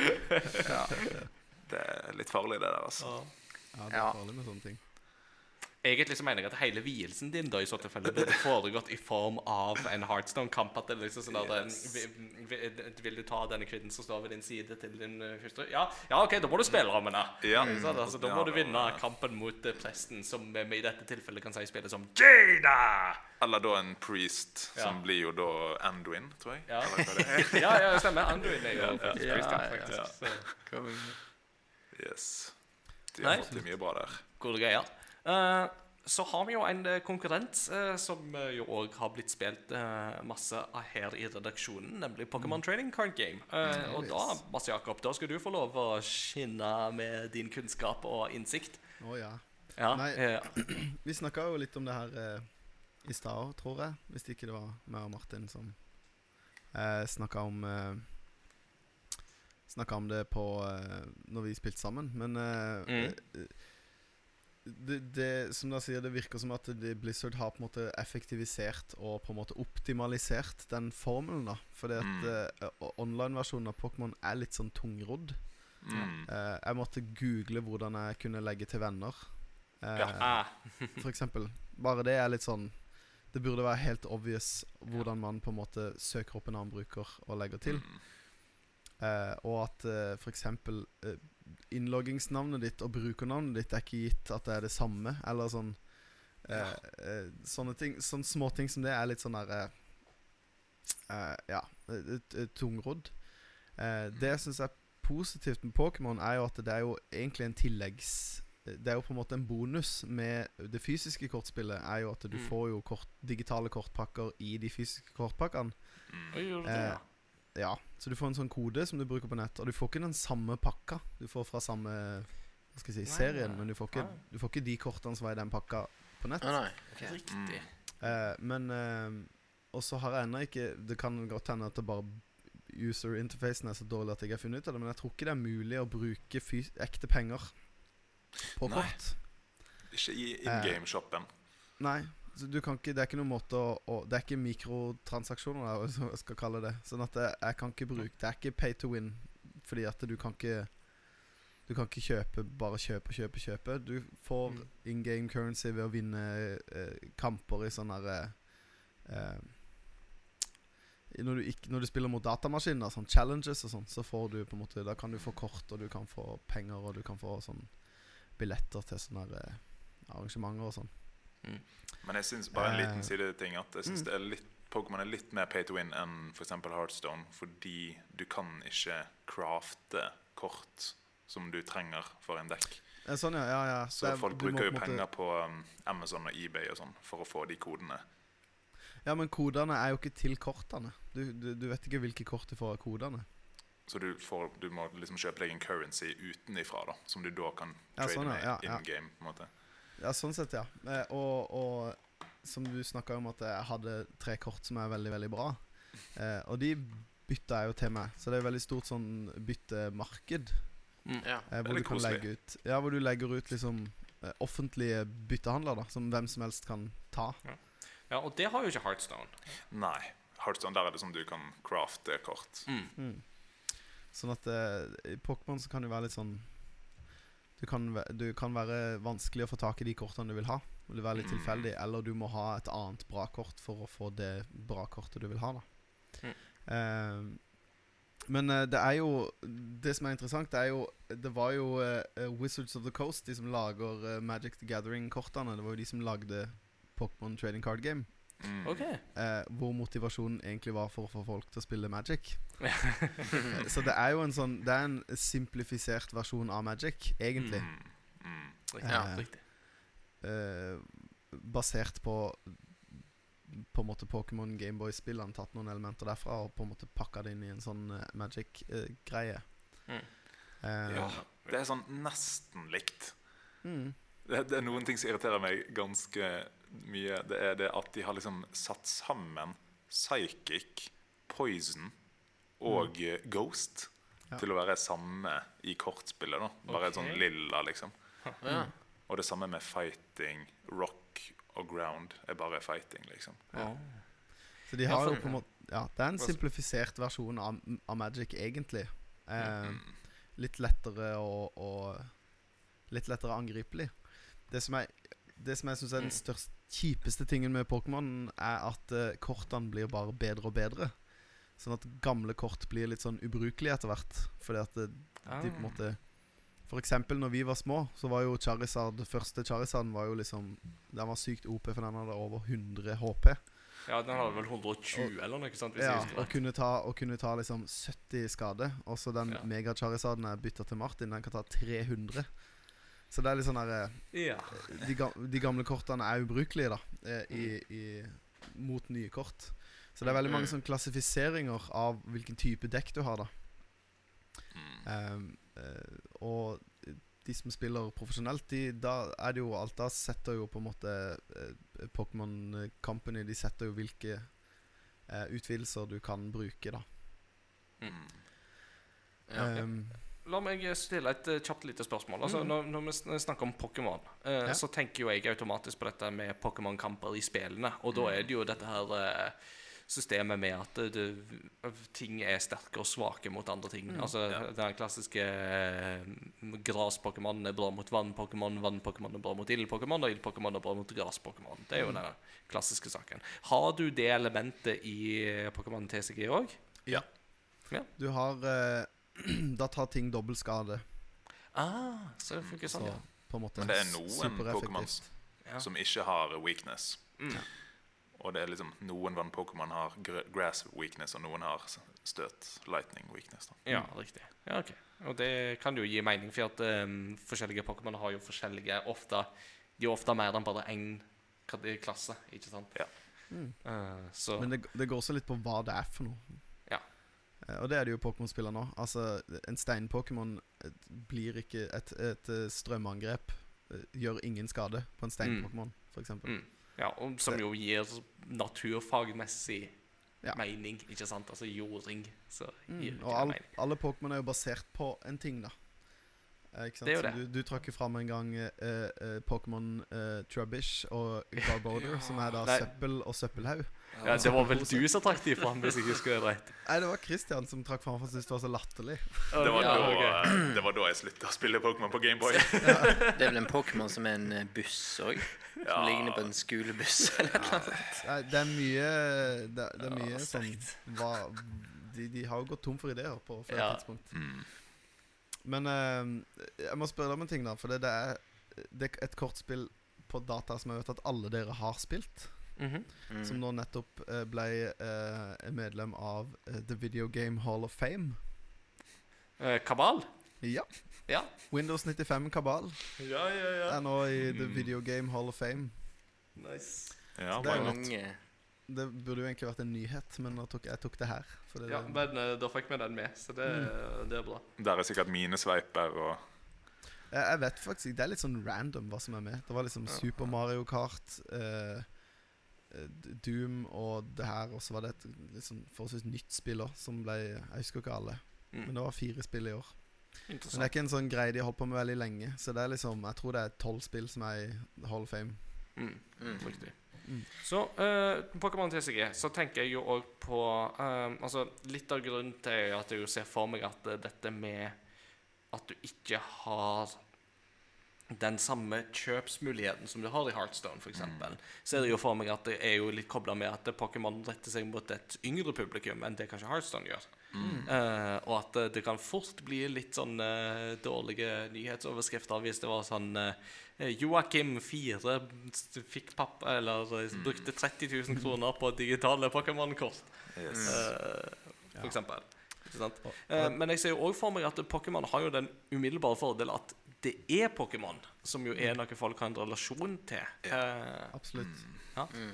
ja, det er litt farlig, det der, altså. Ja, det er farlig med sånne ting. Egentlig så mener jeg at hele vielsen din da i så tilfelle burde foregått i form av en Heartstone-kamp. At det liksom sånn at Yes. vil, vil, vil du ta denne kvinnen som står ved din side, til din uh, hustru? Ja, ja, OK, da må du spille rammene. Ja. Ikke sant? Altså, da må du vinne kampen mot eh, presten, som vi i dette tilfellet kan si spiller som Jada! Eller da en priest, Ja. som blir jo da Anduin, tror jeg. Ja. ja. Ja, ja, stemmer. Anduin er jo faktisk Ja, priest. ja, faktisk. ja. Så Yes. De har Nei. fått til mye bra der. gode greier. Eh, så har vi jo en eh, konkurrent eh, som jo òg har blitt spilt masse av her i redaksjonen, nemlig Pokémon Trading Card Game. Eh, og da, Mads Jakob, da skal du få lov å skinne med din kunnskap og innsikt. Å ja. Ja, Nei. Vi snakka jo litt om det her i stad, tror jeg. Hvis ikke det var meg og Martin som eh, snakka om eh, Snakka om det på eh, Når vi spilte sammen. Men eh, Mm. Eh, det, det, som dere sier, det virker som at Blizzard har på en måte effektivisert og på en måte optimalisert den formelen. da Fordi at Mm. uh, online-versjonen av Pokémon er litt sånn tungrodd. Mm. Uh, jeg måtte google hvordan jeg kunne legge til venner. uh, Ja. ah, for eksempel. Bare det er litt sånn Det burde være helt obvious hvordan man på en måte søker opp en annen bruker og legger til. Mm. Eh, og at uh, for eksempel eh, innloggingsnavnet ditt og brukernavnet ditt er ikke gitt at det er det samme, eller sånn eh, eh, Sånne ting Sånne småting som det er litt sånn der eh, eh, Ja, tungrodd. Eh, det jeg syns er positivt med Pokémon, er jo at det er jo egentlig en tilleggs Det er jo på en måte en bonus med det fysiske kortspillet, er jo at du Mm. får jo kort, digitale kortpakker i de fysiske kortpakkene. Mm. Eh, ja? Så du får en sånn kode som du bruker på nett, og du får ikke den samme pakka. Du får fra samme hva skal jeg si, Nei, serien, men du får, ikke, du får ikke de kortene som var i den pakka på nett. Nei. okay. Riktig. Eh, men eh, Og så har jeg ennå ikke Det kan godt hende at det bare user interfacen er så dårlig at jeg har funnet ut av det, men jeg tror ikke det er mulig å bruke fys ekte penger på Nei. kort. Ikke i Eh. in game-shoppen. Nei. Så du kan ikke, det er ikke noen måte å, å Det er ikke mikrotransaksjoner, da, som jeg skal kalle det. Sånn at jeg, jeg kan ikke bruke Det er ikke pay to win, fordi at du kan ikke Du kan ikke kjøpe bare kjøpe, kjøpe, kjøpe. Du får Mm. in game currency ved å vinne eh, kamper i sånne herre eh, når, du når du spiller mot datamaskiner, sånn challenges og sånn, så får du på en måte Da kan du få kort, og du kan få penger, og du kan få sånn billetter til sånne eh, arrangementer og sånn. Men jeg synes bare en Eh, liten sideting at jeg synes mm. det er litt Pokémon er litt mer pay to win enn f.eks. Heartstone, fordi du kan ikke crafte kort som du trenger for en dekk. Eh, Sånn, ja. ja, ja. Så er- folk bruker jo penger på um, Amazon og eBay og sånn for å få de kodene. Ja, men kodene er jo ikke til kortene. Du, du, du vet ikke hvilke kort du får av kodene. Så du, får, du må liksom kjøpe deg en currency utenifra, da, som du da kan Ja, trade sånn, ja, med ja, ja. in game. på en måte. Ja, sånn sett, ja. Eh, og, og som du snakka om, at jeg hadde tre kort som er veldig, veldig bra. Eh, og de bytta jeg jo til meg, så det er jo veldig stort sånn byttemarked. Mm. Ja. Eh, hvor du kan legge ut Ja, hvor du legger ut liksom eh, offentlige byttehandler, da, som hvem som helst kan ta. Ja, og det har jo ikke Heartstone. Nei. Heartstone, der er det som du kan crafte kort. Mm. Sånn at eh, i Pokémon så kan det være litt sånn du kan, du kan være vanskelig å få tak i de kortene du vil ha. Det vil være litt Mm. tilfeldig Eller du må ha et annet bra kort for å få det bra kortet du vil ha. da Mm. Uh, Men eh, det er jo Det som er interessant, det er jo Det var jo uh, Wizards of the Coast, de som lager uh, Magic the Gathering-kortene. Det var jo de som lagde Pokémon Trading Card Game. Mm. OK. Eh, hvor motivasjonen egentlig var for å få folk til å spille Magic. Eh, Så det er jo en sånn Det er en simplifisert versjon av Magic, egentlig. Mm. Mm. Riktig. Ja. riktig. Eh, basert på På en måte Pokémon Gameboy-spillene. Tatt noen elementer derfra og på en måte pakka det inn i en sånn eh, Magic-greie. Mm. Eh, Ja. Det er sånn nesten likt. mm, Det, det er noen ting som irriterer meg ganske mye. Det er det at de har liksom satt sammen Psychic, Poison og mm. Ghost Ja. til å være samme i kortspillet. da Bare Ok. sånn lilla, liksom. Ja. Og det samme med fighting, rock og ground er bare fighting, liksom. Så de har jo på en måte Ja, det er en simplifisert versjon av, av Magic, egentlig. Eh, Mm. litt lettere og, og Litt lettere angripelig. Det som, jeg, det som jeg syns er den Mm. største kjipeste tingen med Pokémon, er at uh, kortene blir bare bedre og bedre. Sånn at gamle kort blir litt sånn ubrukelige etter hvert. Fordi at det, Ah. de på en måte For eksempel når vi var små, så var jo Charizard Første Charizarden var jo liksom Den var sykt OP, for den hadde over 100 HP. Ja, den hadde vel 120 eller noe sånt, hvis Ja, jeg husker og kunne ta, og kunne ta liksom 70 skade. Også den Ja. mega-charizarden jeg bytta til Martin, den kan ta 300. Så det er litt sånn der eh, Ja. de, de gamle kortene er ubrukelige, da, eh, i, i, mot nye kort. Så det er veldig mange sånne klassifiseringer av hvilken type dekk du har, da. Um, og de som spiller profesjonelt, de, da er det jo alt Da setter jo på en måte Pokémon Company De setter jo hvilke uh, utvidelser du kan bruke, da. Ja. Um, La meg stille et eh, kjapt lite spørsmål. Altså, når, når vi snakker om Pokémon, eh, Ja. så tenker jo jeg automatisk på dette med Pokémon-kamper i spillene. Og da er det jo dette her eh, systemet med at det, det, ting er sterke og svake mot andre ting. Altså den klassiske eh, gras-Pokémon er bra mot vann-Pokémon, vann-Pokémon er bra mot ild-Pokémon, og ild-Pokémon er bra mot gras-Pokémon. Det er jo den klassiske saken. Har du det elementet i eh, Pokémon TCG òg? ja. Ja. Du har eh, Da tar ting dobbelt skade. Ah, så det funker sånn, Så ja. på en måte Men det er noen. Pokémon Ja. som ikke har weakness. Mm. Og det er liksom noen vann-Pokémon har grass weakness, og noen har støt lightning weakness. da. Ja, riktig. Ja, okay. Og det kan jo gi mening, for at um, forskjellige Pokémon har jo forskjellige ofte, De er ofte mer enn bare én klasse, ikke sant? Ja. Mm. Uh, så Men det, det går også litt på hva det er for noe. Ja. Og det er det jo Pokémon-spiller nå. Altså, En stein-Pokémon eh, blir ikke Et, et eh, strømangrep eh, gjør ingen skade på en stein-Pokémon, for eksempel mm, Ja, og som jo gir naturfagmessig Ja. mening, ikke sant? Altså jording. Så gir Mm. Og all, mening. alle Pokémon er jo basert på en ting, da. Eh, ikke sant? Det er jo det. Du, du trakk jo fram en gang eh, eh, Pokémon Trubbish og Garbodor, som er da Nei. søppel og søppelhaug. Ja, det var vel du som trakk de fram, hvis jeg husker det rett. Nei, det var Christian som trakk fram for han syntes det var så latterlig. Det var, Ja, da, okay. det var da jeg slutta å spille Pokémon på Gameboy. Det er vel en Pokémon som er en eh, buss òg? Som Ja. ligner på en skolebuss eller noe sånt? Nei, det er mye Det, det er mye sterkt. hva, de, de har jo gått tom for ideer på flere Ja. tidspunkt. Mm. Men uh, jeg må spørre deg om en ting, da. For det, det er det er et kortspill på data som jeg vet at alle dere har spilt. Mhm. Mm. Som nå nettopp eh, ble eh, medlem av eh, The Video Game Hall of Fame. Eh, Kabal? Ja. Ja. Windows 95 Kabal Ja, ja, ja. er nå i The Mm. Video Game Hall of Fame. Nice. Ja, Det? Mange Det burde jo egentlig vært en nyhet, men jeg tok, jeg tok det her. For det, Ja, men da fikk vi den med, så det, Mm. det er bra. Der er sikkert minesveiper og jeg, jeg vet faktisk. Det er litt sånn random hva som er med. Det var liksom Super Mario Kart, eh, Doom og det her. Og så var det et liksom forholdsvis nytt spill òg, som ble Jeg husker ikke alle. Mm. Men det var fire spill i år. Men det er ikke en sånn greie de har holdt på med veldig lenge. Så det er liksom Jeg tror det er tolv spill som er i Hall of Fame. Mm. Mm. Riktig. Mm. Så uh, Pokémon TCG, så tenker jeg jo òg på uh, Altså, litt av grunnen til at jeg jo ser for meg at eh, dette med at du ikke har den samme kjøpsmuligheten som du har i Heartstone, f.eks. Så er det jo for meg at det er jo litt kobla med at Pokémon retter seg mot et yngre publikum enn det kanskje Heartstone gjør. Eh, og at eh, det kan fort bli litt sånn uh, dårlige nyhetsoverskrifter hvis det var sånn uh, Joakim 4 fikk papp, eller mm. brukte 30 000 kroner på digitale Pokémon-kort, yes. Og- Eh, men jeg ser jo òg for meg at Pokémon har jo den umiddelbare fordelen at det er Pokémon, som jo er noe folk har en relasjon til. Eh, Absolutt. Mm.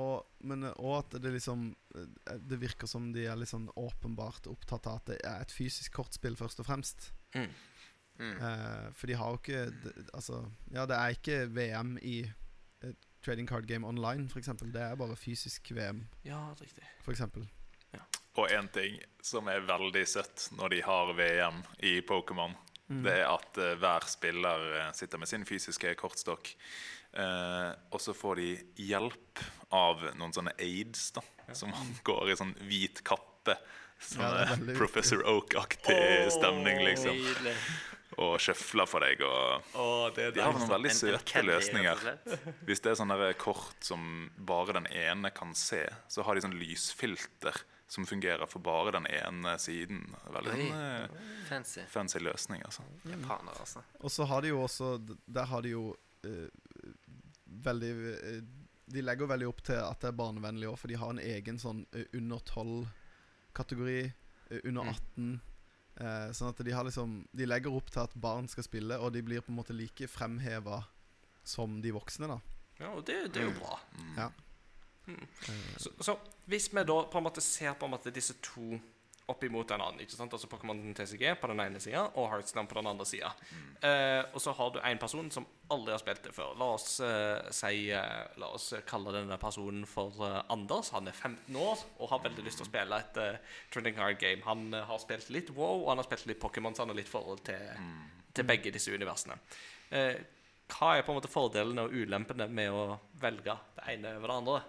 Og, men, eh, og at det liksom eh, Det virker som de er litt sånn åpenbart opptatt av at det er et fysisk kortspill, først og fremst. mm. Mm. Eh, for de har jo ikke det, Altså, ja, det er ikke VM i uh, Trading Card Game Online, f.eks. Det er bare fysisk VM, Ja, riktig. f.eks. Og én ting som er veldig søtt når de har VM i Pokémon, Mm. det er at uh, hver spiller eh, sitter med sin fysiske kortstokk. Uh, og så får de hjelp av noen sånne aids da, som går i sånn hvit kappe. Sånn Ja, det Professor Oak-aktig stemning, liksom. Nydelig. Og sjøfler for deg. Og oh, det er de har noen veldig søte løsninger. Hvis det er sånne kort som bare den ene kan se, så har de sånn lysfilter som fungerer for bare den ene siden. Veldig sånn, eh, Fancy. fancy løsning, altså. Japaner, altså. Og så har de jo også Der har de jo uh, veldig eh, De legger veldig opp til at det er barnevennlig òg, for de har en egen sånn uh, under 12-kategori. under Mm. 18. Eh, sånn at de har liksom De legger opp til at barn skal spille, og de blir på en måte like fremheva som de voksne, da. Ja, og det, det er jo bra. Ja. Mm. Så, så hvis vi da på en måte ser på en måte disse to opp imot hverandre, ikke sant? altså Pokémon TCG på den ene sida og Heartstone på den andre sida, eh, og så har du en person som aldri har spilt det før. La oss eh, si eh, La oss kalle denne personen for eh, Anders. Han er 15 år og har veldig lyst til å spille et uh, trending card game. Han eh, har spilt litt WoW, og han har spilt litt Pokémon, så han har litt forhold til, til begge disse universene. Eh, hva er på en måte fordelene og ulempene med å velge det ene over det andre?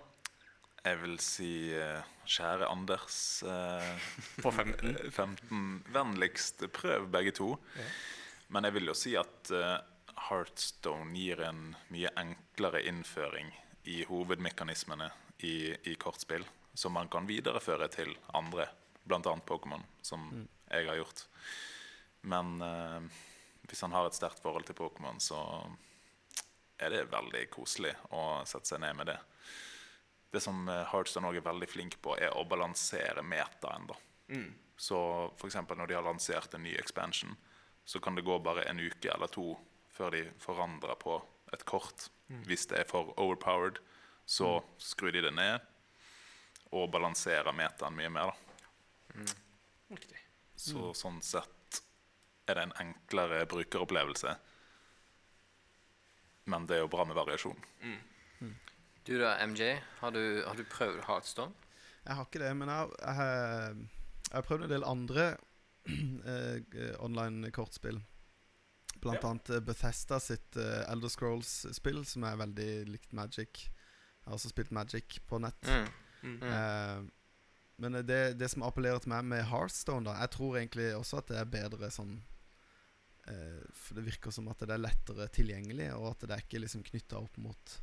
Jeg vil si uh, kjære Anders uh, På 15? 15. Vennligst prøv begge to. Men jeg vil jo si at uh, Heartstone gir en mye enklere innføring i hovedmekanismene i, i kortspill, som man kan videreføre til andre, bl.a. Pokémon, som jeg har gjort. Men eh, hvis han har et sterkt forhold til Pokémon, så er det veldig koselig å sette seg ned med det. Det som eh, Heartstone også er veldig flink på, er å balansere metaen. da. Så for eksempel når de har lansert en ny expansion, så kan det gå bare en uke eller to før de forandrer på et kort. Hvis det er for overpowered, så skrur de det ned og balanserer metaen mye mer. da. Riktig. Så sånn sett er det en enklere brukeropplevelse. Men det er jo bra med variasjon. Du da, MJ, har du, har du prøvd Heartstone? Jeg har ikke det, men jeg jeg jeg har prøvd en del andre eh, online kortspill. Blant Ja. annet eh, Bethesda sitt uh, Elder Scrolls-spill, som er veldig likt Magic. Jeg har også spilt Magic på nett. Mm. Mm. Eh, men det, det som appellerer til meg med Heartstone, da Jeg tror egentlig også at det er bedre sånn eh, For det virker som at det er lettere tilgjengelig, og at det er ikke liksom knytta opp mot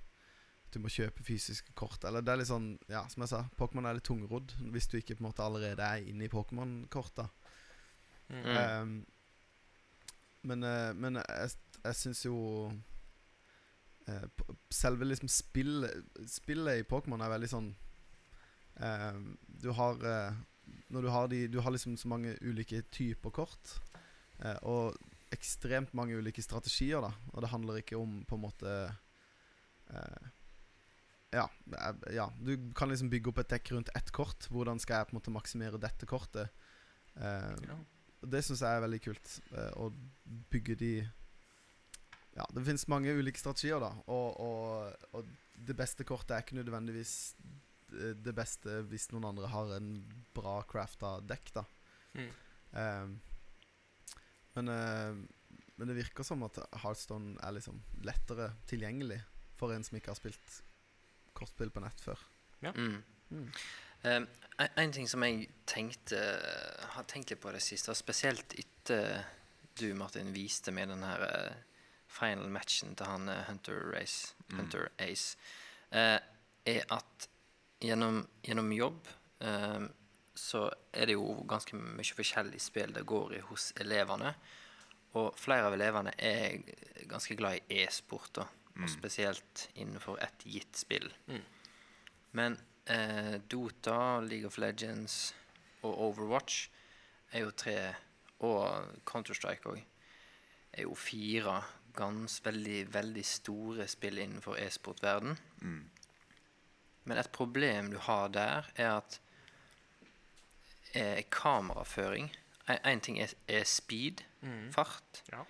du må kjøpe fysiske kort. Eller det er litt sånn Ja, som jeg sa, Pokémon er litt tungrodd hvis du ikke på en måte allerede er inne i Pokémon-korta. Mm. Um, men, eh, men jeg, jeg syns jo uh, Selve liksom spillet Spillet i Pokémon er veldig sånn uh, Du har uh, Når du har de Du har liksom så mange ulike typer kort. og ekstremt mange ulike strategier, da. Og det handler ikke om på en måte eh, ja, eh, ja. Du kan liksom bygge opp et dekk rundt ett kort. Hvordan skal jeg på en måte maksimere dette kortet? Eh, Ja. Det syns jeg er veldig kult. eh, å bygge de Ja, det finnes mange ulike strategier, da. Og, og, og det beste kortet er ikke nødvendigvis det det beste hvis noen andre har en bra crafta dekk, da. Mm. Eh, men, eh, men det virker som at Heartstone er liksom lettere tilgjengelig for en som ikke har spilt kortspill på nett før. Mm. Mm. Um, en, en ting som jeg tenkte har tenkt litt på i det siste, og spesielt etter du, Martin, viste meg den her eh, final matchen til han eh, Hunter Race, Hunter Ace, uh, er at gjennom, gjennom jobb eh, så er det jo ganske mye forskjellig spill det går i hos elevene. Og flere av elevene er ganske glad i e-sport, og spesielt innenfor et gitt spill. Men eh, Dota, League of Legends og Overwatch er jo tre Og Counter-Strike òg er jo fire gans veldig, veldig store spill innenfor e-sportverden. Men et problem du har der, er at eh, kameraføring Én ting er, er speed, fart, Ja.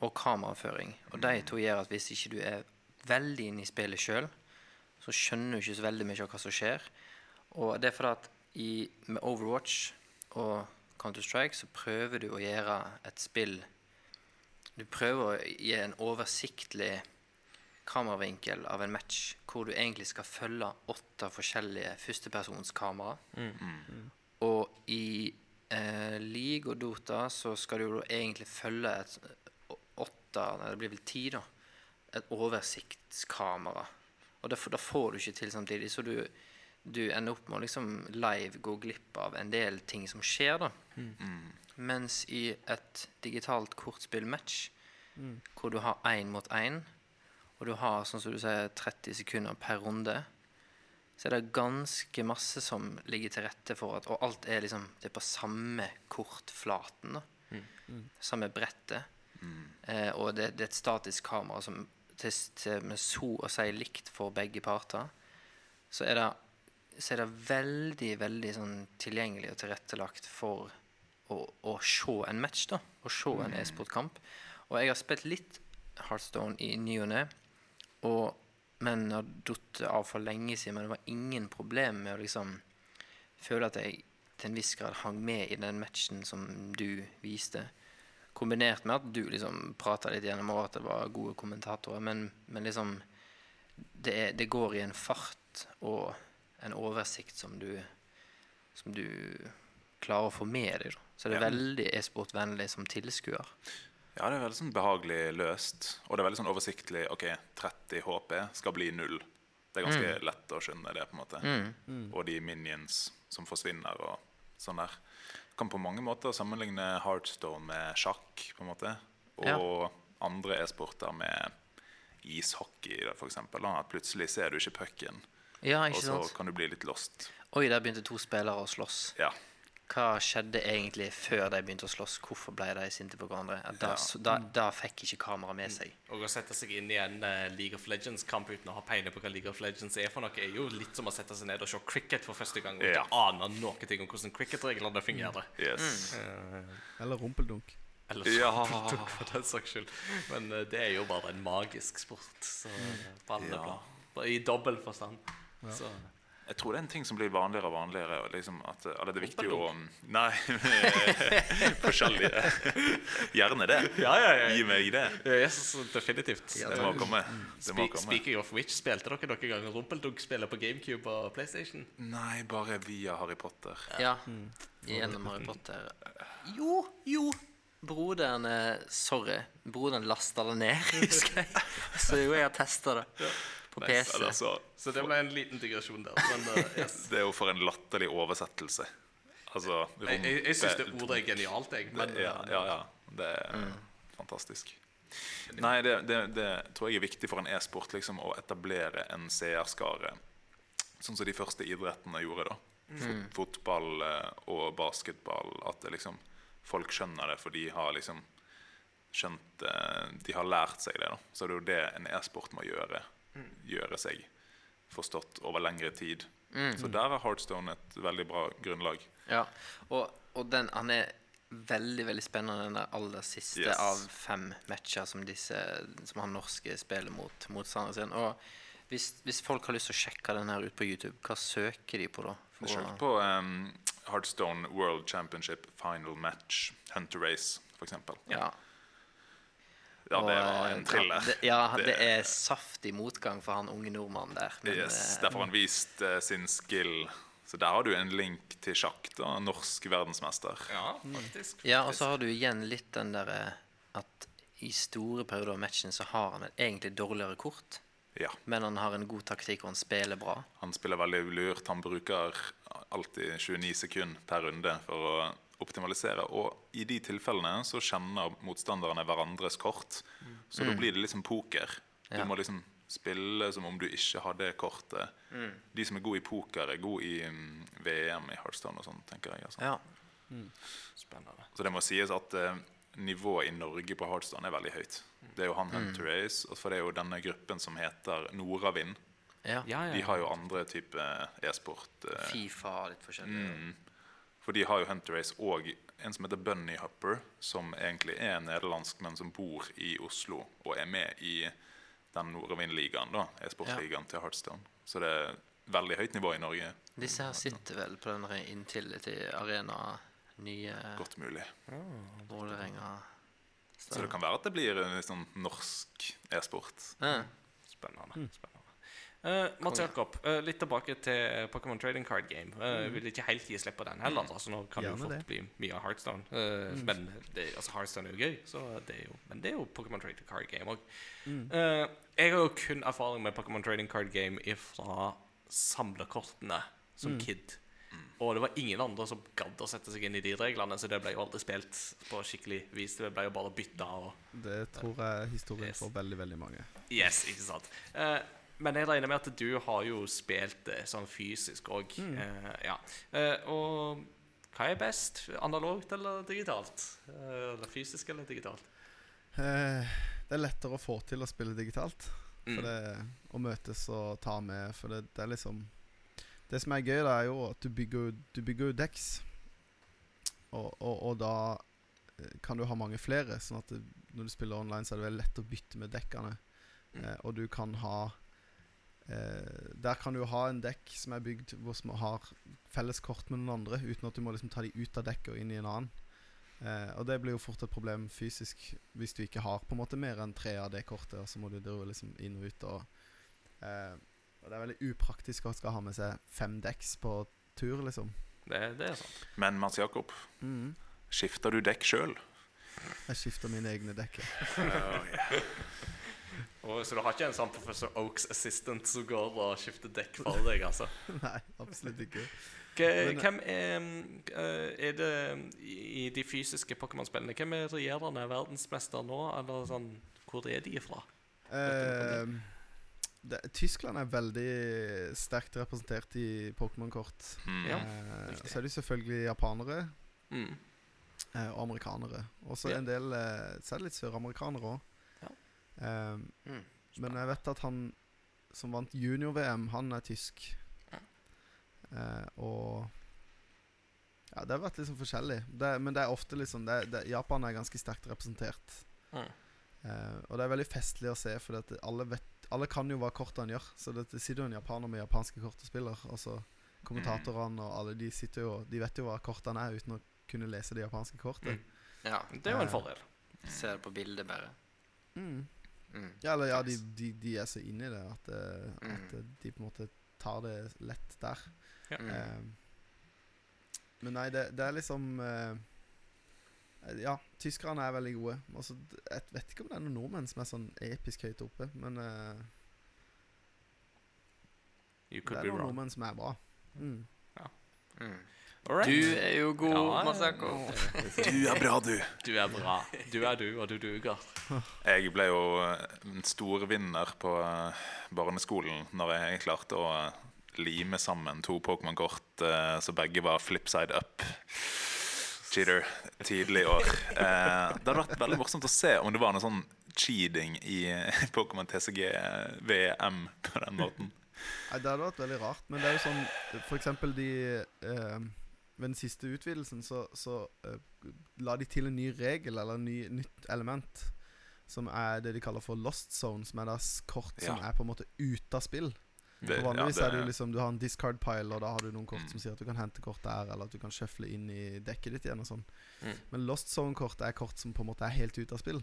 Og kameraføring. Og de to gjør at hvis ikke du er veldig inne i spillet sjøl, så skjønner du ikke så veldig mye av hva som skjer. Og det er fordi at i, med Overwatch og Counter-Strike så prøver du å gjøre et spill Du prøver å gi en oversiktlig kameravinkel av en match hvor du egentlig skal følge åtte forskjellige førstepersonskamera. Og i eh, League og Dota så skal du jo egentlig følge et åtte Nei, det blir vel ti, da. Et oversiktskamera. Og da får du ikke til samtidig, så du, du ender opp med å liksom live gå glipp av en del ting som skjer, da. Mens i et digitalt kortspillmatch, hvor du har én mot én, og du har sånn som du sier 30 sekunder per runde, så er det ganske masse som ligger til rette for at Og alt er liksom Det er på samme kortflaten, da. samme brettet. Eh, og det, det er et statisk kamera som til, til, med så å si likt for begge parter. Så er det, så er det veldig, veldig sånn tilgjengelig og tilrettelagt for å, å se en match, da. Å se en e-sportkamp. Og jeg har spilt litt Heartstone i ny og ne, men men har datt av for lenge siden. Men det var ingen problem med å liksom føle at jeg til en viss grad hang med i den matchen som du viste. Kombinert med at du liksom prata litt gjennom og at det var gode kommentatorer. Men, men liksom det, er, det går i en fart og en oversikt som du Som du klarer å få med deg. Da. Så det er Ja. veldig e-sportvennlig som tilskuer. Ja, det er veldig sånn behagelig løst. Og det er veldig sånn oversiktlig. OK, 30 HP skal bli null. Det er ganske lett å skjønne det, på en måte. Og de minions som forsvinner og sånn der. Kan på mange måter sammenligne Heartstone med sjakk, på en måte. Og andre e-sporter med ishockey, for eksempel. At plutselig ser du ikke pucken, Ja, og så sant? kan du bli litt lost. Oi, der begynte to spillere å slåss. Ja. Hva skjedde egentlig før de begynte å slåss? Hvorfor ble de sinte på hverandre? Ja, Da, Ja. da, da fikk ikke kameraet med seg. Og å sette seg inn i en uh, League of Legends-kamp uten å ha peiling på hva League of Legends er for noe, er jo litt som å sette seg ned og se cricket for første gang og ikke Ja. ane noe ting om hvordan cricket-reglene fungerer. Yes. Eller rumpeldunk. Eller Ja. for den saks skyld. Men uh, det er jo bare en magisk sport. Så ballet på alle Ja. plan. I dobbel forstand. Så Jeg tror det er en ting som blir vanligere og vanligere. Liksom at, eller det er viktig å Nei, forskjellige. Gjerne det. Ja, ja, ja. Gi meg det. Yes, definitivt. Det må komme. Det må komme. speaking of which, spilte dere noen gang rumpeldunk-spillet på GameCube og PlayStation? Nei, bare via Harry Potter. Ja, gjennom Harry Potter. Jo, jo. Broderen eh, Sorry. Broderen lasta det ned, husker jeg. Så jo, jeg har testa det på PC. Eller så, Så det ble en liten digresjon der. Men uh, yes. det er jo for en latterlig oversettelse. Altså Jeg, jeg, jeg syns det ordet er genialt, jeg. Men ja, ja, ja. Det er fantastisk. Nei, det, det, det tror jeg er viktig for en e-sport liksom, å etablere en seerskare. Sånn som de første idrettene gjorde. da mm. Fotball eh, og basketball. At det liksom, folk skjønner det, for de har liksom skjønt eh, De har lært seg det. da Så det er jo det en e-sport må gjøre. Gjøre seg forstått over lengre tid. Så der er Heartstone et veldig bra grunnlag. Ja, og, og den, han er veldig veldig spennende, den der aller siste Yes. av fem matcher som disse Som han norske spiller mot motstanderen sin. Og hvis, hvis folk har lyst til å sjekke den her ut på YouTube, hva søker de på da? For de søker på um, Heartstone World Championship Final Match Hunter Race, eksempel. ja. Ja, det var eh, en thriller. Ja, det, ja, det er saftig motgang for han unge nordmannen der. Men, yes, eh, Derfor har han vist uh, sin skill. Så der har du en link til sjakk. da, Norsk verdensmester. ja, faktisk. Ja, og så har du igjen litt den derre at i store perioder av matchen så har han et egentlig dårligere kort, Ja, men han har en god taktikk, og han spiller bra. Han spiller veldig lurt. Han bruker alltid 29 sekunder per runde for å optimalisere. Og i de tilfellene så kjenner motstanderne hverandres kort. Så da blir det liksom poker. Du Ja. må liksom spille som om du ikke har det kortet. De som er gode i poker, er gode i mm, VM i Heartstone og sånn, tenker jeg. Altså. Ja. Spennende. Så det må sies at eh, nivået i Norge på Heartstone er veldig høyt. Det er jo han Hunter Ace, og for det er jo denne gruppen som heter Nordavind. ja. Ja, ja. De har jo andre type e-sport. eh, Fifa litt forskjellig. Mm. For de har jo Hunter Race og en som heter Bunny Hopper, som egentlig er nederlandsk, men som bor i Oslo og er med i den Nordavind-ligaen, da, e-sportligaen til Heartstone. Så det er veldig høyt nivå i Norge. Disse her sitter vel på den Intility Arena, nye Godt mulig. Vålerenga Så det kan være at det blir en litt sånn norsk e-sport. ja. Spennende. spennende. Eh, Mats Jakob, uh, litt tilbake til Pokémon Trading Card Game. Uh, Vil ikke helt gi slipp på den heller. Altså, nå kan det jo fort det. bli mye av Heartstone. mm. Men det, altså, Heartstone er jo gøy, så det er jo, men det er jo Pokémon Trading Card Game òg. jeg har jo kun erfaring med Pokémon Trading Card Game fra samlekortene som kid. Og det var ingen andre som gadd å sette seg inn i de reglene, så det ble jo aldri spilt på skikkelig vis. Det ble jo bare bytta og Det tror jeg historien Yes. for veldig, veldig mange. Yes, ikke sant. Eh, men jeg regner med at du har jo spilt det sånn fysisk òg. ja. uh, og Hva er best? Analogt eller digitalt? Uh, Eller fysisk eller digitalt? Eh, det er lettere å få til å spille digitalt. Mm. Det Å møtes og ta med For det, det er liksom Det som er gøy, da, er jo at du bygger, du bygger jo decks. Og, og, og da eh, kan du ha mange flere. Sånn at det, når du spiller online, så er det veldig lett å bytte med dekkene. Mm. Eh, og du kan ha eh, Der kan du ha en dekk som er bygd hvor man har felles kort med noen andre, uten at du må liksom ta de ut av dekket og inn i en annen. Eh, og det blir jo fort et problem fysisk hvis du ikke har på en måte mer enn tre av det kortet, og så må du liksom inn og ut. Og, eh, og det er veldig upraktisk å skal ha med seg fem dekks på tur, liksom. Det, det er sant. Men Mats Jakob, skifter du dekk sjøl? Jeg skifter mine egne dekker. Og, så du har ikke en sånn Professor Oaks assistant som går og skifter dekk for deg, altså? Nei, absolutt ikke. Ke- Men- Hvem er, eh, er det i de fysiske Pokémon-spillene Hvem er regjerende verdensmester nå? Eller sånn Hvor er de fra? Eh, det, Tyskland er veldig sterkt representert i Pokémon-kort. Mm. Ja. Eh, så er det selvfølgelig japanere Mm. eh, og amerikanere. Og så Ja. en del eh, Så er det litt søramerikanere òg. Ja. Eh, Mm. men jeg vet at han som vant junior-VM, han er tysk. Eh, og Ja, det har vært liksom forskjellig. Det, men det er ofte liksom det, det, Japan er ganske sterkt representert. Mm. Eh, og det er veldig festlig å se, for alle, vet, alle kan jo hva kortene gjør. Så det, sitter jo en japaner med japanske kort og spiller. Og så kommentatorene og alle de sitter jo De vet jo hva kortene er, uten å kunne lese det japanske kortet. Mm. Ja. Det er jo en Eh. fordel. Ser det på bildet bare. Mm. Mm. Ja, eller ja, de, de, de er så inne i det at, eh, at Mm. eh, de på en måte tar det lett der. Mm. Uh, men nei, det, det er liksom uh, Ja, tyskerne er veldig gode. Altså, jeg vet ikke om det er noen nordmenn som er sånn episk høyt oppe, men uh, det er noen wrong. nordmenn som er bra. Mm. Mm. All right. Du er jo god, Ja. Masako. Du er bra, du. Du er bra. Du er du, og du duger. Jeg ble jo eh, en stor vinner på eh, barneskolen når jeg klarte å eh, lime sammen to Pokémon-kort så begge var flipside up. Cheater. Tidlig i år. Eh, det hadde vært veldig morsomt å se om det var noe sånn cheating i Pokémon TCG-VM på den måten. Nei, Det hadde vært veldig rart. Men det er jo sånn For eksempel de eh, Ved den siste utvidelsen så, så uh, la de til en ny regel, eller en ny, nytt element, som er det de kaller for lost zone, som er da kort som Ja. er på en måte ute av spill. Det- For vanligvis ja, er det liksom Du har en discard pile, og da har du noen kort Mm. som sier at du kan hente kort der, eller at du kan shuffle inn i dekket ditt igjen og sånn. Mm. Men lost zone-kort er kort som på en måte er helt ute av spill.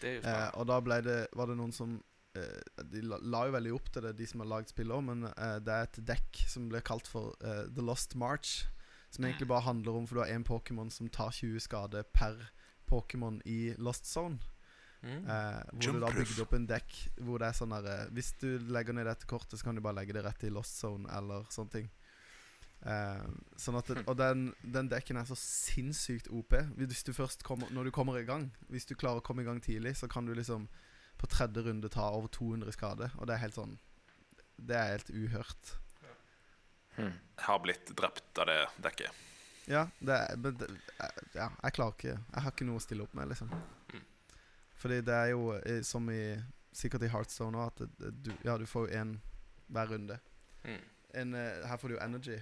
Det jo Eh, og da ble det, var det noen som De la, jo veldig opp til det, de som har lagd spillet òg, men eh, det er et dekk som ble kalt for eh, The Lost March. Som egentlig bare handler om For du har én Pokémon som tar 20 skade per Pokémon i Lost Zone. Mm. Eh, hvor du da bygde opp en dekk hvor det er sånn der eh, Hvis du legger ned dette kortet, så kan du bare legge det rett i Lost Zone eller sånne ting. Uh, sånn at det, Og den, den dekken er så sinnssykt OP. Hvis du først kommer Når du kommer i gang Hvis du klarer å komme i gang tidlig, så kan du liksom på tredje runde ta over 200 skade. Og det er helt sånn Det er helt uhørt. Hmm. Jeg har blitt drept av det dekket. Ja, det er, men det, eh, ja, jeg klarer ikke Jeg har ikke noe å stille opp med, liksom. Mm. Fordi det er jo eh, som i Sikkert i Heartstone òg, at det, det, du, ja, du får jo én hver runde. Mm. En, eh, her får du jo energy.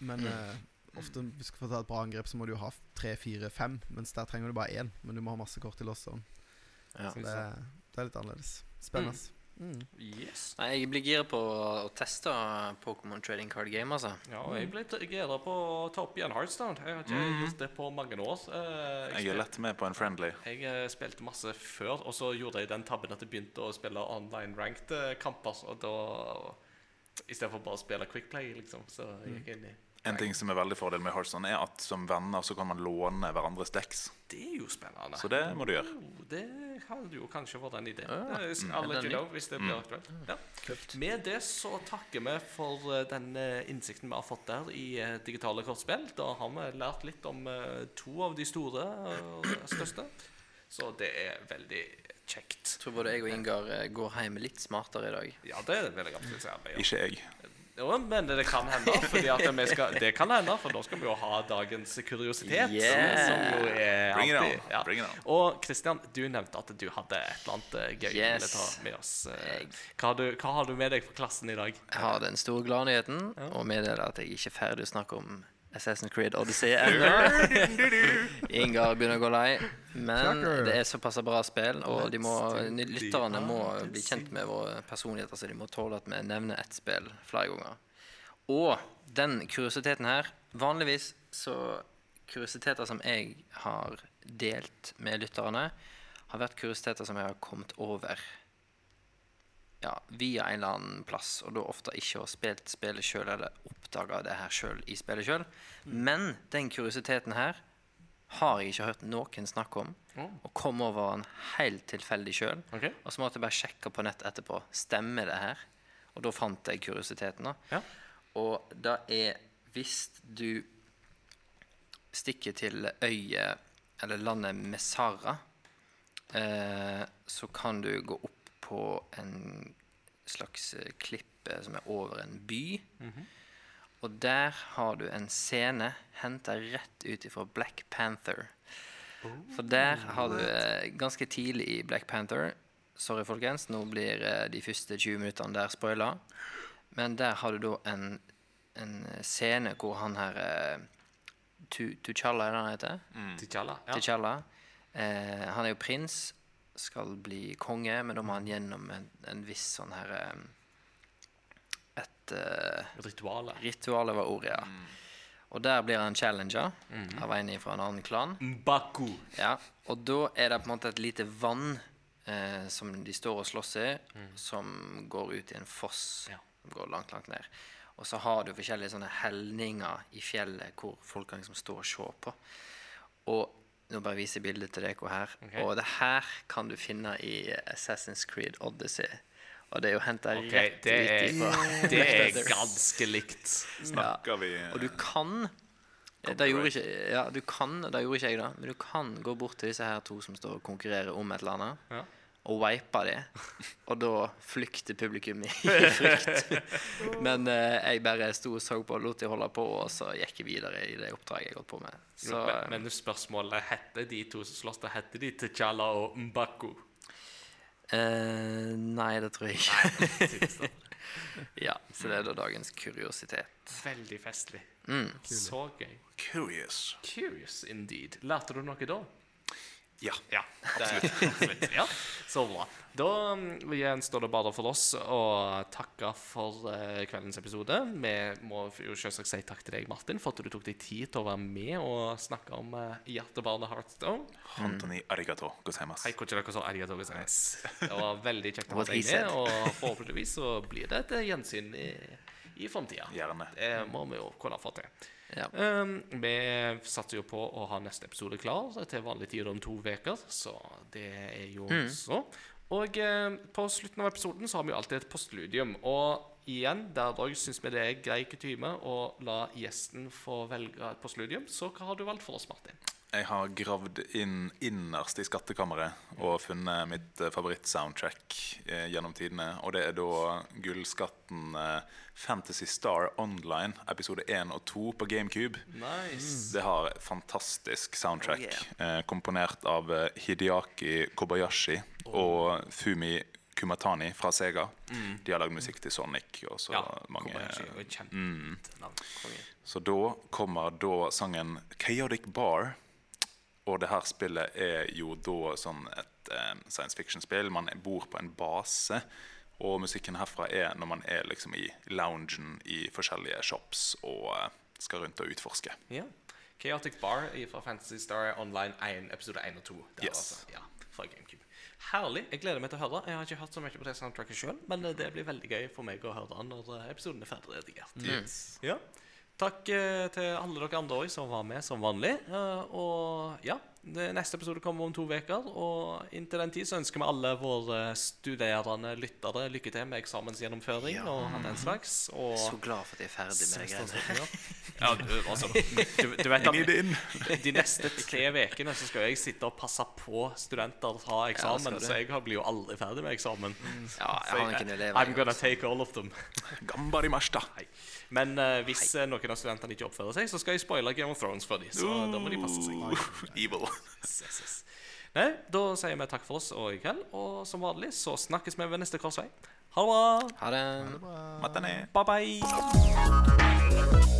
Men Mm. uh, ofte hvis du skal få ta et bra angrep, så må du jo ha tre, fire, fem. Mens der trenger du bare én. Men du må ha masse kort i Lost Zone. Ja. Så det, det er litt annerledes. Spennende. Mm. Yes. Nei, jeg blir gira på å teste Pokémon Trading Card Game, altså. Ja, og jeg ble gira på å ta opp igjen Heartstone. Jeg har ikke Mm. gjort det på mange år. Jeg, Jeg er lett med på en friendly. Jeg eh, spilte masse før, og så gjorde jeg den tabben at jeg begynte å spille online ranked eh, kamper. Og da I stedet for bare å spille Quick Play, liksom, så gikk jeg inn i En ting som er veldig fordel med Hearthstone, er at som venner så kan man låne hverandres dekks. Det er jo spennende. Så det må du gjøre. Oh, det hadde jo kanskje vært en idé. Ja. Skal Mm. You know hvis det blir Mm. aktuelt. Ja. Med det så takker vi for eh, den eh, innsikten vi har fått der i eh, digitale kortspill. Da har vi lært litt om to av de store og største. Så det er veldig kjekt. Jeg tror både jeg og Ingar går hjem litt smartere i dag. Ja, det vil jeg absolutt si. Ikke jeg. Jo, men det kan hende, fordi skal, det kan hende, for da skal vi jo ha dagens kuriositet. Yeah. Som jo er Bring it on, Ja. bring it on. Og Kristian, du nevnte at du hadde et eller annet eh, gøy yes. å ta med oss. eh. Hva har, du, hva har du med deg for klassen i dag? Jeg har den store gladnyheten og meddeler at jeg ikke er ferdig å snakke om Assassin's Creed Odyssey ennå. Ingar begynner å gå lei. Men det er såpass bra spill, og de må, lytterne må bli kjent med våre personligheter, så de må tåle at vi nevner ett spill flere ganger. Og den kuriositeten her Vanligvis så Kuriositeter som jeg har delt med lytterne, har vært kuriositeter som jeg har kommet over ja, via en eller annen plass, og da ofte ikke har spilt spillet sjøl eller oppdaga det her sjøl i spillet sjøl. Men den kuriositeten her har jeg ikke hørt noen snakke om, og kom over den helt tilfeldig sjøl. Okay. Og så måtte jeg bare sjekke på nett etterpå. Stemmer det her? Og da fant jeg kuriositeten. da. Ja. Og det er hvis du stikker til øyet, eller landet Messara, eh, så kan du gå opp på en slags eh, klippe som er over en by. Og der har du en scene henta rett ut ifra Black Panther. For der har du eh, ganske tidlig i Black Panther Sorry, folkens, nå blir eh, de første 20 minuttene der spoila. Men der har du da en, en scene hvor han her eh, Tu- T'Challa, er det han heter? T'Challa? Ja. T'Challa. Eh, han er jo prins, skal bli konge, men da må han gjennom en, en viss sånn her eh, Et eh, Rituale. ritual var ordet, ja. Og der blir han challenger av en fra en annen klan. Mbaku. Ja, og da er det på en måte et lite vann eh, som de står og slåss i, som går ut i en foss. Ja. Som går langt, langt ned. Og så har du forskjellige sånne helninger i fjellet hvor folk kan liksom stå og se på. Og nå bare viser jeg bildet til dere her. Okay. Og det her kan du finne i Assassin's Creed Odyssey. Og det er jo henta okay, rett det ut er, ifra det er ganske likt. Snakker vi og du kan det gjorde, ikke, ja, du kan, det gjorde ikke jeg, da. Men du kan gå bort til disse her to som står og konkurrerer om et eller annet, Ja. Og wipe det. Og da flykter publikum i frykt. Men eh, jeg bare sto og så på og lot de holde på, og så gikk jeg videre i det oppdraget jeg holdt på med. Så men, men spørsmålet heter de to som slåss, heter de T'Challa og Mbaku? eh, Nei, det tror jeg ikke. ja, så det er da dagens kuriositet. Veldig festlig. Mm. Så gøy. Curious. Curious indeed. Lærte du noe da? Ja. Ja, absolutt. absolutt. Ja, så bra. Da mm, gjenstår det bare for oss å takke for eh, kveldens episode. Vi må jo selvsagt si takk til deg, Martin, for at du tok deg tid til å være med og snakke om uh, hjertebarnet Heartstone. Antoni arigato gozaimasu. Hei, kochi dere så arigato gozaimasu. Det var veldig kjekt å ha deg med, og forhåpentligvis så blir det et eh, gjensyn i, i framtida. Det må vi jo kunne få til. Ja. Um, vi satser jo på å ha neste episode klar til vanlig tid om to uker, så det er jo så. Og eh, på slutten av episoden så har vi jo alltid et postludium. Og igjen, der òg syns vi det er grei kutyme å la gjesten få velge et postludium. Så hva har du valgt for oss, Martin? Jeg har gravd inn innerst i skattkammeret og funnet mitt eh, favorittsoundtrack eh, gjennom tidene. Og det er da gullskatten eh, Fantasy Star Online episode 1 og 2 på GameCube. Nice. Det har fantastisk soundtrack Oh, eh, komponert av Hideaki Kobayashi og Fumi Kumatani fra Sega. De har lagd musikk til Sonic og så Ja, mange. Konge. så da kommer da sangen Chaotic Bar. Og det her spillet er jo da sånn et eh, science fiction-spill. Man bor på en base. Og musikken herfra er når man er liksom i loungen i forskjellige shops og eh, skal rundt og utforske. Ja. Chaotic Bar fra Fantasy Star Online 1, episode 1 og 2. Der, Yes. altså. Ja, fra GameCube. Herlig. Jeg gleder meg til å høre. Jeg har ikke hørt så mye på det soundtracket sjøl, men eh, det blir veldig gøy for meg å høre når eh, episoden er ferdig redigert. Ja. Takk eh, til alle dere andre òg som var med som vanlig. Og ja, det neste episode kommer om to uker. Og inntil den tid så ønsker vi alle våre studerende lyttere lykke til med eksamensgjennomføring Ja. og den slags. Og Så glad for at jeg er ferdig med de greiene. ja, du, altså, du, du vet at de neste tre ukene så skal jeg sitte og passe på studenter ta eksamen, ja, så jeg blir jo aldri ferdig med eksamen. Ja, jeg har ikke elever. I'm gonna take all of them. Gamba di mashta. Men uh, hvis eh, noen av studentene ikke oppfører seg, så skal jeg spoile Game of Thrones for dem. Så da må de passe seg. Evil. Yes, yes, yes. Nei, da sier vi takk for oss og i kveld. Og som vanlig så snakkes vi ved neste korsvei. Ha det bra. Ha det. bra Bye bye.